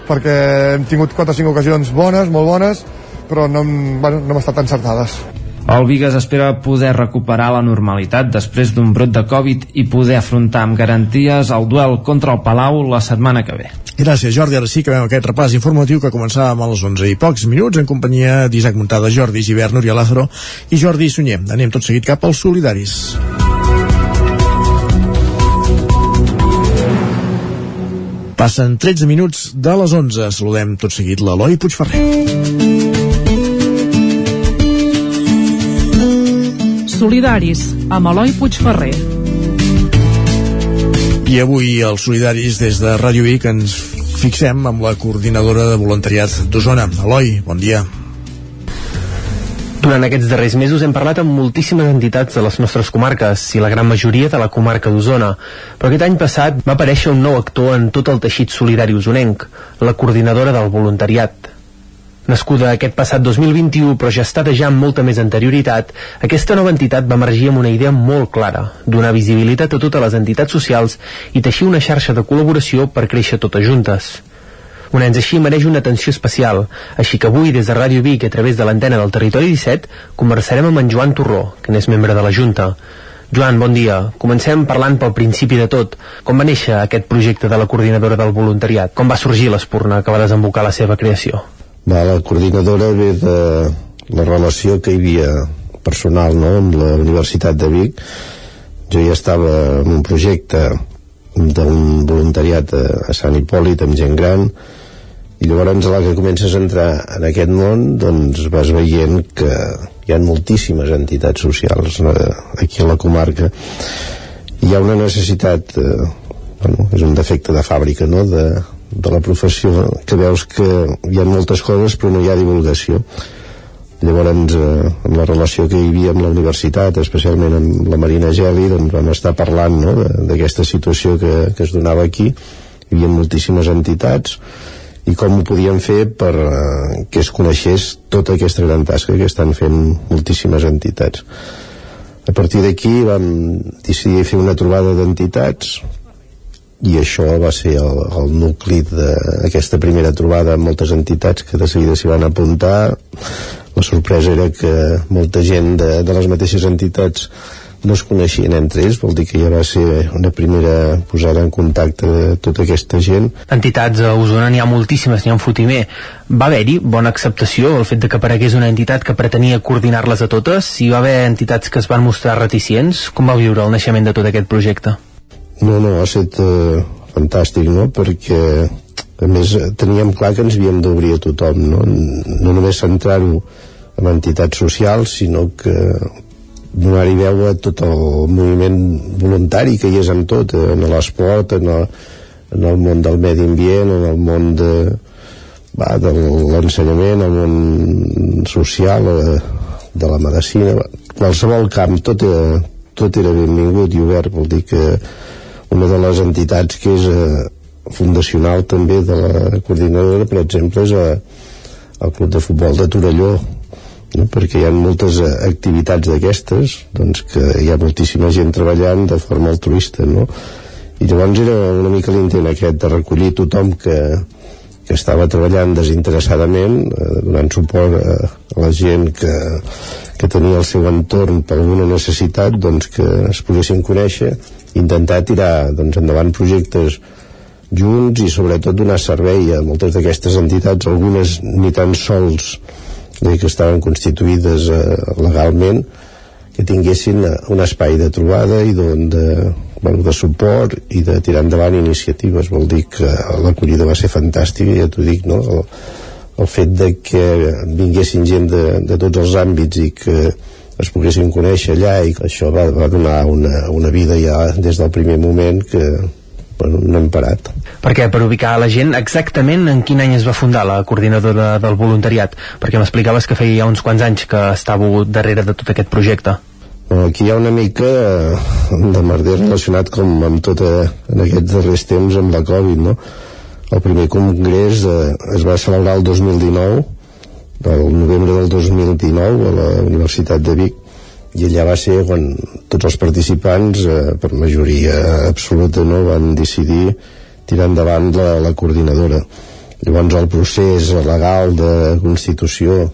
Speaker 35: perquè hem tingut 4 o 5 ocasions bones, molt bones, però no, bueno, no hem estat encertades.
Speaker 10: El Vigas espera poder recuperar la normalitat després d'un brot de Covid i poder afrontar amb garanties el duel contra el Palau la setmana que ve.
Speaker 1: Gràcies, Jordi. Ara sí que veiem aquest repàs informatiu que començàvem a les 11 i pocs minuts en companyia d'Isaac Muntada, Jordi Givert, Núria Lázaro i Jordi Sunyer. Anem tot seguit cap als solidaris. Passen 13 minuts de les 11. Saludem tot seguit l'Eloi Puigferrer.
Speaker 36: Solidaris, amb Eloi Puigferrer.
Speaker 1: I avui els solidaris des de Ràdio Vic ens fixem amb la coordinadora de voluntariat d'Osona. Eloi, bon dia.
Speaker 37: Durant aquests darrers mesos hem parlat amb moltíssimes entitats de les nostres comarques i la gran majoria de la comarca d'Osona, però aquest any passat va aparèixer un nou actor en tot el teixit solidari usonenc, la coordinadora del voluntariat. Nascuda aquest passat 2021 però gestada ja amb molta més anterioritat, aquesta nova entitat va emergir amb una idea molt clara, donar visibilitat a totes les entitats socials i teixir una xarxa de col·laboració per créixer totes juntes. Un ens així mereix una atenció especial, així que avui des de Ràdio Vic a través de l'antena del Territori 17 conversarem amb en Joan Torró, que n'és membre de la Junta. Joan, bon dia. Comencem parlant pel principi de tot. Com va néixer aquest projecte de la coordinadora del voluntariat? Com va sorgir l'espurna que va desembocar la seva creació?
Speaker 38: Va, la coordinadora ve de la relació que hi havia personal no? amb la Universitat de Vic. Jo ja estava en un projecte d'un voluntariat a, a Sant Hipòlit amb gent gran i llavors a la que comences a entrar en aquest món doncs vas veient que hi ha moltíssimes entitats socials eh, aquí a la comarca hi ha una necessitat eh, bueno, és un defecte de fàbrica no? de, de la professió que veus que hi ha moltes coses però no hi ha divulgació llavors eh, amb la relació que hi havia amb la universitat especialment amb la Marina Geli doncs vam estar parlant no? d'aquesta situació que, que es donava aquí hi havia moltíssimes entitats i com ho podíem fer per eh, que es coneixés tota aquesta gran tasca que estan fent moltíssimes entitats? A partir d'aquí vam decidir fer una trobada d'entitats i això va ser el, el nucli d'aquesta primera trobada amb moltes entitats que de seguida s'hi van apuntar. La sorpresa era que molta gent de, de les mateixes entitats no es coneixien entre ells, vol dir que ja va ser una primera posada en contacte de tota aquesta gent.
Speaker 37: Entitats a Osona n'hi ha moltíssimes, n'hi ha un fotimer. Va haver-hi bona acceptació el fet de que aparegués una entitat que pretenia coordinar-les a totes? Si va haver entitats que es van mostrar reticents? Com va viure el naixement de tot aquest projecte?
Speaker 38: No, no, ha estat uh, fantàstic, no?, perquè a més teníem clar que ens havíem d'obrir a tothom, no? No només centrar-ho en entitats socials, sinó que donar-hi veu a tot el moviment voluntari que hi és en tot, eh, en l'esport, en, el, en el món del medi ambient, en el món de, va, de l'ensenyament, el món social, eh, de la medicina, qualsevol camp, tot era, tot era benvingut i obert, vol dir que una de les entitats que és eh, fundacional també de la coordinadora, per exemple, és eh, el Club de Futbol de Torelló, no? perquè hi ha moltes eh, activitats d'aquestes doncs que hi ha moltíssima gent treballant de forma altruista no? i llavors era una mica l'intent aquest de recollir tothom que, que estava treballant desinteressadament eh, donant suport a, a la gent que, que tenia el seu entorn per alguna necessitat doncs que es poguessin conèixer intentar tirar doncs, endavant projectes junts i sobretot donar servei a moltes d'aquestes entitats, algunes ni tan sols dir, que estaven constituïdes eh, legalment que tinguessin eh, un espai de trobada i de, de, bueno, de suport i de tirar endavant iniciatives vol dir que l'acollida va ser fantàstica ja t'ho dic, no? El, el fet de que vinguessin gent de, de tots els àmbits i que es poguessin conèixer allà i que això va, va donar una, una vida ja des del primer moment que bueno, no hem parat.
Speaker 37: Perquè per ubicar la gent, exactament en quin any es va fundar la coordinadora del voluntariat? Perquè m'explicaves que feia ja uns quants anys que estàveu darrere de tot aquest projecte.
Speaker 38: Aquí hi ha una mica de merder relacionat com amb tot eh, en aquests darrers temps amb la Covid, no? El primer congrés eh, es va celebrar el 2019, el novembre del 2019 a la Universitat de Vic, i allà va ser quan tots els participants eh, per majoria absoluta no, van decidir tirar endavant la, la coordinadora llavors el procés legal de constitució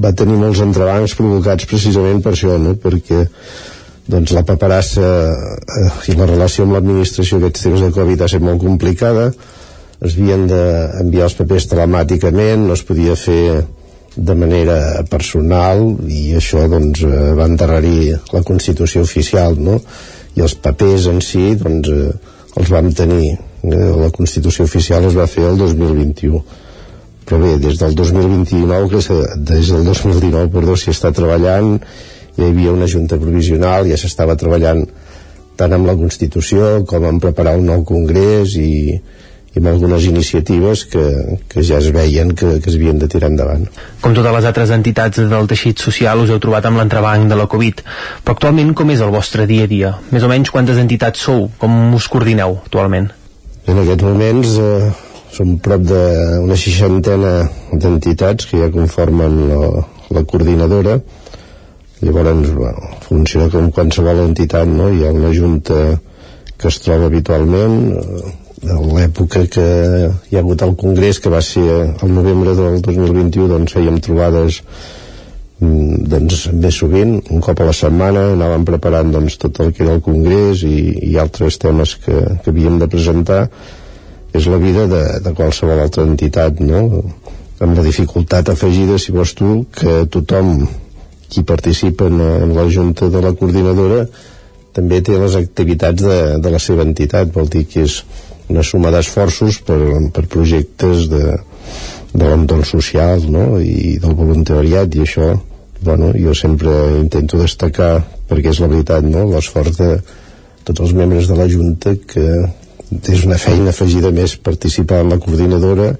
Speaker 38: va tenir molts entrebancs provocats precisament per això no? perquè doncs la paperassa eh, i la relació amb l'administració aquests temps de Covid ha estat molt complicada es havien d'enviar els papers telemàticament no es podia fer de manera personal i això doncs eh, va endarrerir la Constitució oficial no? i els papers en si doncs eh, els vam tenir eh, la Constitució oficial es va fer el 2021 però bé, des del 2029 que des del 2019 perdó, s'hi està treballant hi havia una junta provisional ja s'estava treballant tant amb la Constitució com en preparar un nou congrés i, i amb algunes iniciatives que, que ja es veien que, que es havien de tirar endavant.
Speaker 37: Com totes les altres entitats del teixit social us heu trobat amb l'entrebanc de la Covid, però actualment com és el vostre dia a dia? Més o menys quantes entitats sou? Com us coordineu actualment?
Speaker 38: En aquests moments eh, som prop d'una seixantena d'entitats que ja conformen la, la coordinadora llavors bueno, funciona com qualsevol entitat no? hi ha una junta que es troba habitualment eh, l'època que hi ha hagut el Congrés que va ser el novembre del 2021 doncs fèiem trobades mm, doncs més sovint un cop a la setmana anàvem preparant doncs, tot el que era el Congrés i, i altres temes que, que havíem de presentar és la vida de, de qualsevol altra entitat no? amb la dificultat afegida si vols tu que tothom qui participa en, en la junta de la coordinadora també té les activitats de, de la seva entitat vol dir que és una suma d'esforços per, per projectes de, de l'entorn social no? i del voluntariat i això bueno, jo sempre intento destacar perquè és la veritat no? l'esforç de tots els membres de la Junta que és una feina afegida més participar en la coordinadora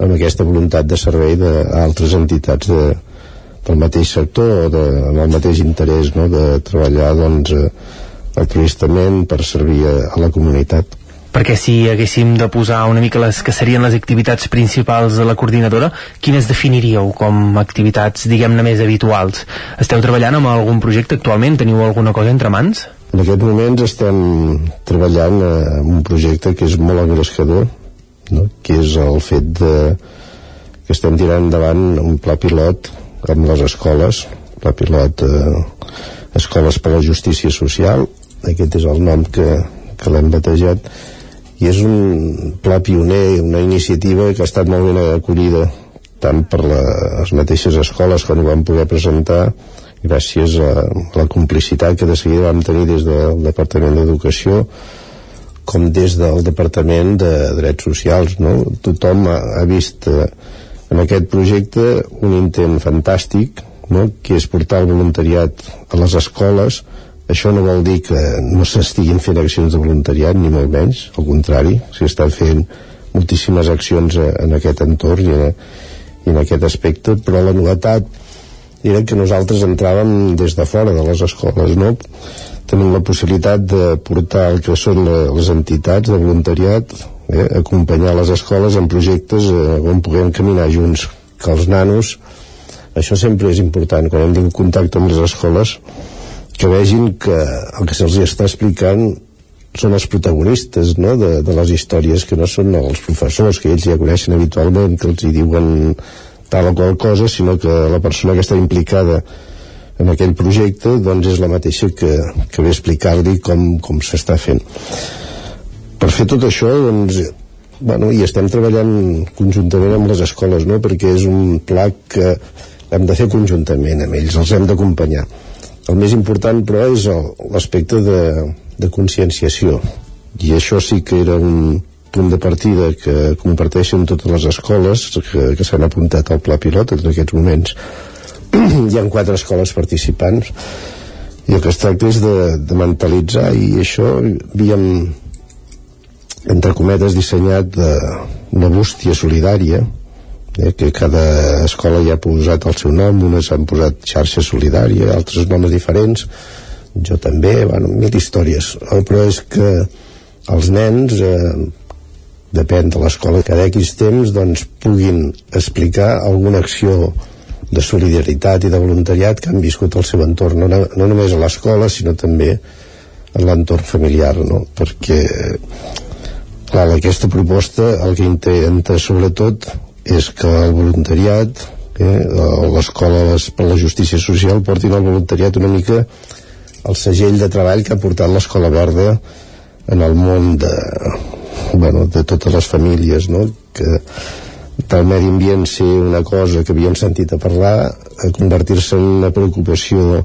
Speaker 38: amb aquesta voluntat de servei d'altres entitats de, del mateix sector o de, amb el mateix interès no? de treballar doncs, altruistament per servir a, a la comunitat
Speaker 37: perquè si haguéssim de posar una mica les que serien les activitats principals de la coordinadora, quines definiríeu com activitats, diguem-ne, més habituals? Esteu treballant amb algun projecte actualment? Teniu alguna cosa entre mans?
Speaker 38: En aquest moments estem treballant en un projecte que és molt engrescador, no? que és el fet de que estem tirant endavant un pla pilot amb les escoles, pla pilot eh, Escoles per la Justícia Social, aquest és el nom que, que l'hem batejat, i és un pla pioner, una iniciativa que ha estat molt ben acollida tant per les mateixes escoles que ho van poder presentar gràcies a la complicitat que de seguida vam tenir des del Departament d'Educació com des del Departament de Drets Socials no? tothom ha, ha vist eh, en aquest projecte un intent fantàstic no? que és portar el voluntariat a les escoles això no vol dir que no s'estiguin fent accions de voluntariat, ni molt menys, al contrari, s'hi estan fent moltíssimes accions eh, en aquest entorn i en, i en aquest aspecte, però la novetat era que nosaltres entràvem des de fora de les escoles, no? Tenim la possibilitat de portar el que són les entitats de voluntariat, eh, acompanyar les escoles en projectes eh, on puguem caminar junts, que els nanos, això sempre és important, quan hem tingut contacte amb les escoles, que vegin que el que se'ls està explicant són els protagonistes no? de, de les històries que no són els professors que ells ja coneixen habitualment que els hi diuen tal o qual cosa sinó que la persona que està implicada en aquell projecte doncs és la mateixa que, que ve explicar-li com, com s'està fent per fer tot això doncs bueno, i estem treballant conjuntament amb les escoles no? perquè és un pla que hem de fer conjuntament amb ells, els hem d'acompanyar el més important, però, és l'aspecte de, de conscienciació. I això sí que era un punt de partida que comparteixen totes les escoles que, que s'han apuntat al pla pilot en aquests moments. [CLEARS THROAT] Hi ha quatre escoles participants i el que es tracta és de, de mentalitzar i això havíem entre cometes dissenyat de, una bústia solidària eh, que cada escola ja ha posat el seu nom, unes han posat xarxa solidària, altres noms diferents, jo també, bueno, mil històries, però és que els nens, eh, depèn de l'escola, cada X temps doncs, puguin explicar alguna acció de solidaritat i de voluntariat que han viscut al seu entorn, no, no només a l'escola, sinó també en l'entorn familiar, no? perquè clar, aquesta proposta el que intenta sobretot és que el voluntariat eh, l'escola per la justícia social portin el voluntariat una mica el segell de treball que ha portat l'escola verda en el món de, bueno, de totes les famílies no? que del medi ambient ser una cosa que havíem sentit a parlar a convertir-se en una preocupació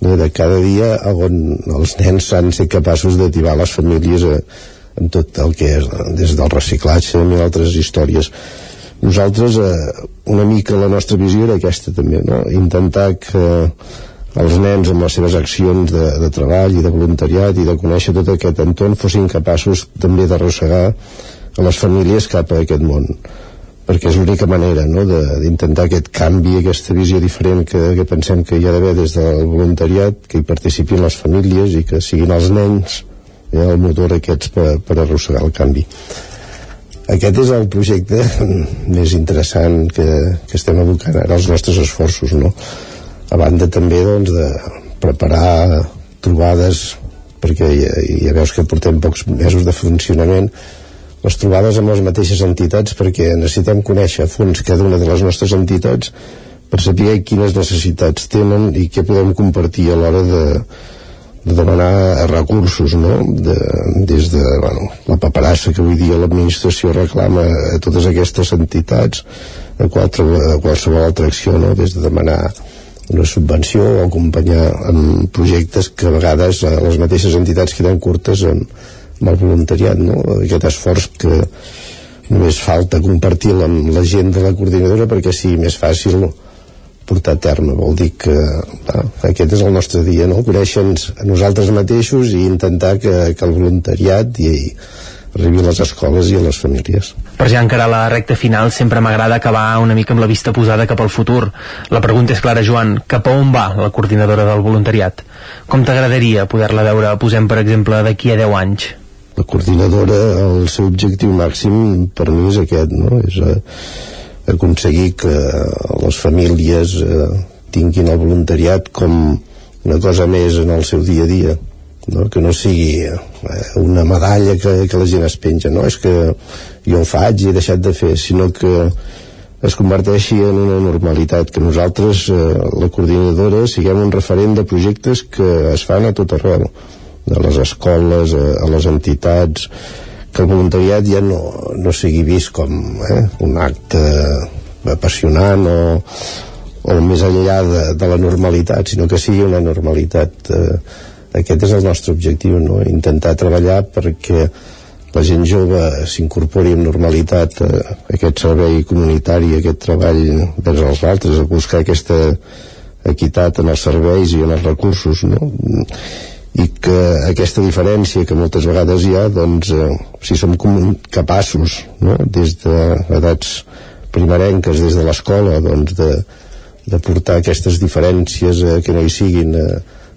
Speaker 38: no, de cada dia on els nens han ser capaços d'ativar les famílies a, en tot el que és des del reciclatge i altres històries nosaltres eh, una mica la nostra visió era aquesta també, no? intentar que els nens amb les seves accions de, de treball i de voluntariat i de conèixer tot aquest entorn fossin capaços també d'arrossegar a les famílies cap a aquest món perquè és l'única manera no, d'intentar aquest canvi, aquesta visió diferent que, que pensem que hi ha d'haver des del voluntariat, que hi participin les famílies i que siguin els nens eh, el motor aquests per, per arrossegar el canvi. Aquest és el projecte [LAUGHS] més interessant que, que estem abocant ara els nostres esforços, no? A banda també doncs, de preparar trobades perquè ja, ja veus que portem pocs mesos de funcionament les trobades amb les mateixes entitats perquè necessitem conèixer a fons cada una de les nostres entitats per saber quines necessitats tenen i què podem compartir a l'hora de, de demanar recursos no? de, des de bueno, la paperassa que avui dia l'administració reclama a totes aquestes entitats a, qualsevol, a qualsevol altra acció no? des de demanar una subvenció o acompanyar amb projectes que a vegades a les mateixes entitats queden curtes amb, amb el voluntariat, no? aquest esforç que només falta compartir amb la gent de la coordinadora perquè sigui més fàcil portar a terme vol dir que ah, aquest és el nostre dia no? conèixer-nos a nosaltres mateixos i intentar que, que el voluntariat i, arribi a les escoles i a les famílies.
Speaker 37: Per ja encara la recta final sempre m'agrada acabar una mica amb la vista posada cap al futur. La pregunta és clara, Joan, cap a on va la coordinadora del voluntariat? Com t'agradaria poder-la veure, posem per exemple, d'aquí a 10 anys?
Speaker 38: la coordinadora el seu objectiu màxim per mi és aquest no? és eh, aconseguir que les famílies eh, tinguin el voluntariat com una cosa més en el seu dia a dia no? que no sigui eh, una medalla que, que la gent es penja no? és que jo ho faig i he deixat de fer sinó que es converteixi en una normalitat que nosaltres, eh, la coordinadora siguem un referent de projectes que es fan a tot arreu a les escoles, a, a les entitats, que el voluntariat ja no, no sigui vist com eh, un acte apassionant o, o més enllà de, de la normalitat, sinó que sigui una normalitat. Eh, aquest és el nostre objectiu, no? intentar treballar perquè la gent jove s'incorpori amb normalitat a aquest servei comunitari, a aquest treball vers els altres, a buscar aquesta equitat en els serveis i en els recursos, no? I que aquesta diferència que moltes vegades hi ha doncs eh, si som capaços no? des d'edats primerenques des de l'escola doncs de, de portar aquestes diferències eh, que no hi siguin a,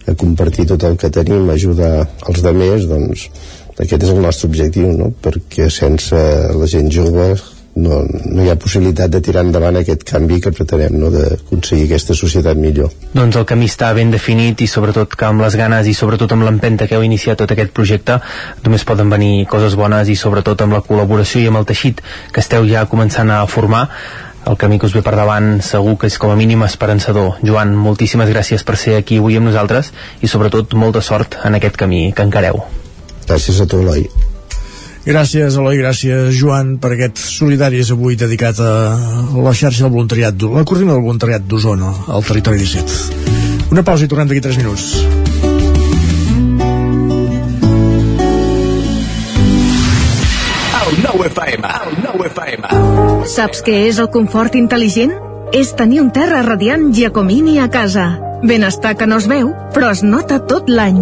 Speaker 38: a compartir tot el que tenim, a ajudar els demés doncs aquest és el nostre objectiu no? perquè sense la gent jove no, no hi ha possibilitat de tirar endavant aquest canvi que pretenem no? d'aconseguir aquesta societat millor.
Speaker 37: Doncs el camí està ben definit i sobretot que amb les ganes i sobretot amb l'empenta que heu iniciat tot aquest projecte només poden venir coses bones i sobretot amb la col·laboració i amb el teixit que esteu ja començant a formar el camí que us ve per davant segur que és com a mínim esperançador. Joan, moltíssimes gràcies per ser aquí avui amb nosaltres i sobretot molta sort en aquest camí que encareu.
Speaker 38: Gràcies a tu, Eloi.
Speaker 1: Gràcies, Eloi, gràcies, Joan, per aquest solidari és avui dedicat a la xarxa del voluntariat, la coordina del voluntariat d'Osona, al territori 17. Una pausa i tornem d'aquí 3 minuts.
Speaker 39: El nou FM, el nou FM.
Speaker 40: Saps què és el confort intel·ligent? És tenir un terra radiant Giacomini a casa Benestar que no es veu, però es nota tot l'any.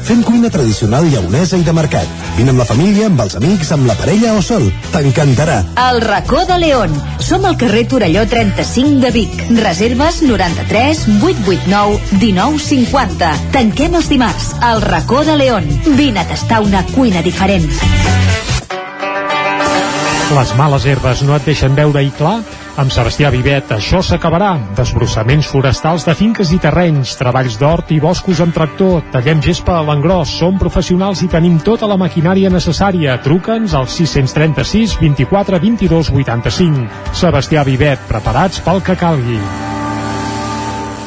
Speaker 41: Fem cuina tradicional lleonesa i de mercat. Vine amb la família, amb els amics, amb la parella o sol t'encantarà.
Speaker 26: El racó de León. Som al carrer Torelló 35 de Vic. Reserves 93 889 1950. Tanquem els dimarts. El racó de León. Vine a tastar una cuina diferent.
Speaker 3: Les males herbes no et deixen veure-hi clar? Amb Sebastià Vivet això s'acabarà. Desbrossaments forestals de finques i terrenys, treballs d'hort i boscos amb tractor, tallem gespa a l'engròs, som professionals i tenim tota la maquinària necessària. Truca'ns al 636 24 22 85. Sebastià Vivet, preparats pel que calgui.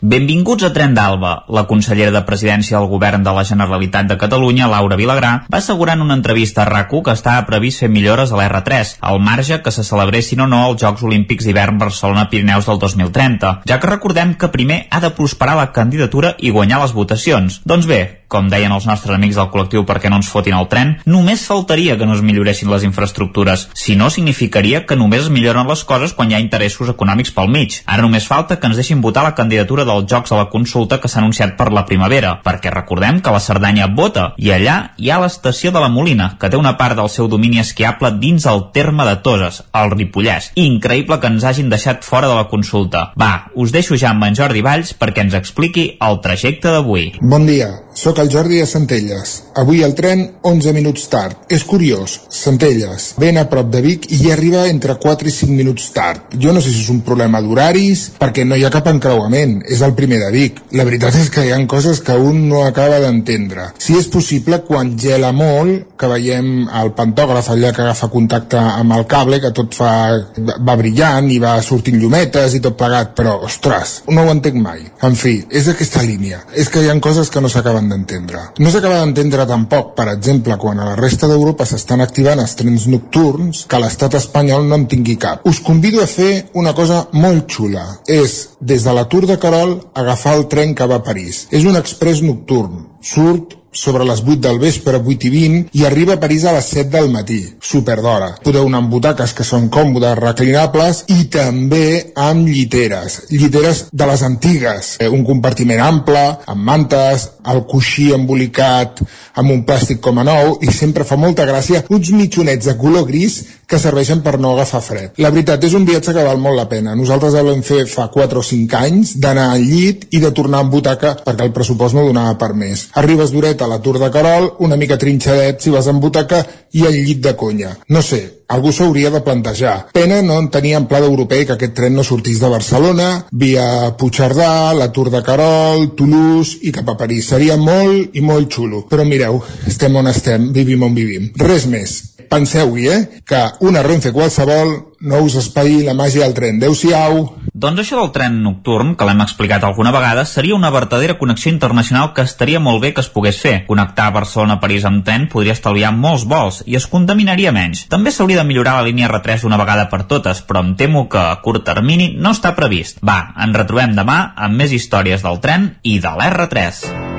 Speaker 8: Benvinguts a Tren d'Alba. La consellera de Presidència del Govern de la Generalitat de Catalunya, Laura Vilagrà, va assegurar en una entrevista a RAC1 que estava previst fer millores a l'R3, al marge que se celebressin o no els Jocs Olímpics d'hivern Barcelona-Pirineus del 2030, ja que recordem que primer ha de prosperar la candidatura i guanyar les votacions. Doncs bé, com deien els nostres amics del col·lectiu perquè no ens fotin el tren, només faltaria que no es milloressin les infraestructures. Si no, significaria que només es milloren les coses quan hi ha interessos econòmics pel mig. Ara només falta que ens deixin votar la candidatura dels Jocs a la consulta que s'ha anunciat per la primavera, perquè recordem que la Cerdanya vota, i allà hi ha l'estació de la Molina, que té una part del seu domini esquiable dins el terme de Toses, el Ripollès. Increïble que ens hagin deixat fora de la consulta. Va, us deixo ja amb en Jordi Valls perquè ens expliqui el trajecte d'avui.
Speaker 42: Bon dia, sóc el Jordi de Centelles. Avui el tren 11 minuts tard. És curiós, Centelles, ben a prop de Vic i hi arriba entre 4 i 5 minuts tard. Jo no sé si és un problema d'horaris, perquè no hi ha cap encreuament, és el primer de Vic. La veritat és que hi ha coses que un no acaba d'entendre. Si és possible, quan gela molt, que veiem el pantògraf allà que agafa contacte amb el cable, que tot fa, va brillant i va sortint llumetes i tot plegat, però, ostres, no ho entenc mai. En fi, és aquesta línia. És que hi ha coses que no s'acaben d'entendre. No s'acaba d'entendre tampoc, per exemple, quan a la resta d'Europa s'estan activant els trens nocturns, que l'estat espanyol no en tingui cap. Us convido a fer una cosa molt xula. És, des de la Tour de Carol, agafar el tren que va a París. És un express nocturn. Surt sobre les 8 del vespre, 8 i 20, i arriba a París a les 7 del matí. Super d'hora. Podeu anar amb butaques que són còmodes, reclinables, i també amb lliteres. Lliteres de les antigues. Eh, un compartiment ample, amb mantes, el coixí embolicat amb un plàstic com a nou, i sempre fa molta gràcia uns mitjonets de color gris que serveixen per no agafar fred. La veritat, és un viatge que val molt la pena. Nosaltres el vam fer fa 4 o 5 anys, d'anar al llit i de tornar amb butaca perquè el pressupost no donava per més. Arribes d'horeta a la Tour de Carol, una mica trinxadet si vas amb butaca i al llit de conya. No sé, algú s'hauria de plantejar. Pena no en tenir en pla d'europeu que aquest tren no sortís de Barcelona, via Puigcerdà, la Tour de Carol, Toulouse i cap a París. Seria molt i molt xulo. Però mireu, estem on estem, vivim on vivim. Res més. Penseu-hi, eh? Que una Renfe qualsevol no us espaï la màgia del tren. Adéu-siau!
Speaker 8: Doncs això del tren nocturn, que l'hem explicat alguna vegada, seria una vertadera connexió internacional que estaria molt bé que es pogués fer. Connectar Barcelona-París amb tren podria estalviar molts vols i es contaminaria menys. També s'hauria de millorar la línia R3 d'una vegada per totes, però em temo que a curt termini no està previst. Va, ens retrobem demà amb més històries del tren i de l'R3.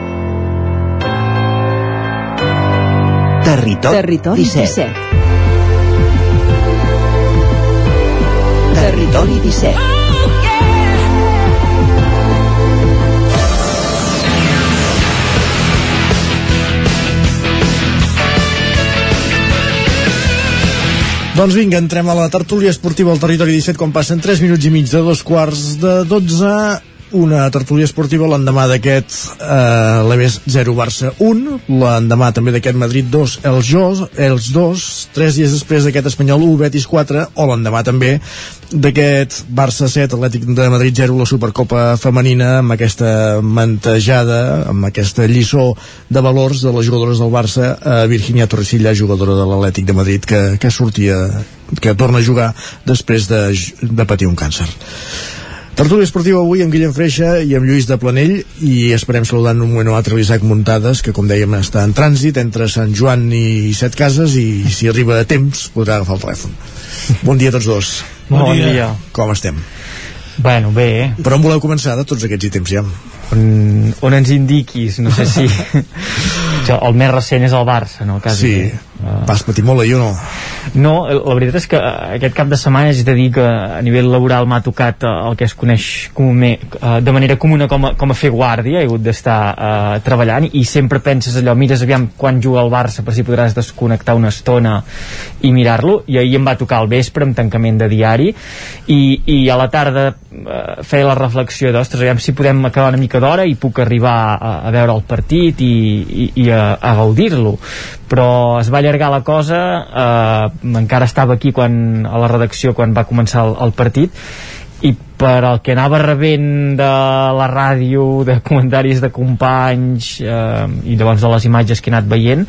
Speaker 19: Territori,
Speaker 26: Territori
Speaker 19: 17. 17. Territori 17.
Speaker 1: Doncs vinga, entrem a la tertúlia esportiva al territori 17 quan passen 3 minuts i mig de dos quarts de 12 una tertúlia esportiva l'endemà d'aquest eh, l'Eves 0 Barça 1 l'endemà també d'aquest Madrid 2 els Jos, els 2 3 dies després d'aquest Espanyol 1 Betis 4 o l'endemà també d'aquest Barça 7 Atlètic de Madrid 0 la Supercopa femenina amb aquesta mantejada amb aquesta lliçó de valors de les jugadores del Barça eh, Virginia Torresilla, jugadora de l'Atlètic de Madrid que, que sortia que torna a jugar després de, de patir un càncer Tertúlia esportiva avui amb Guillem Freixa i amb Lluís de Planell i esperem saludar en un moment o altre l'Isaac Muntades que com dèiem està en trànsit entre Sant Joan i Set Cases i si arriba a temps podrà agafar el telèfon Bon dia a tots dos
Speaker 29: Bon, bon dia. dia
Speaker 1: Com estem?
Speaker 29: Bueno, bé eh?
Speaker 1: Però on voleu començar de tots aquests ítems ja?
Speaker 29: on, on ens indiquis, no sé si [LAUGHS] el més recent és el Barça, no?
Speaker 1: Quasi, sí, uh, vas patir molt ahir o no?
Speaker 29: No, la veritat és que eh, aquest cap de setmana és de dir que a nivell laboral m'ha tocat eh, el que es coneix me, de manera comuna com a, com a fer guàrdia, he hagut d'estar uh, treballant i sempre penses allò, mires aviam quan juga el Barça per si podràs desconnectar una estona i mirar-lo, i ahir em va tocar el vespre amb tancament de diari i, i a la tarda uh, feia la reflexió d'ostres, aviam si podem acabar una mica d'hora i puc arribar a, a veure el partit i, i, i a, a gaudir-lo però es va allargar la cosa eh, encara estava aquí quan, a la redacció quan va començar el, el partit i per al que anava rebent de la ràdio, de comentaris de companys eh, i llavors de les imatges que he anat veient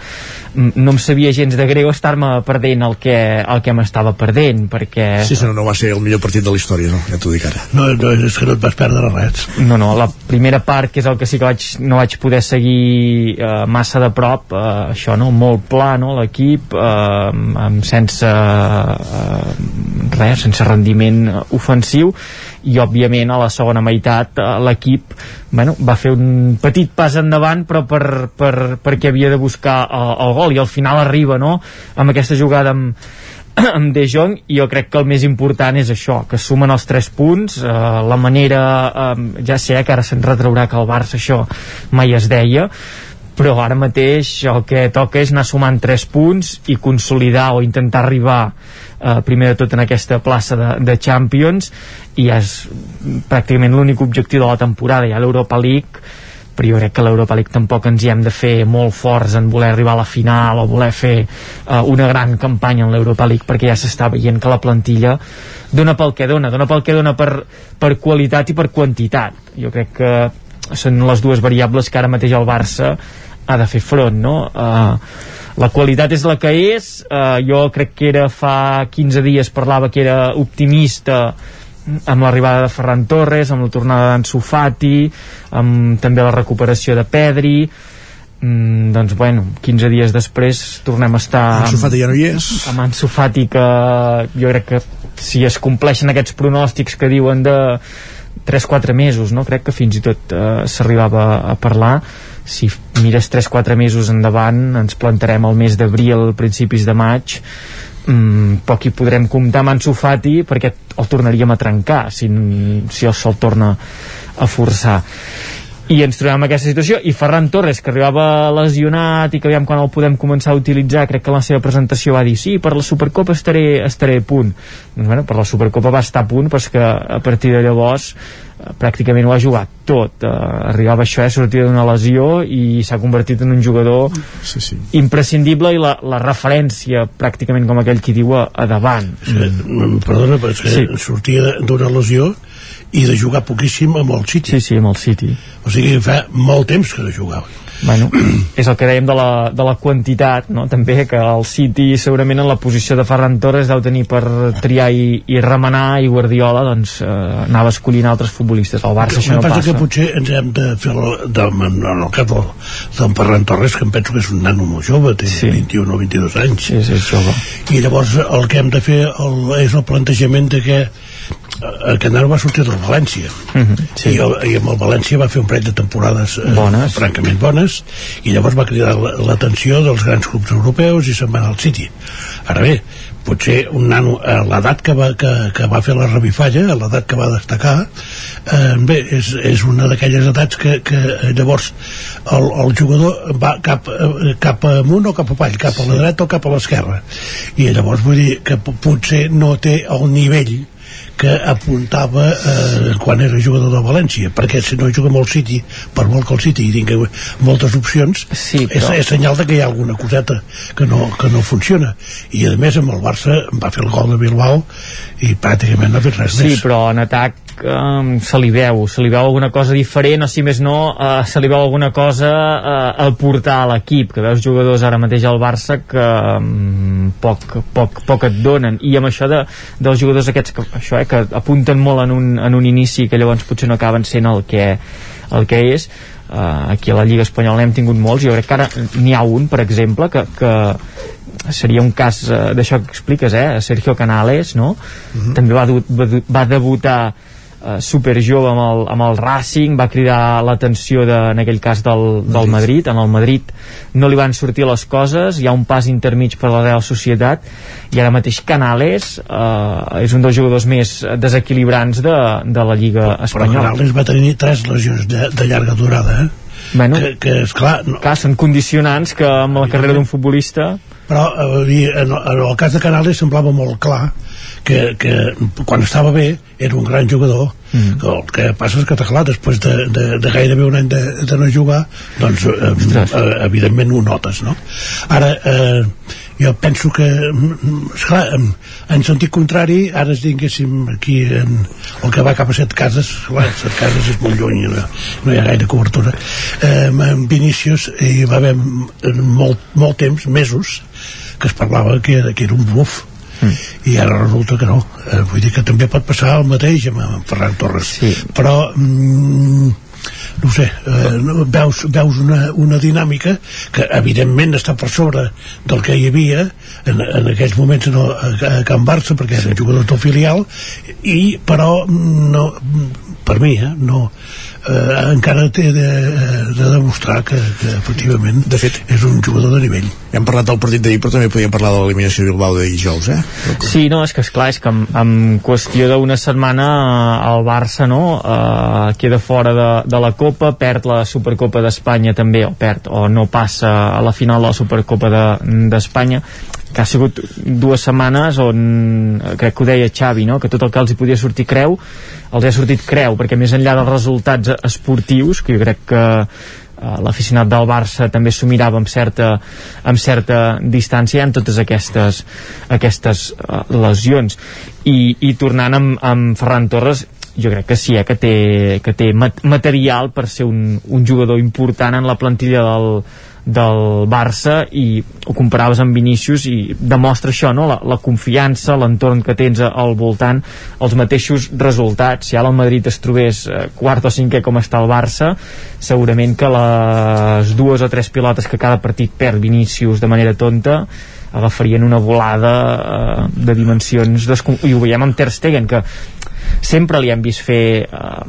Speaker 29: no em sabia gens de greu estar-me perdent el que, el que m'estava perdent perquè...
Speaker 1: Sí, sí, no, no va ser el millor partit de la història, no? Ja t'ho dic ara.
Speaker 43: No, no, és que no et vas perdre res.
Speaker 29: No, no, la primera part, que és el que sí que vaig, no vaig poder seguir eh, massa de prop, eh, això, no? Molt pla, no? L'equip, eh, amb sense eh, res, sense rendiment ofensiu i òbviament a la segona meitat eh, l'equip bueno, va fer un petit pas endavant però per, per, perquè havia de buscar el, el gol i al final arriba no? amb aquesta jugada amb, [CLEARS THROAT] amb De Jong i jo crec que el més important és això, que sumen els 3 punts eh, la manera, eh, ja sé que ara se'n retraurà que el Barça això mai es deia però ara mateix el que toca és anar sumant 3 punts i consolidar o intentar arribar eh, primer de tot en aquesta plaça de, de Champions. I és pràcticament l'únic objectiu de la temporada. Ha l'Europa League. Però jo crec que l'Europa League tampoc ens hi hem de fer molt forts en voler arribar a la final o voler fer uh, una gran campanya en l'Europa League perquè ja s'està veient que la plantilla dona pel que dona, dona pel que dona per, per qualitat i per quantitat. Jo crec que són les dues variables que ara mateix el Barça ha de fer front no? Uh, la qualitat és la que és uh, jo crec que era fa 15 dies parlava que era optimista amb l'arribada de Ferran Torres amb la tornada d'Ansu Fati amb també la recuperació de Pedri mm, doncs bueno 15 dies després tornem a estar
Speaker 1: Ansu Fati ja no hi és
Speaker 29: amb Ansu Fati que jo crec que si es compleixen aquests pronòstics que diuen de 3-4 mesos no? crec que fins i tot uh, s'arribava a parlar si mires 3-4 mesos endavant ens plantarem al mes d'abril, principis de maig. Mm, poc hi podrem comptar. Amb Ansu Fati perquè el tornaríem a trencar si, si el sol torna a forçar i ens trobem en aquesta situació i Ferran Torres que arribava lesionat i que aviam quan el podem començar a utilitzar crec que en la seva presentació va dir sí, per la Supercopa estaré, estaré a punt doncs bueno, per la Supercopa va estar a punt però és que a partir de llavors eh, pràcticament ho ha jugat tot uh, arribava això, eh, sortir d'una lesió i s'ha convertit en un jugador
Speaker 1: sí, sí.
Speaker 29: imprescindible i la, la referència pràcticament com aquell qui diu a, a davant
Speaker 43: mm. perdona, però és que sí. sortia d'una lesió i de jugar poquíssim amb el City.
Speaker 29: Sí, sí, amb el City.
Speaker 43: O sigui, fa molt temps que no jugava.
Speaker 29: Bueno, [CLEARS THROAT] és el que dèiem de la, de la quantitat, no? també que el City segurament en la posició de Ferran Torres deu tenir per triar i, i remenar i Guardiola doncs eh, anava escollint altres futbolistes al Barça això no passa.
Speaker 43: que potser ens hem de fer el, de, en el cas del, del Ferran Torres que em penso que és un nano molt jove té sí. 21 o 22 anys
Speaker 29: sí, sí, és jove.
Speaker 43: i llavors el que hem de fer el, és el plantejament de que el Canaro va sortir del València uh mhm, -huh, sí. I, el, i amb el València va fer un parell de temporades eh, bones. francament bones i llavors va cridar l'atenció dels grans clubs europeus i se'n va anar al City. Ara bé, potser un nano a l'edat que, va, que, que va fer la revifalla a l'edat que va destacar eh, bé, és, és una d'aquelles edats que, que llavors el, el jugador va cap, eh, cap amunt o cap avall, cap a la dreta o cap a l'esquerra. I llavors vull dir que potser no té el nivell que apuntava eh, quan era jugador de València perquè si no juga molt City per molt que el City tingui moltes opcions
Speaker 29: sí,
Speaker 43: però... és, és senyal de que hi ha alguna coseta que no, que no funciona. I a més amb el Barça va fer el gol de Bilbao i pràcticament no ha fet res
Speaker 29: sí,
Speaker 43: més.
Speaker 29: Sí, però en atac um, se li veu, se li veu alguna cosa diferent o si més no, uh, se li veu alguna cosa uh, a portar a l'equip que veus jugadors ara mateix al Barça que um, poc, poc, poc et donen i amb això de, dels jugadors aquests que, això, eh, que apunten molt en un, en un inici que llavors potser no acaben sent el que, el que és uh, aquí a la Lliga Espanyola n'hem tingut molts jo crec que ara n'hi ha un, per exemple que, que seria un cas uh, d'això que expliques, eh? Sergio Canales no? Uh -huh. també va, va, va debutar uh, super jove amb el, amb el Racing va cridar l'atenció de, en aquell cas del, del Madrid, en el Madrid no li van sortir les coses, hi ha un pas intermig per la Real Societat i ara mateix Canales uh, és un dels jugadors més desequilibrants de, de la Lliga Espanyola.
Speaker 43: Però Canales va tenir tres lesions de, de llarga durada eh?
Speaker 29: bueno,
Speaker 43: que, que esclar, no,
Speaker 29: clar, són condicionants que amb la carrera d'un futbolista
Speaker 43: però eh, en el cas de Canales semblava molt clar que, que quan estava bé era un gran jugador mm. que el que passa és que clar, després de, de, de gairebé un any de, de no jugar doncs eh, eh, evidentment ho notes no? ara eh, jo penso que esclar, en, en sentit contrari ara es diguéssim aquí en, el que va cap a set cases clar, set cases és molt lluny no, no hi ha gaire cobertura eh, en Vinícius hi va haver molt, molt temps, mesos que es parlava que, que era un bluff mm. i ara resulta que no eh, vull dir que també pot passar el mateix amb, amb Ferran Torres
Speaker 29: sí.
Speaker 43: però mm, no sé, eh, veus, veus una, una dinàmica que evidentment està per sobre del que hi havia en, en aquells moments no, a, a Can Barça perquè era jugador del filial i però no, per mi eh, no, eh, encara té de, de demostrar que, que efectivament
Speaker 1: de fet.
Speaker 43: és un jugador de nivell.
Speaker 1: Hem parlat del partit d'ahir però també podíem parlar de l'eliminació de Bilbao de dijous eh?
Speaker 29: Sí, no, és que esclar, és que en, en qüestió d'una setmana eh, el Barça no, eh, queda fora de, de la Copa, perd la Supercopa d'Espanya també, o perd, o no passa a la final de la Supercopa d'Espanya. de, que ha sigut dues setmanes on, eh, crec que ho deia Xavi, no? que tot el que els hi podia sortir creu els ha sortit creu, perquè més enllà dels resultats esportius, que jo crec que eh, l'aficionat del Barça també s'ho mirava amb certa, amb certa distància en totes aquestes, aquestes uh, lesions I, i tornant amb, amb Ferran Torres jo crec que sí, eh, que té, que té material per ser un, un jugador important en la plantilla del, del Barça i ho comparaves amb Vinícius i demostra això, no? la, la confiança l'entorn que tens al voltant els mateixos resultats, si ara el Madrid es trobés eh, quart o cinquè com està el Barça segurament que les dues o tres pilotes que cada partit perd Vinícius de manera tonta agafarien una volada eh, de dimensions i ho veiem amb Ter Stegen que sempre li hem vist fer uh,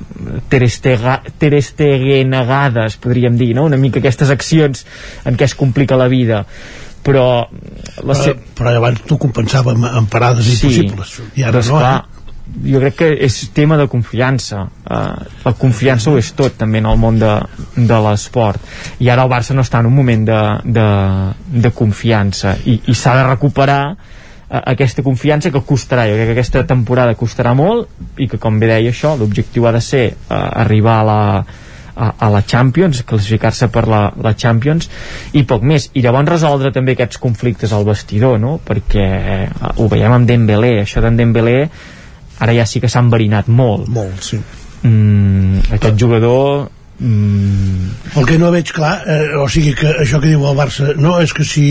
Speaker 29: terestegenegades podríem dir, no? una mica aquestes accions en què es complica la vida però
Speaker 43: la però, però abans t'ho compensava amb, amb parades sí, impossibles i ara no,
Speaker 29: clar, eh? Jo crec que és tema de confiança. Uh, la confiança ho és tot també en el món de, de l'esport. I ara el Barça no està en un moment de, de, de confiança. I, i s'ha de recuperar aquesta confiança que costarà, jo crec que aquesta temporada costarà molt i que com bé deia això l'objectiu ha de ser uh, arribar a la, a, a la Champions, classificar-se per la, la Champions i poc més. I llavors resoldre també aquests conflictes al vestidor no? perquè uh, ho veiem amb Dembélé. Això d'en Dembélé ara ja sí que s'ha enverinat molt.
Speaker 1: Molt, sí.
Speaker 29: Mm, aquest jugador
Speaker 43: mm... el que no veig clar eh, o sigui que això que diu el Barça no és que si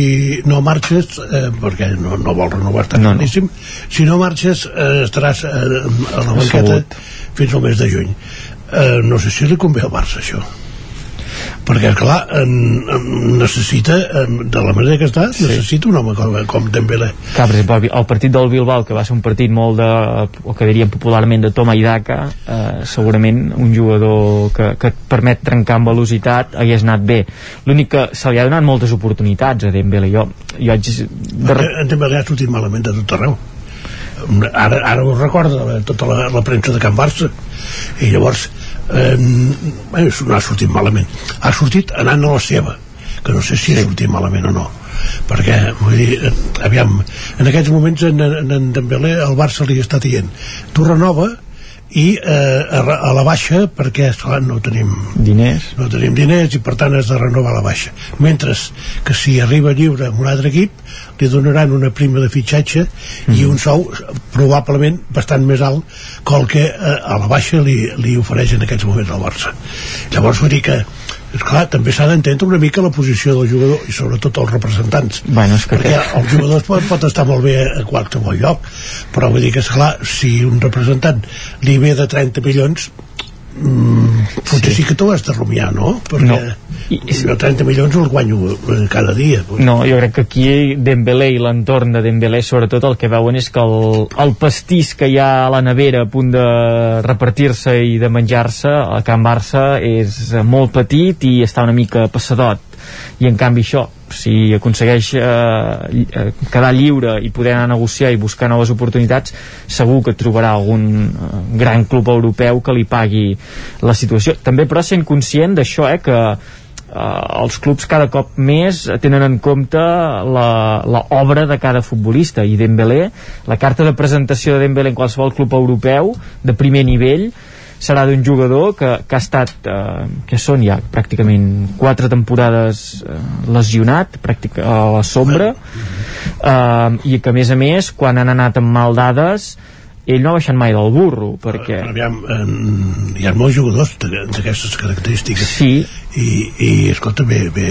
Speaker 43: no marxes eh, perquè no, no vol renovar està no, claríssim no. si no marxes eh, estaràs eh, a la banqueta fins al mes de juny. Eh, no sé si li convé al Barça això perquè clar en, en, necessita en, de la manera que està sí. necessita un home com, com Dembélé
Speaker 29: Clar, per exemple, el partit del Bilbao que va ser un partit molt de, o que diríem popularment de toma i daca eh, segurament un jugador que, que et permet trencar amb velocitat hagués anat bé. L'únic que se li ha donat moltes oportunitats a Dembélé. Jo, jo haig
Speaker 43: de... en Dembélé ha sortit malament de tot arreu ara, ara ho recorda tota la, la premsa de Can Barça. I llavors eh, no ha sortit malament. Ha sortit anant a la seva que no sé si ha sortit malament o no. Perquè vull dir, eh, aviam en aquests moments en, en, en Dembélé el Barça li està dient tu renova i eh, a, a la baixa perquè esclar, no tenim
Speaker 29: diners.
Speaker 43: no tenim diners i per tant has de renovar la baixa. Mentre que si arriba lliure amb un altre equip li donaran una prima de fitxatge mm. i un sou probablement bastant més alt que el que eh, a la baixa li, li ofereix en aquests moments al Barça. Llavors vull dir que clar, també s'ha d'entendre una mica la posició del jugador i sobretot els representants.
Speaker 29: Bueno, és que
Speaker 43: perquè que... el jugador pot, pot estar molt bé a qualsevol lloc però vull dir que esclar, si un representant li ve de 30 milions mm, potser sí. sí que t'ho has de rumiar no? perquè no. I, jo 30 milions el guanyo eh, cada dia
Speaker 29: potser. no, jo crec que aquí Dembélé i l'entorn de Dembélé sobretot el que veuen és que el, el pastís que hi ha a la nevera a punt de repartir-se i de menjar-se a Can Barça és molt petit i està una mica passadot i en canvi això si aconsegueix eh, eh, quedar lliure i poder anar a negociar i buscar noves oportunitats segur que trobarà algun eh, gran club europeu que li pagui la situació. També però sent conscient d'això eh, que eh, els clubs cada cop més tenen en compte la, la obra de cada futbolista i Dembélé, la carta de presentació de Dembélé en qualsevol club europeu de primer nivell serà d'un jugador que, que ha estat eh, que són ja pràcticament quatre temporades eh, lesionat pràctic, a la sombra. Eh, i que a més a més quan han anat amb mal dades ell no ha baixat mai del burro perquè...
Speaker 43: Uh, aviam, en, hi ha molts jugadors d'aquestes característiques.
Speaker 29: Sí.
Speaker 43: i, i escolta, bé, bé.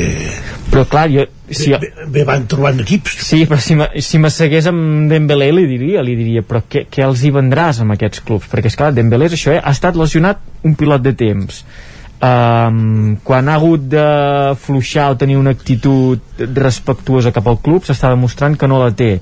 Speaker 29: Però clar, jo,
Speaker 43: si bé, bé, bé van trobant equips.
Speaker 29: Sí, però si, si m'assegués amb Dembélé li diria, li diria però què, què els hi vendràs amb aquests clubs? Perquè és clar, Dembélé és això, eh? ha estat lesionat un pilot de temps. Um, quan ha hagut de fluixar o tenir una actitud respectuosa cap al club s'està demostrant que no la té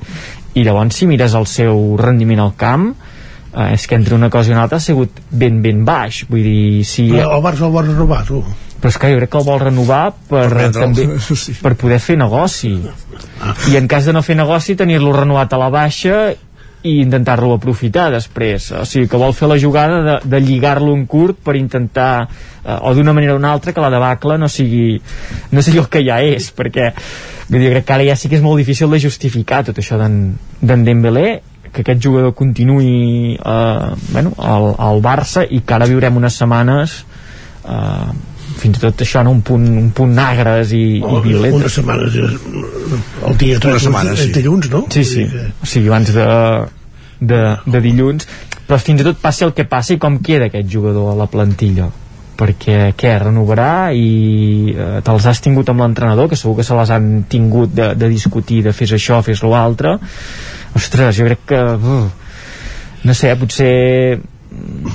Speaker 29: i llavors si mires el seu rendiment al camp eh, és que entre una cosa i una altra ha sigut ben ben baix vull dir, si...
Speaker 43: Però el Barça el vol renovar tu
Speaker 29: però és que jo crec que el vol renovar per, per, també, sí. per poder fer negoci ah. i en cas de no fer negoci tenir-lo renovat a la baixa i intentar-lo aprofitar després. O sigui que vol fer la jugada de, de lligar-lo en curt per intentar eh, o d'una manera o una altra que la debacle no sigui, no sigui el que ja és perquè vull dir, crec que ara ja sí que és molt difícil de justificar tot això d'en Dembélé que aquest jugador continuï eh, bueno, al, al Barça i que ara viurem unes setmanes eh, fins i tot això, no? un, punt, un punt negres i, oh, i violentes.
Speaker 43: Una setmana, el dia 3 setmana, sí. dilluns, no?
Speaker 29: Sí, sí, que... o sigui, abans de, de, de dilluns, però fins i tot passi el que passi, com queda aquest jugador a la plantilla? perquè què, renovarà i eh, te'ls has tingut amb l'entrenador que segur que se les han tingut de, de discutir de fes això, fes l'altre ostres, jo crec que uh, no sé, potser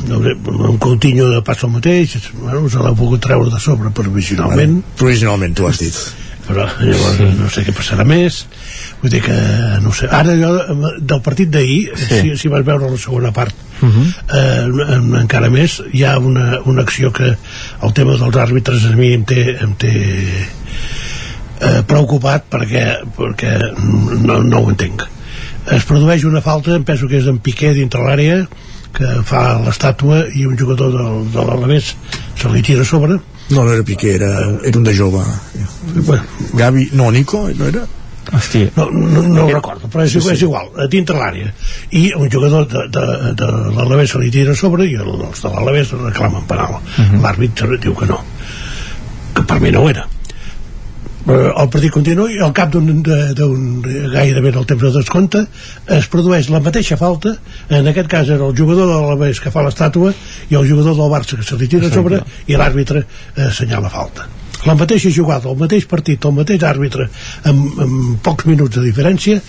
Speaker 43: no sé, un Coutinho de passa el mateix bueno, se l'ha pogut treure de sobre provisionalment
Speaker 1: bueno, provisionalment tu has dit
Speaker 43: però llavors sí. no sé què passarà més vull dir que no sé ara jo del partit d'ahir sí. si, si vas veure la segona part uh. -huh. eh, encara més hi ha una, una acció que el tema dels àrbitres a mi em té, em té eh, preocupat perquè, perquè no, no ho entenc es produeix una falta, em penso que és en Piqué dintre l'àrea que fa l'estàtua i un jugador del, de l'Alavés se li tira a sobre
Speaker 1: no, no era Piqué, era, era un de jove bueno, Gavi, no, Nico, no era?
Speaker 29: Hòstia.
Speaker 43: No, no, no ho recordo, però és, sí, sí. és igual, a dintre l'àrea. I un jugador de, de, de l'Alavés se li tira a sobre i els de l'Alavés reclamen penal. Uh mhm. -huh. L'àrbit diu que no. Que per mi no ho era el partit continua i al cap d'un gairebé el temps de descompte es produeix la mateixa falta en aquest cas era el jugador de l'Alavés que fa l'estàtua i el jugador del Barça que se li tira sobre i l'àrbitre eh, assenyala falta la mateixa jugada, el mateix partit, el mateix àrbitre, amb, amb pocs minuts de diferència,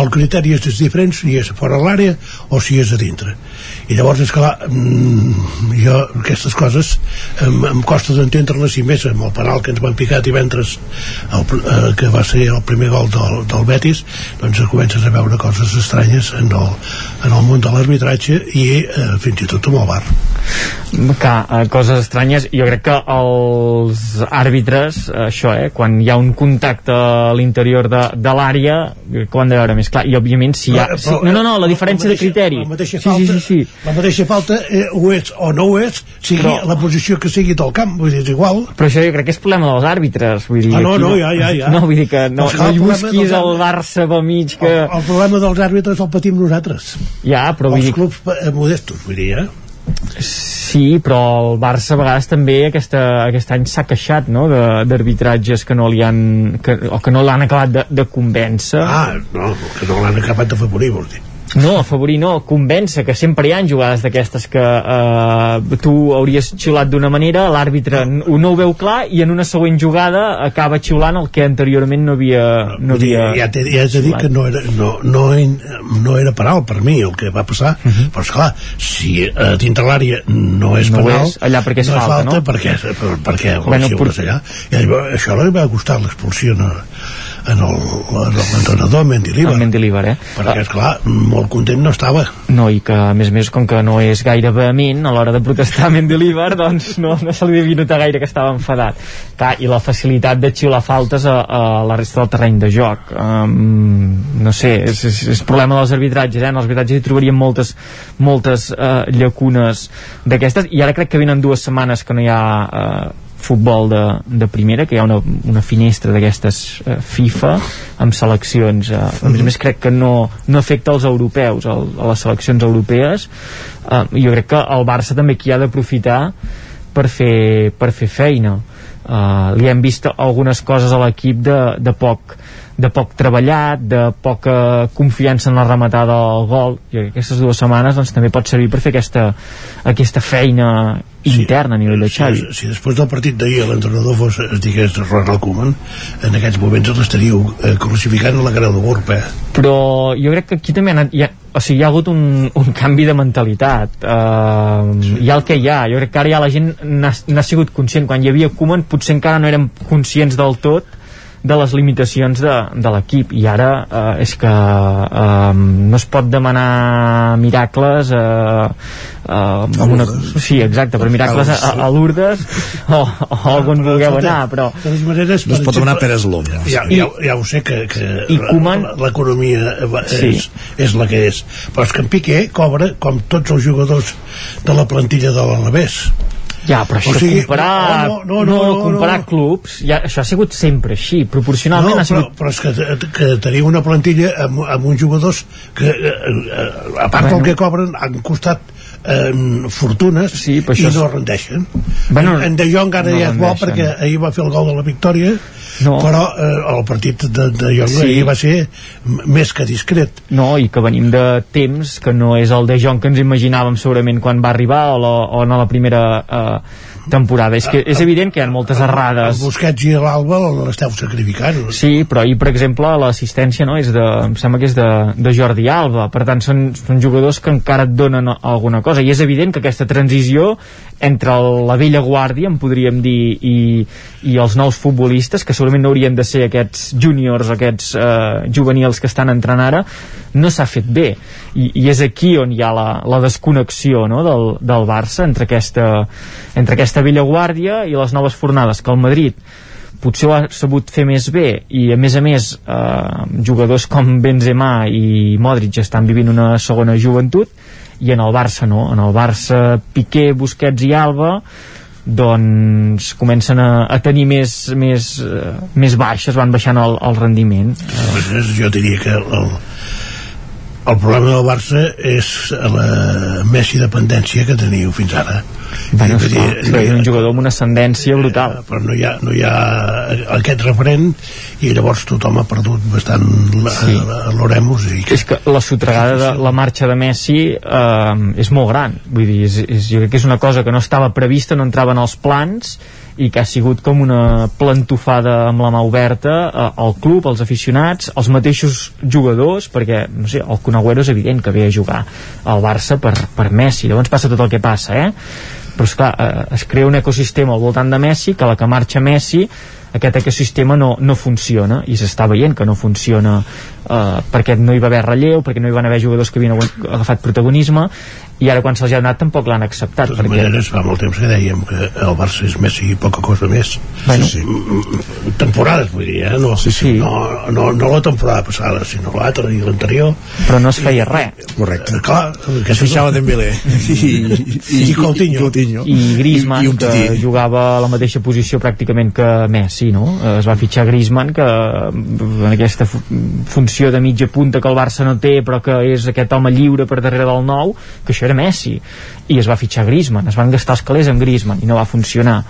Speaker 43: el criteri és diferent si és fora l'àrea o si és a dintre. I llavors, és clar, mm, jo aquestes coses em, em costa d'entendre-les i més amb el penal que ens van picar divendres el, eh, que va ser el primer gol del, del Betis doncs comences a veure coses estranyes en el, en el món de l'arbitratge i eh, fins i tot amb el bar
Speaker 29: que, eh, coses estranyes jo crec que els àrbitres això, eh, quan hi ha un contacte a l'interior de, de l'àrea que ho han de veure més clar i òbviament si hi ha,
Speaker 43: Però,
Speaker 29: si, no, no, no, la diferència
Speaker 43: la mateixa,
Speaker 29: de criteri
Speaker 43: la mateixa
Speaker 29: sí,
Speaker 43: falta,
Speaker 29: sí, sí, sí.
Speaker 43: la mateixa falta eh, ho és o no ho és sigui
Speaker 29: Però-
Speaker 43: la posició que sigui del camp vull dir, és igual
Speaker 29: però això jo crec que és problema dels àrbitres vull dir,
Speaker 43: Ah, no,
Speaker 29: aquí
Speaker 43: no, ja, ja, ja. [LAUGHS]
Speaker 29: no, vull dir que no, no hi busquis el Barça pel mig que...
Speaker 43: el, el problema dels àrbitres el patim nosaltres
Speaker 29: ja, però vull
Speaker 43: els
Speaker 29: dir,
Speaker 43: clubs eh, modestos vull dir, eh?
Speaker 29: Sí, però el Barça a vegades també aquesta, aquest any s'ha queixat no? de- d'arbitratges que no li han que, o que no l'han acabat de, de convèncer
Speaker 43: ah, no, que no l'han acabat d'afavorir vols dir
Speaker 29: no, afavorir no, convèncer que sempre hi ha jugades d'aquestes que eh, tu hauries xiulat d'una manera l'àrbitre no. no ho veu clar i en una següent jugada acaba xiulant el que anteriorment no havia, no havia
Speaker 43: ja, t'he- ja has de dir que no era, no, no, no era penal per mi el que va passar, uh -huh. però esclar si a dintre l'àrea no és
Speaker 29: Mhm. No
Speaker 43: penal
Speaker 29: és, allà perquè és
Speaker 43: no és
Speaker 29: falta, no?
Speaker 43: perquè, per, perquè
Speaker 29: Bueno, per-
Speaker 43: allà i això li va costar l'expulsió en, en el- en l'entrenador Mendilibar
Speaker 29: el Mendilibar, eh?
Speaker 43: perquè esclar, molt content no estava
Speaker 29: No, i que a més a més, com que no és gaire vehement a l'hora de protestar Mendilibar, doncs no, no se li devia notar gaire que estava enfadat. Clar, I la facilitat de xiular faltes a, a la resta del terreny de joc. Um, no sé, és, és, és problema dels arbitratges, eh? En els arbitratges hi trobaríem moltes, moltes uh, llacunes d'aquestes, i ara crec que venen dues setmanes que no hi ha uh, futbol de, de primera, que hi ha una, una finestra d'aquestes eh, FIFA amb seleccions, eh, a més a més crec que no, no afecta els europeus el, a les seleccions europees. Eh, jo crec que el Barça també aquí ha d'aprofitar per fer, per fer feina. Uh, li hem vist algunes coses a l'equip de, de poc de poc treballat, de poca confiança en la rematada al gol. I aquestes dues setmanes doncs, també pot servir per fer aquesta, aquesta feina interna a nivell de
Speaker 43: si,
Speaker 29: Xavi.
Speaker 43: si després del partit d'ahir l'entrenador fos, es digués Ronald Koeman en aquests moments l'estaríeu eh, classificant a la cara de Gurb eh?
Speaker 29: però jo crec que aquí també ha, anat, hi ha, o sigui, hi ha hagut un, un canvi de mentalitat. Uh, sí. hi ha el que hi ha. Jo crec que ara ja la gent n'ha sigut conscient. Quan hi havia Koeman potser encara no érem conscients del tot de les limitacions de, de l'equip. I ara eh, és que eh, no es pot demanar miracles eh, eh, una, sí, exacte, però miracles a, a Lourdes o, o on vulgueu anar però
Speaker 43: de totes maneres
Speaker 1: No es pot demanar Pere Eslom.
Speaker 43: ja, ja, ja ho sé que, que
Speaker 29: Koeman-
Speaker 43: la- l'economia és,
Speaker 29: Sí.
Speaker 43: és la que és. Però és que en Piqué cobra com tots els jugadors de la plantilla de l'Alavés
Speaker 29: Ja, però això
Speaker 43: O sigui,
Speaker 29: comparar,
Speaker 43: no, no, no, no, no,
Speaker 29: comparar
Speaker 43: no.
Speaker 29: clubs, ja, això ha sigut sempre així, proporcionalment
Speaker 43: no,
Speaker 29: ha
Speaker 43: però,
Speaker 29: sigut...
Speaker 43: però és que, que teniu una plantilla amb, amb uns jugadors que eh, eh, a part
Speaker 29: Bueno.
Speaker 43: del que cobren han costat eh, fortunes
Speaker 29: Sí,
Speaker 43: i
Speaker 29: és-
Speaker 43: no rendeixen
Speaker 29: Bueno,
Speaker 43: en, en De Jong ara
Speaker 29: no
Speaker 43: ja és bo perquè ahir va fer el gol de la victòria
Speaker 29: No.
Speaker 43: però eh, el partit de, de Jong
Speaker 29: Sí.
Speaker 43: ahir va ser més que discret
Speaker 29: No, i que venim de temps que no és el de Jong que ens imaginàvem segurament quan va arribar o, la, o en la primera eh, temporada. És que és evident que hi ha moltes
Speaker 43: el
Speaker 29: errades.
Speaker 43: Busquets i l'Alba l'esteu sacrificant
Speaker 29: Sí, però ahir, per exemple, l'assistència no, és de, em sembla que és de, de Jordi Alba. Per tant, són, són jugadors que encara et donen alguna cosa. I és evident que aquesta transició entre el- la vella guàrdia, en podríem dir, i, i els nous futbolistes, que segurament no haurien de ser aquests júniors, aquests eh, juvenils que estan entrant ara, no s'ha fet bé. I, I és aquí on hi ha la, la desconnexió no, del, del Barça entre aquesta, entre aquesta vella guàrdia i les noves fornades, que el Madrid potser ho ha sabut fer més bé i a més a més eh, jugadors com Benzema i Modric estan vivint una segona joventut i en el Barça no, en el Barça Piqué, Busquets i Alba doncs comencen a, a tenir més, més, eh, més baixes, van baixant el, el rendiment.
Speaker 43: Jo diria que el, el problema del Barça és la Messi dependència que teniu fins ara.
Speaker 29: Bueno,
Speaker 43: Vull dir, no
Speaker 29: és un jugador amb una ascendència brutal.
Speaker 43: però no hi ha, no hi ha aquest referent i llavors tothom ha perdut bastant
Speaker 29: Sí.
Speaker 43: l'Oremus i
Speaker 29: és que la sotregada de la marxa de Messi eh, és molt gran. Vull dir, és, és, jo crec que és una cosa que no estava prevista, no entrava en els plans i que ha sigut com una plantofada amb la mà oberta eh, al club, als aficionats els mateixos jugadors perquè no sé, el Kun Agüero és evident que ve a jugar al Barça per, per Messi llavors passa tot el que passa eh? però esclar, eh, es crea un ecosistema al voltant de Messi que la que marxa Messi aquest ecosistema no, no funciona i s'està veient que no funciona eh, perquè no hi va haver relleu, perquè no hi van haver jugadors que havien agafat protagonisme i ara quan se'ls ha donat tampoc l'han acceptat
Speaker 43: de totes
Speaker 29: perquè...
Speaker 43: maneres fa molt temps que dèiem que el Barça és Messi i poca cosa més
Speaker 29: Bueno.
Speaker 43: sí, sí. temporades vull dir eh? no,
Speaker 29: Sí, sí.
Speaker 43: No, no, no la temporada passada sinó l'altra i l'anterior
Speaker 29: però no es feia res
Speaker 1: correcte
Speaker 43: clar,
Speaker 1: que es fixava Dembélé i, i,
Speaker 43: I Coutinho.
Speaker 1: Coutinho.
Speaker 29: i Griezmann,
Speaker 1: I, i un
Speaker 29: que jugava a la mateixa posició pràcticament que Messi, no? Eh, Es va fitxar Griezmann, que eh, en aquesta fu- funció de mitja punta que el Barça no té, però que és aquest home lliure per darrere del nou, que això era Messi. I es va fitxar Griezmann, es van gastar els calés amb Griezmann, i no va funcionar.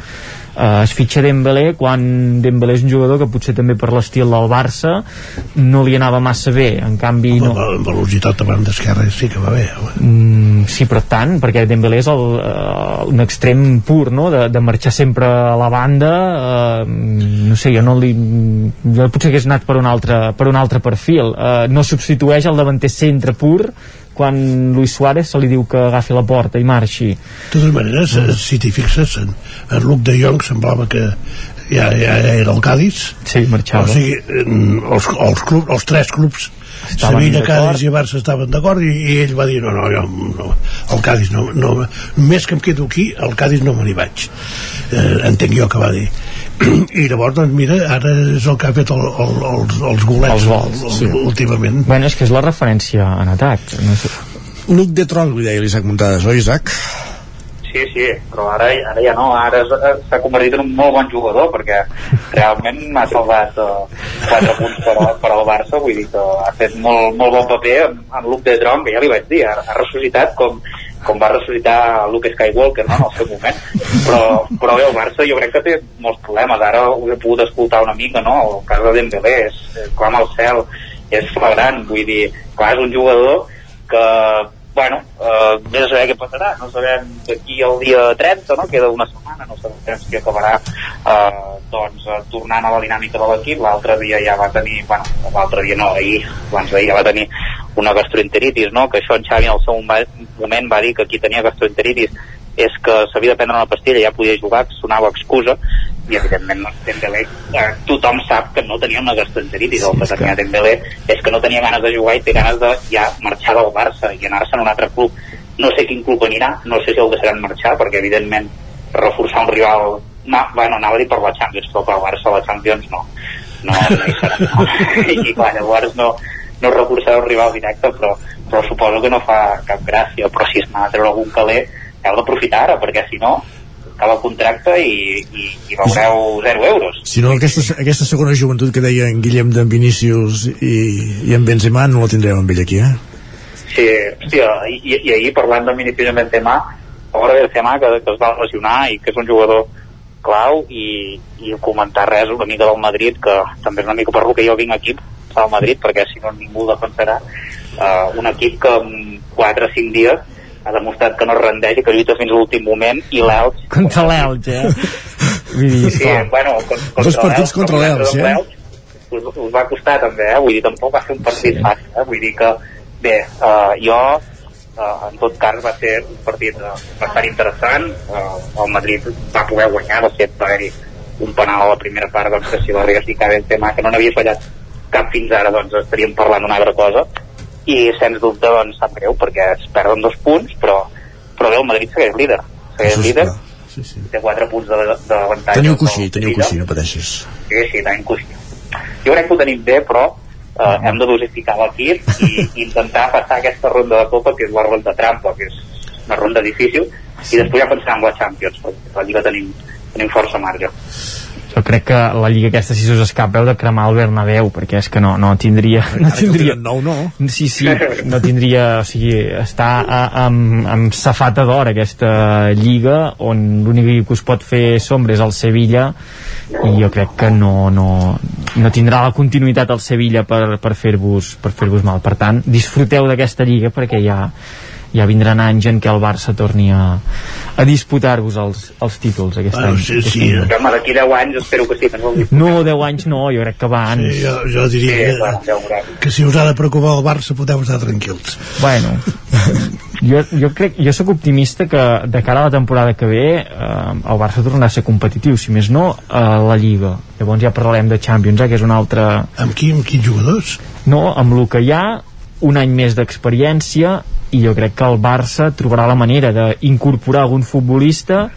Speaker 29: Uh, es fitxa Dembélé quan Dembélé és un jugador que potser també per l'estil del Barça no li anava massa bé en canvi no,
Speaker 43: la velocitat de banda esquerra sí que va bé.
Speaker 29: Mm, sí, però tant, perquè Dembélé és el, uh, un extrem pur, no?, de, de marxar sempre a la banda, uh, no sé, jo no li... Jo potser hagués anat per un altre, per un altre perfil. Uh, no substitueix el davanter centre pur quan Luis Suárez se li diu que agafi la porta i marxi.
Speaker 43: de totes maneres mm. si t'hi fixes en, en Luke de Jong semblava que ja, ja era el Cádiz
Speaker 29: sí, marxava
Speaker 43: o sigui, els, els, club, els tres clubs
Speaker 29: Estaven
Speaker 43: Sevilla. Cádiz i Barça estaven d'acord i, i ell va dir no, no, jo, no el Cádiz no, no, només que em quedo aquí el Cádiz no me n'hi vaig eh, entenc jo que va dir i llavors doncs mira, ara és el que ha fet el, el, els, els golets
Speaker 29: Els gols,
Speaker 43: el, el,
Speaker 29: sí.
Speaker 43: últimament
Speaker 29: Bueno, és que és la referència en atac. No sé.
Speaker 1: Luc de Tronc, li deia l'Isaac Muntades, oi, Isaac?
Speaker 44: Sí, sí, però ara, ara ja no, ara eh, s'ha convertit en un molt bon jugador perquè realment m'ha salvat uh, 4 punts per, al- per al Barça, vull dir que ha fet molt, molt bon paper en, en Luke de Tron, que ja li vaig dir, ha, ha ressuscitat com, com va ressuscitar Luke Skywalker no, en el seu moment, però, però bé, el Barça jo crec que té molts problemes, ara ho he pogut escoltar una mica, no? el cas de Dembélé és, és clama al cel, és flagrant, vull dir, clar, és un jugador que bueno, eh, vés a saber què passarà no sabem d'aquí al dia 30 no? queda una setmana, no sabem si acabarà eh, doncs eh, tornant a la dinàmica de l'equip, l'altre dia ja va tenir bueno, l'altre dia no, ahir abans d'ahir ja va tenir una gastroenteritis no? que això en Xavi en el seu mo- moment va dir que qui tenia gastroenteritis és que s'havia de prendre una pastilla i ja podia jugar, sonava excusa i evidentment no, Dembélé eh, tothom sap que no tenia una gastroenteritis el que tenia Dembélé és que no tenia ganes de jugar i té ganes de ja marxar del Barça i anar-se a un altre club. No sé quin club anirà, no sé si el deixaran marxar perquè evidentment reforçar un rival no, bueno, anava a dir per la Champions però per al Barça la Champions no. No, no hi serà no. [LAUGHS] i clar, llavors no, no reforçarà un rival directe però, però suposo que no fa cap gràcia. Però si es n'ha de treure algun caler heu d'aprofitar ara perquè si no acaba el contracte i, i, i veureu 0 euros
Speaker 1: Si no, aquesta, aquesta segona joventut que deia en Guillem d'en Vinícius i, i en Benzema no la tindrem amb ell aquí, eh?
Speaker 44: Sí, hòstia, i, i ahir parlant de Vinicius Benzema, a de Benzema que, que es va lesionar i que és un jugador clau i, i comentar res una mica del Madrid que també és una mica per lo que jo vinc aquí al Madrid perquè si no ningú defensarà uh, un equip que en 4 o 5 dies ha demostrat que no es rendeix i que lluita fins a l'últim moment i l'Elx
Speaker 29: Contra l'Elx, eh? Vull dir,
Speaker 44: sí, sí, bueno, con, contra
Speaker 1: Dos partits contra l'Elx, eh?
Speaker 44: Us, us va costar també, eh? vull dir, tampoc va ser un partit fàcil, eh? vull dir que bé, uh, jo uh, en tot cas va ser un partit uh, bastant interessant uh, el Madrid va poder guanyar va haver-hi un penal a la primera part doncs, que si l'arribés i cada tema que no n'havia fallat cap fins ara doncs estaríem parlant d'una altra cosa i sens dubte doncs sap greu perquè es perden dos punts però, però bé, el Madrid segueix líder segueix líder
Speaker 1: Sí, sí.
Speaker 44: té 4 punts de- d'avantatge
Speaker 1: Teniu coixí, teniu coixí, no pateixis.
Speaker 44: Sí, sí, tenim coixí. Jo crec que ho tenim bé, però eh, hem de dosificar l'equip i, i [LAUGHS] intentar passar aquesta ronda de Copa, que és la ronda trampa, que és una ronda difícil, i després ja pensar en la Champions, perquè la Lliga tenim, tenim força marge.
Speaker 29: Jo crec que la Lliga aquesta, si us escapa, heu de cremar el Bernabéu, perquè és que no, no tindria... No tindria
Speaker 1: nou, no?
Speaker 29: Sí, sí, no tindria... O sigui, està a, amb, amb safata d'or aquesta Lliga, on l'únic que us pot fer sombra és el Sevilla, i jo crec que no, no, no tindrà la continuïtat el Sevilla per, per fer-vos per fer-vos mal. Per tant, disfruteu d'aquesta Lliga perquè ja ja vindran anys en què el Barça torni a, a disputar-vos els, els títols aquest
Speaker 43: Bueno,
Speaker 29: any.
Speaker 43: sí,
Speaker 29: aquest
Speaker 43: sí,
Speaker 29: any.
Speaker 43: eh.
Speaker 45: Home, d'aquí 10 anys espero que sí, que dir.
Speaker 29: No, 10 anys no, jo crec que abans.
Speaker 43: Sí, jo, jo diria
Speaker 45: Sí,
Speaker 43: que,
Speaker 45: bueno, ja
Speaker 43: que si us ha de preocupar el Barça podeu estar tranquils.
Speaker 29: Bueno, [LAUGHS] jo, jo crec, jo sóc optimista que de cara a la temporada que ve eh, el Barça tornarà a ser competitiu, si més no a la Lliga. Llavors ja parlarem de Champions, eh, que és una altra...
Speaker 43: Amb qui, amb quins jugadors?
Speaker 29: No, amb el que hi ha, un any més d'experiència i jo crec que el Barça trobarà la manera d'incorporar algun futbolista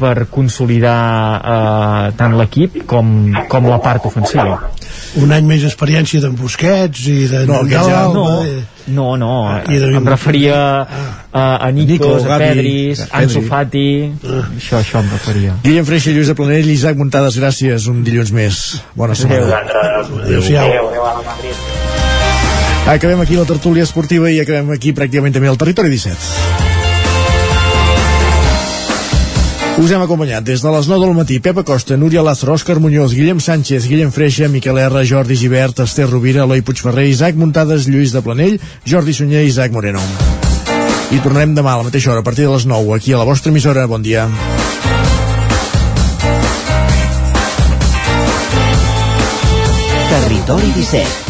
Speaker 29: per consolidar eh, tant l'equip com, com la part ofensiva.
Speaker 43: Un any més d'experiència d'en Busquets i de
Speaker 29: No,
Speaker 43: Nadal,
Speaker 29: ja- no.
Speaker 43: eh,
Speaker 29: No, no,
Speaker 43: I de-
Speaker 29: em referia a, a Nikos,
Speaker 1: Nico,
Speaker 29: a Pedris,
Speaker 1: Pedri.
Speaker 29: Ansu Fati, això, això em referia.
Speaker 1: Guillem Freixa, Lluís de Planell i Isaac Muntades, gràcies un dilluns més. Bona setmana.
Speaker 43: Adéu-siau.
Speaker 1: Acabem aquí la tertúlia esportiva i acabem aquí pràcticament també el territori 17. Us hem acompanyat des de les 9 del matí Pepa Costa, Núria Lázaro, Òscar Muñoz, Guillem Sánchez, Guillem Freixa, Miquel R, Jordi Givert, Esther Rovira, Eloi Puigferrer, Isaac Muntades, Lluís de Planell, Jordi Sunyer i Isaac Moreno. I tornarem demà a la mateixa hora, a partir de les 9, aquí a la vostra emissora. Bon dia.
Speaker 46: Territori 17,